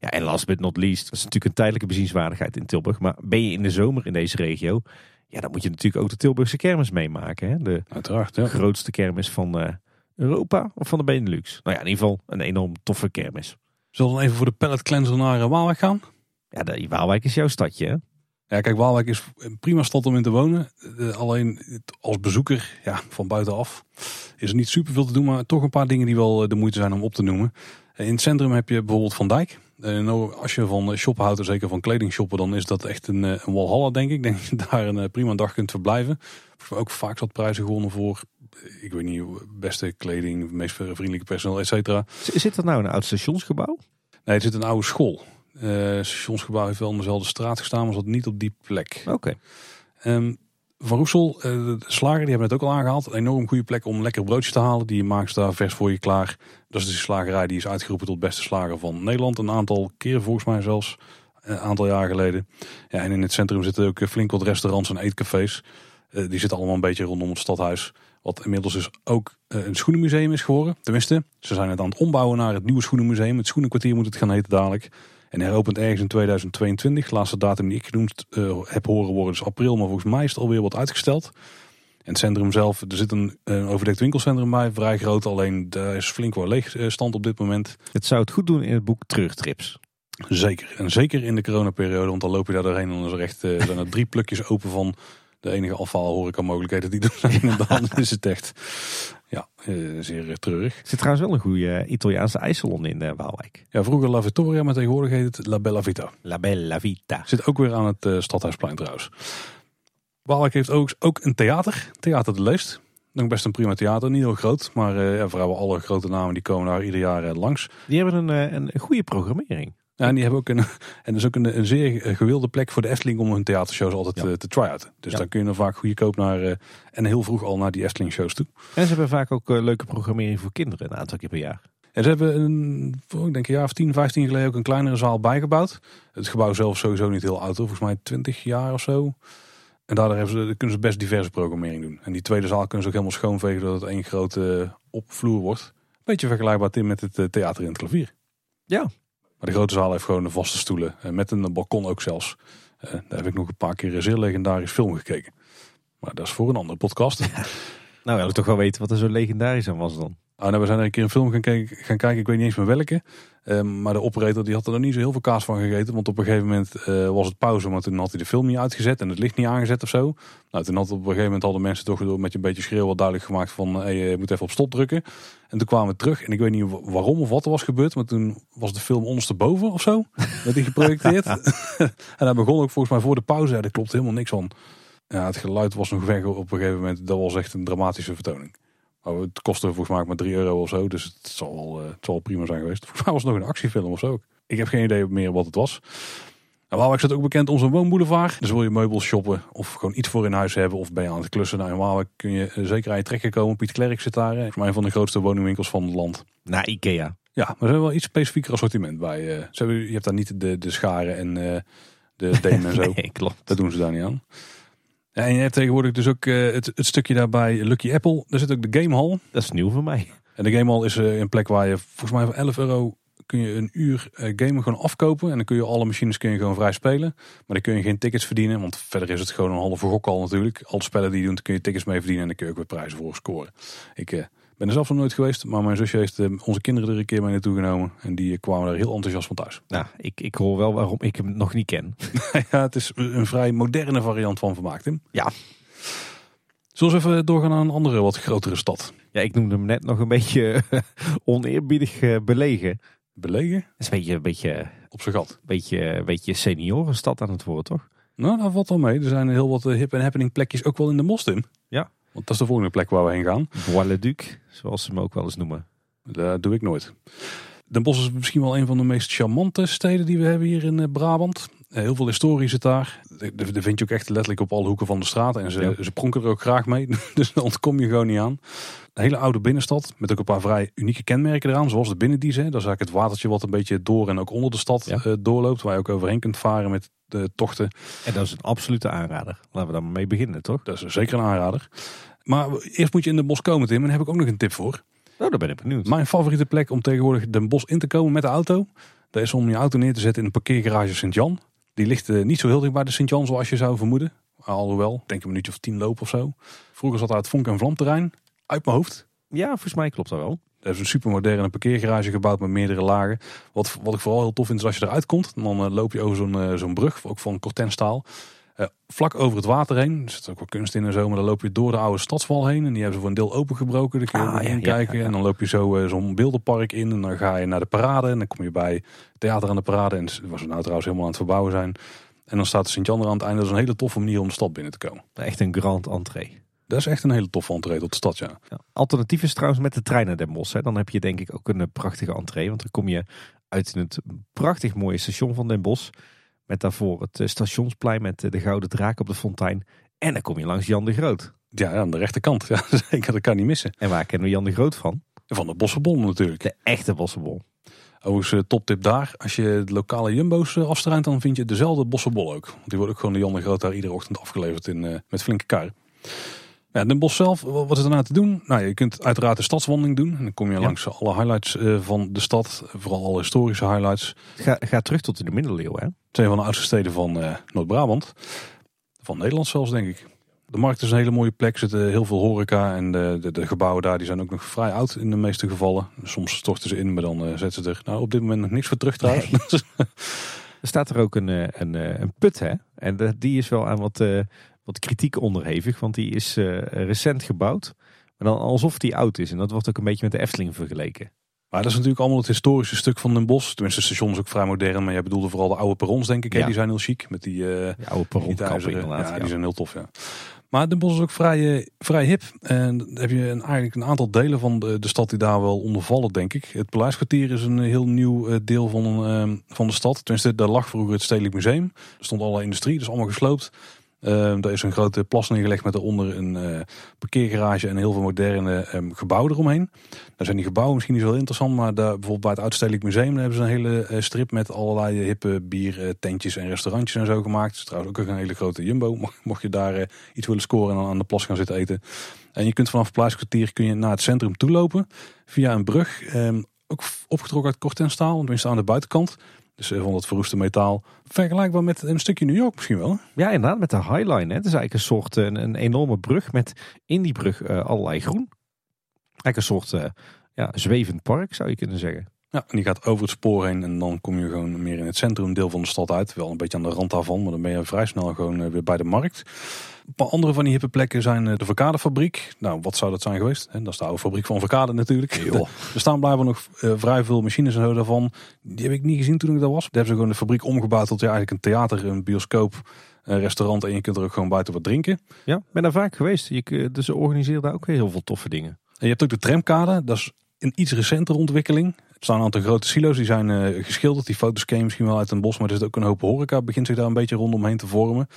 Ja, en last but not least, dat is natuurlijk een tijdelijke bezienswaardigheid in Tilburg. Maar ben je in de zomer in deze regio, ja, dan moet je natuurlijk ook de Tilburgse kermis meemaken. Hè? De Uiteraard, ja. grootste kermis van, Europa of van de Benelux? Nou ja, in ieder geval een enorm toffe kermis. Zullen we dan even voor de pallet cleanser naar uh, Waalwijk gaan? Ja, de, Waalwijk is jouw stadje hè? Ja, kijk, Waalwijk is een prima stad om in te wonen. alleen als bezoeker, ja, van buitenaf, is er niet super veel te doen. Maar toch een paar dingen die wel eh, de moeite zijn om op te noemen. In het centrum heb je bijvoorbeeld Van Dijk. Nou, als je van shoppen houdt, zeker van kleding shoppen, dan is dat echt een, een walhalla, denk ik. Ik denk dat je daar een prima dag kunt verblijven. Ook vaak zat prijzen gewonnen voor ik weet niet, beste kleding, meest vriendelijke personeel, et cetera. Zit dat nou in een oud stationsgebouw? Nee, het zit een oude school. Uh, stationsgebouw heeft wel in dezelfde straat gestaan, maar zat niet op die plek. Oké. Ehm, van Roesel, uh, de slager, die hebben het ook al aangehaald. Een enorm goede plek om lekker broodjes te halen. Die maakt daar vers voor je klaar. Dat is de slagerij die is uitgeroepen tot beste slager van Nederland. Een aantal keer volgens mij zelfs. Een aantal jaar geleden. Ja, en in het centrum zitten ook flink wat restaurants en eetcafés. Die zitten allemaal een beetje rondom het stadhuis. Wat inmiddels dus ook eh, een schoenenmuseum is geworden. Tenminste, ze zijn het aan het ombouwen naar het nieuwe schoenenmuseum. Het schoenenkwartier moet het gaan heten dadelijk. En hij opent ergens in 2022. Laatste datum die ik genoemd uh, heb horen worden is april. Maar volgens mij is het alweer wat uitgesteld. En het centrum zelf, er zit een, een overdekt winkelcentrum bij. Vrij groot, alleen daar is flink wel leegstand op dit moment. Het zou het goed doen in het boek Terugtrips. Zeker. En zeker in de coronaperiode, want dan loop je daar doorheen en dan is er echt, eh, zijn er drie plukjes open van de enige afval horeca mogelijkheden die er zijn. En dan is het echt, ja, eh, zeer eh, treurig. Er zit trouwens wel een goede Italiaanse ijssalon in uh, Waalwijk. Ja, vroeger La Vittoria, maar tegenwoordig heet het La Bella Vita. La Bella Vita. Zit ook weer aan het uh, Stadhuisplein trouwens. Waalwijk heeft ook, ook een theater, Theater de Leest. Nog best een prima theater, niet heel groot. Maar ja, vrijwel alle grote namen die komen daar ieder jaar langs. Die hebben een, een goede programmering. Ja, en die hebben ook een, en dat is ook een, een zeer gewilde plek voor de Efteling om hun theatershows altijd ja. te try-outen. Dus ja. dan kun je dan vaak goedkoop naar, uh, en heel vroeg al naar die Efteling shows toe. En ze hebben vaak ook uh, leuke programmering voor kinderen een aantal keer per jaar. En ze hebben een, ik denk een jaar of 10, 15 geleden ook een kleinere zaal bijgebouwd. Het gebouw zelf sowieso niet heel oud, volgens mij 20 jaar of zo. En daardoor hebben ze, kunnen ze best diverse programmering doen. En die tweede zaal kunnen ze ook helemaal schoonvegen zodat het één grote opvloer wordt. Beetje vergelijkbaar Tim met het theater in het klavier. Ja, de grote zaal heeft gewoon de vaste stoelen. Met een balkon ook zelfs. Uh, daar heb ik nog een paar keer een zeer legendarisch film gekeken. Maar dat is voor een andere podcast. nou, wil ik toch wel weten wat er zo legendarisch aan was dan. Ah, nou, we zijn er een keer een film gaan, kijken, gaan kijken, ik weet niet eens meer welke. Um, maar de operator die had er nog niet zo heel veel kaas van gegeten. Want op een gegeven moment uh, was het pauze, maar toen had hij de film niet uitgezet en het licht niet aangezet of zo. Nou, toen had op een gegeven moment al de mensen toch door met een beetje schreeuw wat duidelijk gemaakt van hey, je moet even op stop drukken. En toen kwamen we terug en ik weet niet waarom of wat er was gebeurd, maar toen was de film ondersteboven of zo. werd die geprojecteerd. en hij begon ook volgens mij voor de pauze, daar klopt helemaal niks van. Ja, het geluid was nog weg op een gegeven moment. Dat was echt een dramatische vertoning. Maar het kostte volgens mij maar 3 euro of zo. Dus het zal, wel, uh, het zal wel prima zijn geweest. Volgens mij was het nog een actiefilm of zo. Ik heb geen idee meer wat het was. Nou, Waalwijk staat ook bekend om zijn woonboulevard. Dus wil je meubels shoppen of gewoon iets voor in huis hebben. Of ben je aan het klussen. Nou, in Waalwijk kun je zeker aan je trekken komen. Piet Klerk zit daar. Voor mij een van de grootste woningwinkels van het land. Na Ikea. Ja, maar ze hebben wel iets specifieker assortiment bij. Uh, ze hebben, je hebt daar niet de, de scharen en de denen en zo. nee, klopt. Dat doen ze daar niet aan. Ja, en je hebt tegenwoordig dus ook uh, het, het, stukje daarbij Lucky Apple. Daar zit ook de Game Hall. Dat is nieuw voor mij. En de Game Hall is uh, een plek waar je volgens mij voor 11 euro kun je een uur uh, gamen gewoon afkopen. En dan kun je alle machines kun je gewoon vrij spelen. Maar dan kun je geen tickets verdienen. Want verder is het gewoon een halve gok al natuurlijk. Alle spellen die je doet kun je tickets mee verdienen. En dan kun je ook weer prijzen voor scoren. Ik ben er zelf nog nooit geweest. Maar mijn zusje heeft onze kinderen er een keer mee naartoe genomen. En die kwamen er heel enthousiast van thuis. Nou, ik, ik hoor wel waarom ik hem nog niet ken. ja, het is een vrij moderne variant van vermaak, Tim. Ja, Zullen we even doorgaan naar een andere wat grotere stad? Ja, ik noemde hem net nog een beetje oneerbiedig uh, belegen. Belegen? Dat is een beetje, een beetje, op zijn gat. Een beetje, een beetje seniorenstad aan het worden, toch? Nou, daar valt wel mee. Er zijn heel wat hip en happening plekjes ook wel in de Mostim. Ja. Want dat is de volgende plek waar we heen gaan. Bois-le-Duc, zoals ze hem ook wel eens noemen. Dat doe ik nooit. Den Bosch is misschien wel een van de meest charmante steden die we hebben hier in Brabant. Heel veel historie zit daar. Daar vind je ook echt letterlijk op alle hoeken van de straat. En ze, ja. ze pronken er ook graag mee. Dus daar ontkom je gewoon niet aan. Een hele oude binnenstad. Met ook een paar vrij unieke kenmerken eraan. Zoals de binnendies. Dat is eigenlijk het watertje wat een beetje door en ook onder de stad ja. uh, doorloopt. Waar je ook overheen kunt varen met de tochten. En dat is een absolute aanrader. Laten we daar maar mee beginnen, toch? Dat is zeker een aanrader. Maar eerst moet je in de bos komen, Tim. En daar heb ik ook nog een tip voor. Oh, daar ben ik benieuwd. Mijn favoriete plek om tegenwoordig de bos in te komen met de auto. Dat is om je auto neer te zetten in een parkeergarage Sint-Jan. Die ligt uh, niet zo heel dicht bij de Sint-Jan zoals je zou vermoeden. Alhoewel, denk een minuutje of tien lopen of zo. Vroeger zat daar het vonk- en vlamterrein. Uit mijn hoofd. Ja, volgens mij klopt dat wel. Er is een supermoderne parkeergarage gebouwd met meerdere lagen. Wat, wat ik vooral heel tof vind is als je eruit komt. Dan uh, loop je over zo'n uh, zo'n brug, ook van kortenstaal. Uh, vlak over het water heen. Er zit ook wel kunst in en zo. Maar dan loop je door de oude stadswal heen. En die hebben ze voor een deel opengebroken. Dan kun je ah, ja, kijken. Ja, ja, en dan loop je zo zo'n beeldenpark in. En dan ga je naar de parade. En dan kom je bij Theater aan de Parade. En ze nou trouwens helemaal aan het verbouwen zijn. En dan staat de Sint-Jan er aan het einde. Dat is een hele toffe manier om de stad binnen te komen. Echt een grand entree. Dat is echt een hele toffe entree tot de stad, ja. ja. Alternatief is trouwens met de trein naar Den Bosch. Hè. Dan heb je denk ik ook een prachtige entree. Want dan kom je uit in het prachtig mooie station van Den Bosch. Met daarvoor het stationsplein met de Gouden Draak op de fontein. En dan kom je langs Jan de Groot. Ja, aan de rechterkant. Ja, zeker, dat kan niet missen. En waar kennen we Jan de Groot van? Van de Bossenbol natuurlijk. De echte Bossenbol. Overigens, toptip daar. Als je de lokale jumbo's afstruint, dan vind je dezelfde Bossenbol ook. Want die wordt ook gewoon de Jan de Groot daar iedere ochtend afgeleverd in, uh, met flinke kar. Ja, Den Bosch zelf, wat is er nou te doen? Nou, je kunt uiteraard de stadswandeling doen. En dan kom je ja. langs alle highlights uh, van de stad. Vooral alle historische highlights. Ga, ga terug tot de middeleeuwen, hè? Twee van de oudste steden van uh, Noord-Brabant. Van Nederland zelfs, denk ik. De markt is een hele mooie plek. Er zitten heel veel horeca. En de, de, de gebouwen daar die zijn ook nog vrij oud in de meeste gevallen. Soms storten ze in, maar dan uh, zetten ze er nou, op dit moment nog niks voor terug trouwens. Nee. er staat er ook een, een, een put hè. En die is wel aan wat, wat kritiek onderhevig. Want die is recent gebouwd. Maar dan alsof die oud is. En dat wordt ook een beetje met de Efteling vergeleken. Maar dat is natuurlijk allemaal het historische stuk van Den Bosch. Tenminste, het station is ook vrij modern. Maar jij bedoelde vooral de oude perrons, denk ik. Ja. Die zijn heel chic. Met die, uh, oude perronkappen inderdaad. Ja, die zijn heel tof, ja. Maar Den Bosch is ook vrij, uh, vrij hip. En dan heb je een, eigenlijk een aantal delen van de, de stad die daar wel onder vallen, denk ik. Het Paleiskwartier is een heel nieuw deel van, van de stad. Tenminste, daar lag vroeger het Stedelijk Museum. Er stond alle industrie, is allemaal gesloopt. Uh, er is een grote plas neergelegd met daaronder een uh, parkeergarage en heel veel moderne um, gebouwen eromheen. Daar zijn die gebouwen misschien niet zo interessant, maar daar, bijvoorbeeld bij het Oudstedelijk Museum hebben ze een hele uh, strip met allerlei hippe biertentjes en restaurantjes en zo gemaakt. Het is trouwens ook een hele grote jumbo, mocht je daar iets willen scoren en dan aan de plas gaan zitten eten. En je kunt vanaf het Pluiskwartier kun je naar het centrum toe lopen via een brug. Um, ook opgetrokken uit kortenstaal, tenminste aan de buitenkant. Dus van dat verroeste metaal. Vergelijkbaar met een stukje New York misschien wel. Ja, inderdaad, met de High Line. Hè. Het is eigenlijk een soort een, een enorme brug met in die brug uh, allerlei groen. Eigenlijk een soort uh, ja, zwevend park zou je kunnen zeggen. Ja, en die gaat over het spoor heen en dan kom je gewoon meer in het centrumdeel van de stad uit. Wel een beetje aan de rand daarvan, maar dan ben je vrij snel gewoon weer bij de markt. Een paar andere van die hippe plekken zijn de Verkadefabriek. Nou, wat zou dat zijn geweest? Dat is de oude fabriek van Verkade natuurlijk. er staan blijkbaar nog uh, vrij veel machines en zo daarvan. Die heb ik niet gezien toen ik daar was. Daar hebben ze gewoon de fabriek omgebouwd tot ja, eigenlijk een theater, een bioscoop, een restaurant. En je kunt er ook gewoon buiten wat drinken. Ja, ben daar vaak geweest. Je, dus ze organiseren daar ook weer heel veel toffe dingen. En je hebt ook de tramkade. Dat is een iets recentere ontwikkeling. Er staan een aantal grote silo's, die zijn uh, geschilderd. Die foto's ken je misschien wel uit een bos, maar er zit ook een hoop horeca. Begint zich daar een beetje rondomheen te vormen.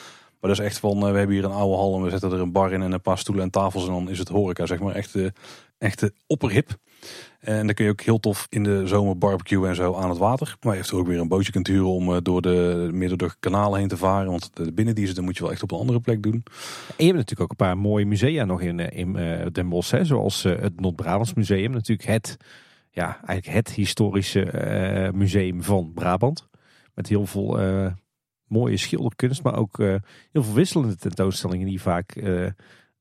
Dat is echt van, uh, we hebben hier een oude hal en we zetten er een bar in en een paar stoelen en tafels. En dan is het horeca, zeg maar, echt, echt opperhip. En dan kun je ook heel tof in de zomer barbecue en zo aan het water. Maar je hebt er ook weer een bootje kunt huren om uh, door de midden door kanalen heen te varen. Want de binnendiezen moet je wel echt op een andere plek doen. En je hebt natuurlijk ook een paar mooie musea nog in, in Den Bosch. Hè? Zoals het Noord-Brabants Museum. Natuurlijk het ja, eigenlijk het historische museum van Brabant. Met heel veel mooie schilderkunst, maar ook uh, heel veel wisselende tentoonstellingen die vaak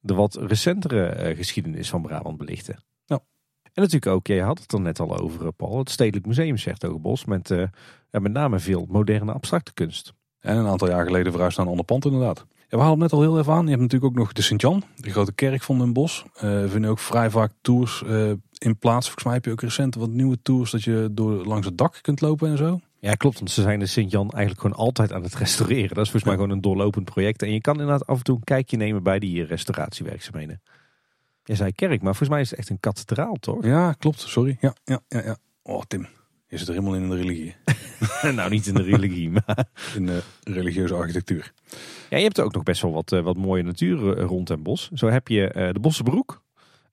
de wat recentere geschiedenis van Brabant belichten. Ja. En natuurlijk ook, jij had het er net al over, Paul, het Stedelijk Museum Bos met met name veel moderne abstracte kunst. En een aantal jaar geleden verhuisd naar een ander pand inderdaad. Ja, we halen het net al heel even aan. Je hebt natuurlijk ook nog de Sint-Jan, de grote kerk van Den Bosch. Uh, vinden ook vrij vaak tours uh, in plaats. Volgens mij heb je ook recent wat nieuwe tours dat je door langs het dak kunt lopen en zo. Ja, klopt. Want ze zijn de Sint-Jan eigenlijk gewoon altijd aan het restaureren. Dat is volgens mij gewoon een doorlopend project. En je kan inderdaad af en toe een kijkje nemen bij die restauratiewerkzaamheden. Je zei kerk, maar volgens mij is het echt een kathedraal, toch? Ja, klopt. Sorry. Ja, ja, ja, ja. Oh, Tim. Je zit er helemaal in de religie. nou, niet in de religie, maar... In de religieuze architectuur. Ja, je hebt ook nog best wel wat, wat mooie natuur rond het bos. Zo heb je de Bossenbroek.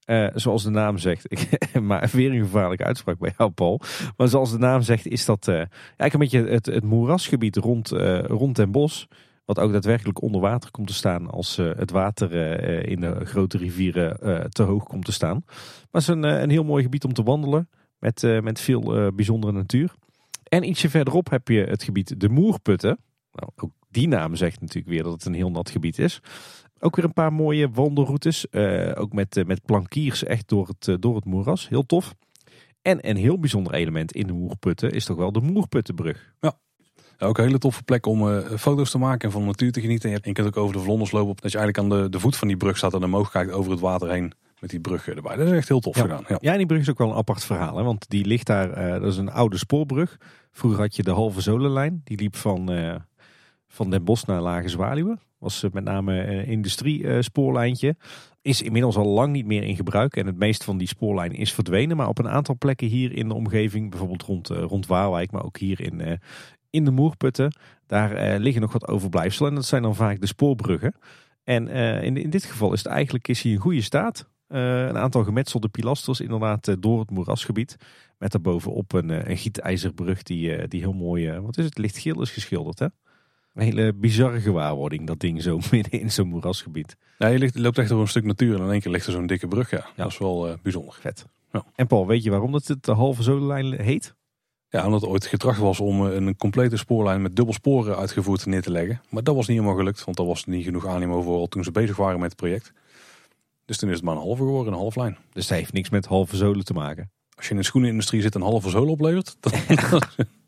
Uh, zoals de naam zegt, ik, maar weer een gevaarlijke uitspraak bij jou, Paul. Maar zoals de naam zegt, is dat uh, eigenlijk een beetje het, het moerasgebied rond, uh, rond Den Bosch. Wat ook daadwerkelijk onder water komt te staan als het water in de grote rivieren te hoog komt te staan. Maar het is een, een heel mooi gebied om te wandelen met, met veel bijzondere natuur. En ietsje verderop heb je het gebied de Moerputten. Nou, ook die naam zegt natuurlijk weer dat het een heel nat gebied is. Ook weer een paar mooie wandelroutes. Uh, ook met, uh, met plankiers echt door het, uh, door het moeras. Heel tof. En een heel bijzonder element in de Moerputten is toch wel de Moerputtenbrug. Ja. ook een hele toffe plek om foto's te maken en van de natuur te genieten. En je kunt ook over de vlonders lopen. Dat je eigenlijk aan de, de voet van die brug staat en omhoog kijkt over het water heen. Met die brug erbij. Dat is echt heel tof ja. gedaan. Ja. ja, en die brug is ook wel een apart verhaal. Hè? Want die ligt daar, dat is een oude spoorbrug. Vroeger had je de halve zolenlijn. Die liep van, van Den Bosch naar Lage Zwaluwen was met name een industriespoorlijntje. Is inmiddels al lang niet meer in gebruik. En het meeste van die spoorlijn is verdwenen. Maar op een aantal plekken hier in de omgeving, bijvoorbeeld rond, rond Waalwijk, maar ook hier in, in de Moerputten, daar liggen nog wat overblijfselen. En dat zijn dan vaak de spoorbruggen. En in, in dit geval is het eigenlijk is hij in goede staat. een aantal gemetselde pilasters inderdaad door het moerasgebied. Met daarbovenop een, een gietijzerbrug die, die heel mooi, wat is het, lichtgeel is geschilderd hè. Een hele bizarre gewaarwording, dat ding zo midden in zo'n moerasgebied. Ja, je loopt echt door een stuk natuur en in één keer ligt er zo'n dikke brug. Ja. ja. Dat is wel uh, bijzonder. Vet. Ja. En Paul, weet je waarom dat het de halve zolenlijn heet? Ja, omdat het ooit getracht was om eh, een complete spoorlijn met dubbel sporen uitgevoerd neer te leggen. Maar dat was niet helemaal gelukt, want er was niet genoeg animo voor toen ze bezig waren met het project. Dus toen is het maar een halve geworden, een half lijn. Dus dat heeft niks met halve zolen te maken. Als je in de schoenenindustrie zit en een halve zool oplevert, dan,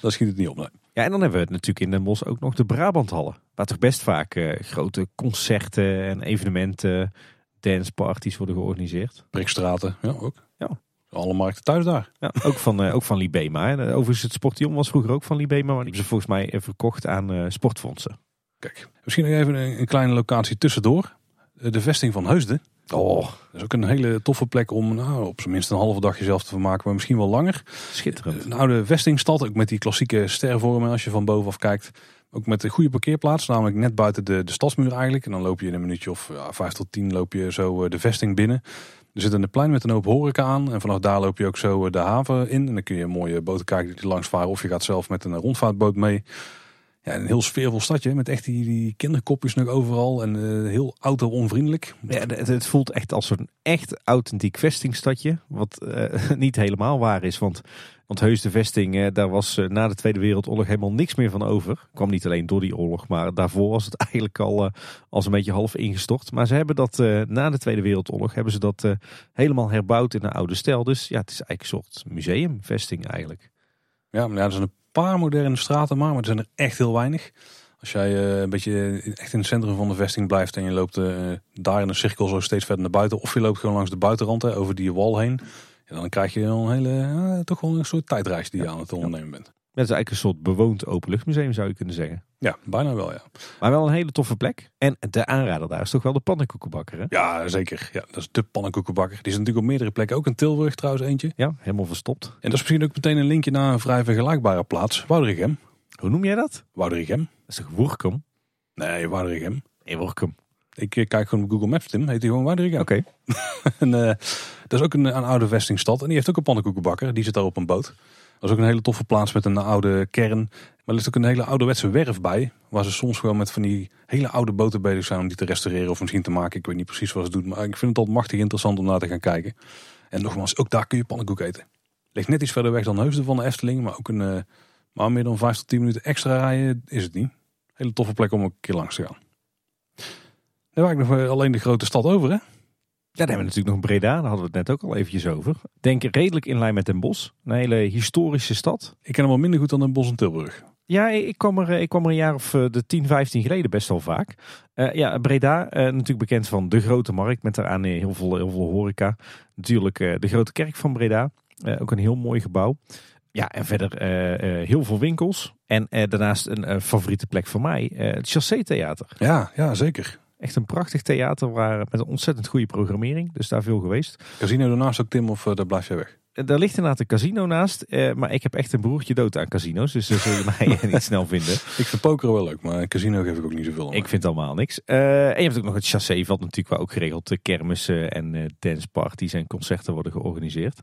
dan schiet het niet op. Nee. Ja, en dan hebben we het natuurlijk in Den Bosch ook nog de Brabanthallen. Waar toch best vaak eh, grote concerten en evenementen, danceparties worden georganiseerd. Prikstraten, ja ook. Ja. Alle markten thuis daar. Ja, ook van, eh, ook van Libema. Hè. Overigens, het Sportion was vroeger ook van Libema. Maar die hebben ze volgens mij eh, verkocht aan sportfondsen. Kijk, misschien nog even een, een kleine locatie tussendoor. De vesting van Heusden. Oh, dat is ook een hele toffe plek om nou, op zijn minst een halve dag jezelf te vermaken, maar misschien wel langer. Schitterend. Een oude vestingstad, ook met die klassieke stervormen als je van bovenaf kijkt. Ook met een goede parkeerplaats, namelijk net buiten de, de stadsmuur eigenlijk. En dan loop je in een minuutje of ja, vijf tot tien loop je zo eh, de vesting binnen. Er zit een plein met een hoop horeca aan. En vanaf daar loop je ook zo eh, de haven in. En dan kun je een mooie boten kijken die langs varen. Of je gaat zelf met een rondvaartboot mee. Ja, een heel sfeervol stadje met echt die, die kinderkopjes nog overal. En eh, heel auto-onvriendelijk. Ja, het, het voelt echt als een echt authentiek vestingstadje. Wat eh, niet helemaal waar is. Want, want Heus de vesting, eh, daar was na de Tweede Wereldoorlog helemaal niks meer van over. Kwam niet alleen door die oorlog, maar daarvoor was het eigenlijk al als een beetje half ingestort. Maar ze hebben dat na de Tweede Wereldoorlog hebben ze dat helemaal herbouwd in een oude stijl. Dus ja, het is eigenlijk een soort museumvesting eigenlijk. Ja, maar ja, er zijn een paar moderne straten maar, maar er zijn er echt heel weinig. Als jij eh, een beetje echt in het centrum van de vesting blijft en je loopt eh, daar in een cirkel zo steeds verder naar buiten. Of je loopt gewoon langs de buitenrand hè, over die wal heen. Ja, dan krijg je een hele, eh, toch wel een soort tijdreis die je aan het ondernemen bent. Het is eigenlijk een soort bewoond openluchtmuseum zou je kunnen zeggen. Ja, bijna wel ja. Maar wel een hele toffe plek. En de aanrader daar is toch wel de pannenkoekenbakker hè? Ja, zeker. Ja, dat is de pannenkoekenbakker. Die is natuurlijk op meerdere plekken. Ook in Tilburg trouwens eentje. Ja, helemaal verstopt. En dat is misschien ook meteen een linkje naar een vrij vergelijkbare plaats. Woudrichem. Hoe noem jij dat? Woudrichem. Dat is toch Woerkum? Nee, Woudrichem. Nee, Woerkum. Ik eh, kijk gewoon op Google Maps, Tim. Heet hij gewoon Woudrichem. Oké. En, eh, dat is ook een, een oude vestingstad. En die heeft ook een pannenkoekenbakker. Die zit daar op een boot. Dat is ook een hele toffe plaats met een oude kern. Maar er ligt ook een hele ouderwetse werf bij. Waar ze soms gewoon met van die hele oude boten bezig zijn om die te restaureren of misschien te maken. Ik weet niet precies wat ze doen. Maar ik vind het altijd machtig interessant om naar te gaan kijken. En nogmaals, ook daar kun je pannenkoek eten. Ligt net iets verder weg dan Heusden van de Efteling. Maar ook een, eh, maar meer dan 5 tot 10 minuten extra rijden is het niet. Hele toffe plek om een keer langs te gaan. Dan heb ik nog alleen de grote stad over hè. Ja, dan hebben we natuurlijk nog Breda. Daar hadden we het net ook al eventjes over. Denk redelijk in lijn met Den Bosch. Een hele historische stad. Ik ken hem wel minder goed dan Den Bosch en Tilburg. Ja, ik kwam er, ik kwam er een jaar of eh, de 10, 15 geleden best wel vaak. Eh, ja, Breda, eh, natuurlijk bekend van de grote markt met daaraan eh, heel veel, heel veel horeca. Natuurlijk eh, de grote kerk van Breda. Eh, ook een heel mooi gebouw. Ja, en verder eh, eh, heel veel winkels. En eh, daarnaast een eh, favoriete plek voor mij, eh, het Chassé Theater. Ja, ja, zeker. Echt een prachtig theater waar, met een ontzettend goede programmering. Dus daar veel geweest. Casino ernaast ook, Tim, of eh, daar blijf jij weg? Eh, Daar ligt inderdaad een casino naast. eh, maar ik heb echt een broertje dood aan casino's. Dus daar zul je mij niet snel vinden. Ik vind pokeren wel leuk, maar een casino geef ik ook niet zoveel aan. Ik vind allemaal niks. En je hebt ook nog het chasséveld natuurlijk waar ook geregeld kermissen en eh danceparties en concerten worden georganiseerd.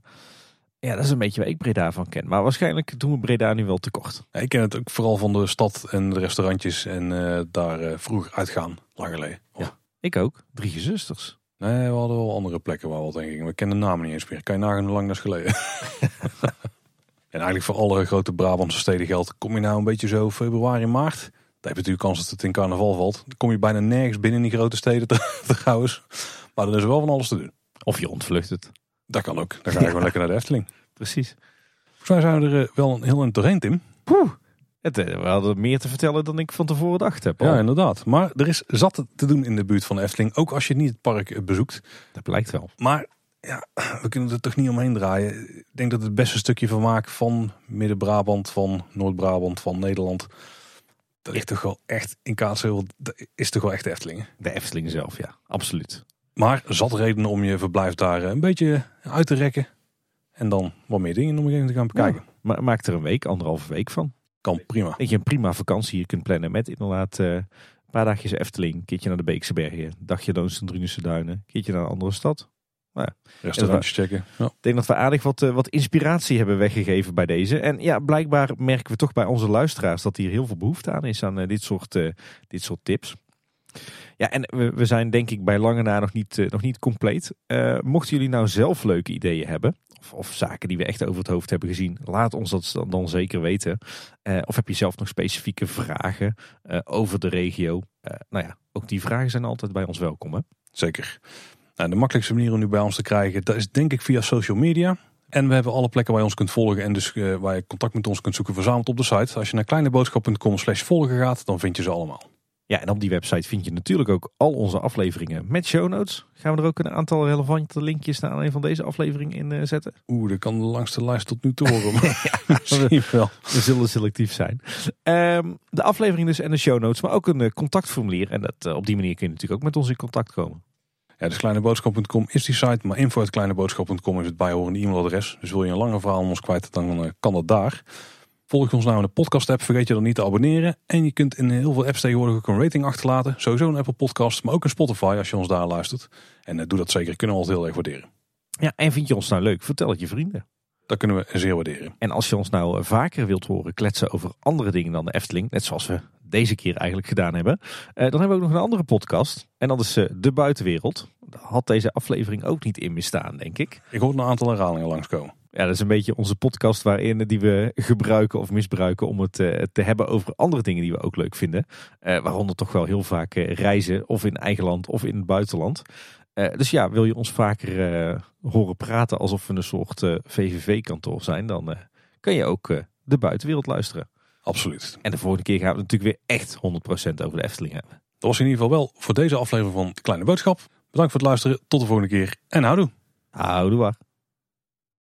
Ja, dat is een beetje waar ik Breda van ken. Maar waarschijnlijk doen we Breda nu wel tekort. Ja, ik ken het ook vooral van de stad en de restaurantjes en eh, daar eh, vroeger uitgaan, lang geleden. Oh. Ja. Ik ook. Drie gezusters. Nee, we hadden wel andere plekken waar we wat gingen. We kennen de namen niet eens meer. Kan je nagaan hoe lang dat is geleden. en eigenlijk voor alle grote Brabantse steden geldt. Kom je nou een beetje zo februari, maart. Dan heb je natuurlijk kans dat het in carnaval valt. Dan kom je bijna nergens binnen in die grote steden trouwens. Maar dan is er wel van alles te doen. Of je ontvlucht het. Dat kan ook. Dan ga je gewoon lekker naar de Efteling. Precies. Volgens mij zijn we er eh, wel een heel eind doorheen, Tim. Poeh. Het, eh, we hadden meer te vertellen dan ik van tevoren dacht heb. Ja, inderdaad. Maar er is zat te doen in de buurt van de Efteling. Ook als je niet het park eh, bezoekt. Dat blijkt wel. Maar ja, we kunnen er toch niet omheen draaien. Ik denk dat het beste stukje vermaak van Midden-Brabant, van Noord-Brabant, van Nederland. Dat ligt toch wel echt in Kaatsheuvel. Dat is toch wel echt de Efteling. De Efteling zelf, ja. Absoluut. Maar zat redenen om je verblijf daar eh, een beetje uit te rekken. En dan wat meer dingen om even te gaan bekijken. Maar maak er een week, anderhalve week van. Kan prima. Dat je een prima vakantie hier kunt plannen met inderdaad eh, een paar dagjes Efteling, een keertje naar de Beekse Bergen, dagje langs de Drunense Duinen, een keertje naar een andere stad. Restaurantjes checken. Ja. Ik denk dat we aardig wat, eh, wat inspiratie hebben weggegeven bij deze. En ja, blijkbaar merken we toch bij onze luisteraars dat hier heel veel behoefte aan is aan dit, soort, dit soort tips. Ja, en we, zijn denk ik bij lange na nog niet, uh, nog niet compleet. Uh, mochten jullie nou zelf leuke ideeën hebben, of, of, zaken die we echt over het hoofd hebben gezien, laat ons dat dan, dan zeker weten. Uh, of heb je zelf nog specifieke vragen over de regio? nou ja, ook die vragen zijn altijd bij ons welkom. Hè? Zeker. Nou, de makkelijkste manier om nu bij ons te krijgen, dat is denk ik via social media. En we hebben alle plekken waar je ons kunt volgen en dus waar je contact met ons kunt zoeken verzameld op de site. Als je naar kleineboodschap.com slash volgen gaat, dan vind je ze allemaal. Ja, en op die website vind je natuurlijk ook al onze afleveringen met show notes. Gaan we er ook een aantal relevante linkjes naar een van deze afleveringen in uh, zetten? Oeh, dat kan de langste lijst tot nu toe worden. ja, Misschien wel. We zullen selectief zijn. Um, de aflevering dus en de show notes, maar ook een uh, contactformulier. En dat, uh, op die manier kun je natuurlijk ook met ons in contact komen. Ja, dus kleineboodschap.com is die site, maar info.kleineboodschap.com is het bijhorende e-mailadres. Dus wil je een langer verhaal om ons kwijt, dan kan dat daar. Volg ons nou in de podcast app, vergeet je dan niet te abonneren. En je kunt in heel veel apps tegenwoordig ook een rating achterlaten. Sowieso een Apple podcast, maar ook een Spotify als je ons daar luistert. En uh, doe dat zeker, kunnen we ons heel erg waarderen. Ja, en vind je ons nou leuk? Vertel het je vrienden. Dat kunnen we zeer waarderen. En als je ons nou vaker wilt horen kletsen over andere dingen dan de Efteling, net zoals we deze keer eigenlijk gedaan hebben. Uh, dan hebben we ook nog een andere podcast. En dat is De Buitenwereld. Daar had deze aflevering ook niet in staan, denk ik. Ik hoor een aantal herhalingen langskomen. Ja, dat is een beetje onze podcast waarin die we gebruiken of misbruiken om het uh, te hebben over andere dingen die we ook leuk vinden. waaronder toch wel heel vaak reizen, of in eigen land of in het buitenland. dus ja, wil je ons vaker horen praten alsof we een soort VVV-kantoor zijn, dan kan je ook De Buitenwereld luisteren. Absoluut. En de volgende keer gaan we het natuurlijk weer echt 100% over de Efteling hebben. Dat was in ieder geval wel voor deze aflevering van Kleine Boodschap. Bedankt voor het luisteren. Tot de volgende keer en houdoe. Houdoe waar.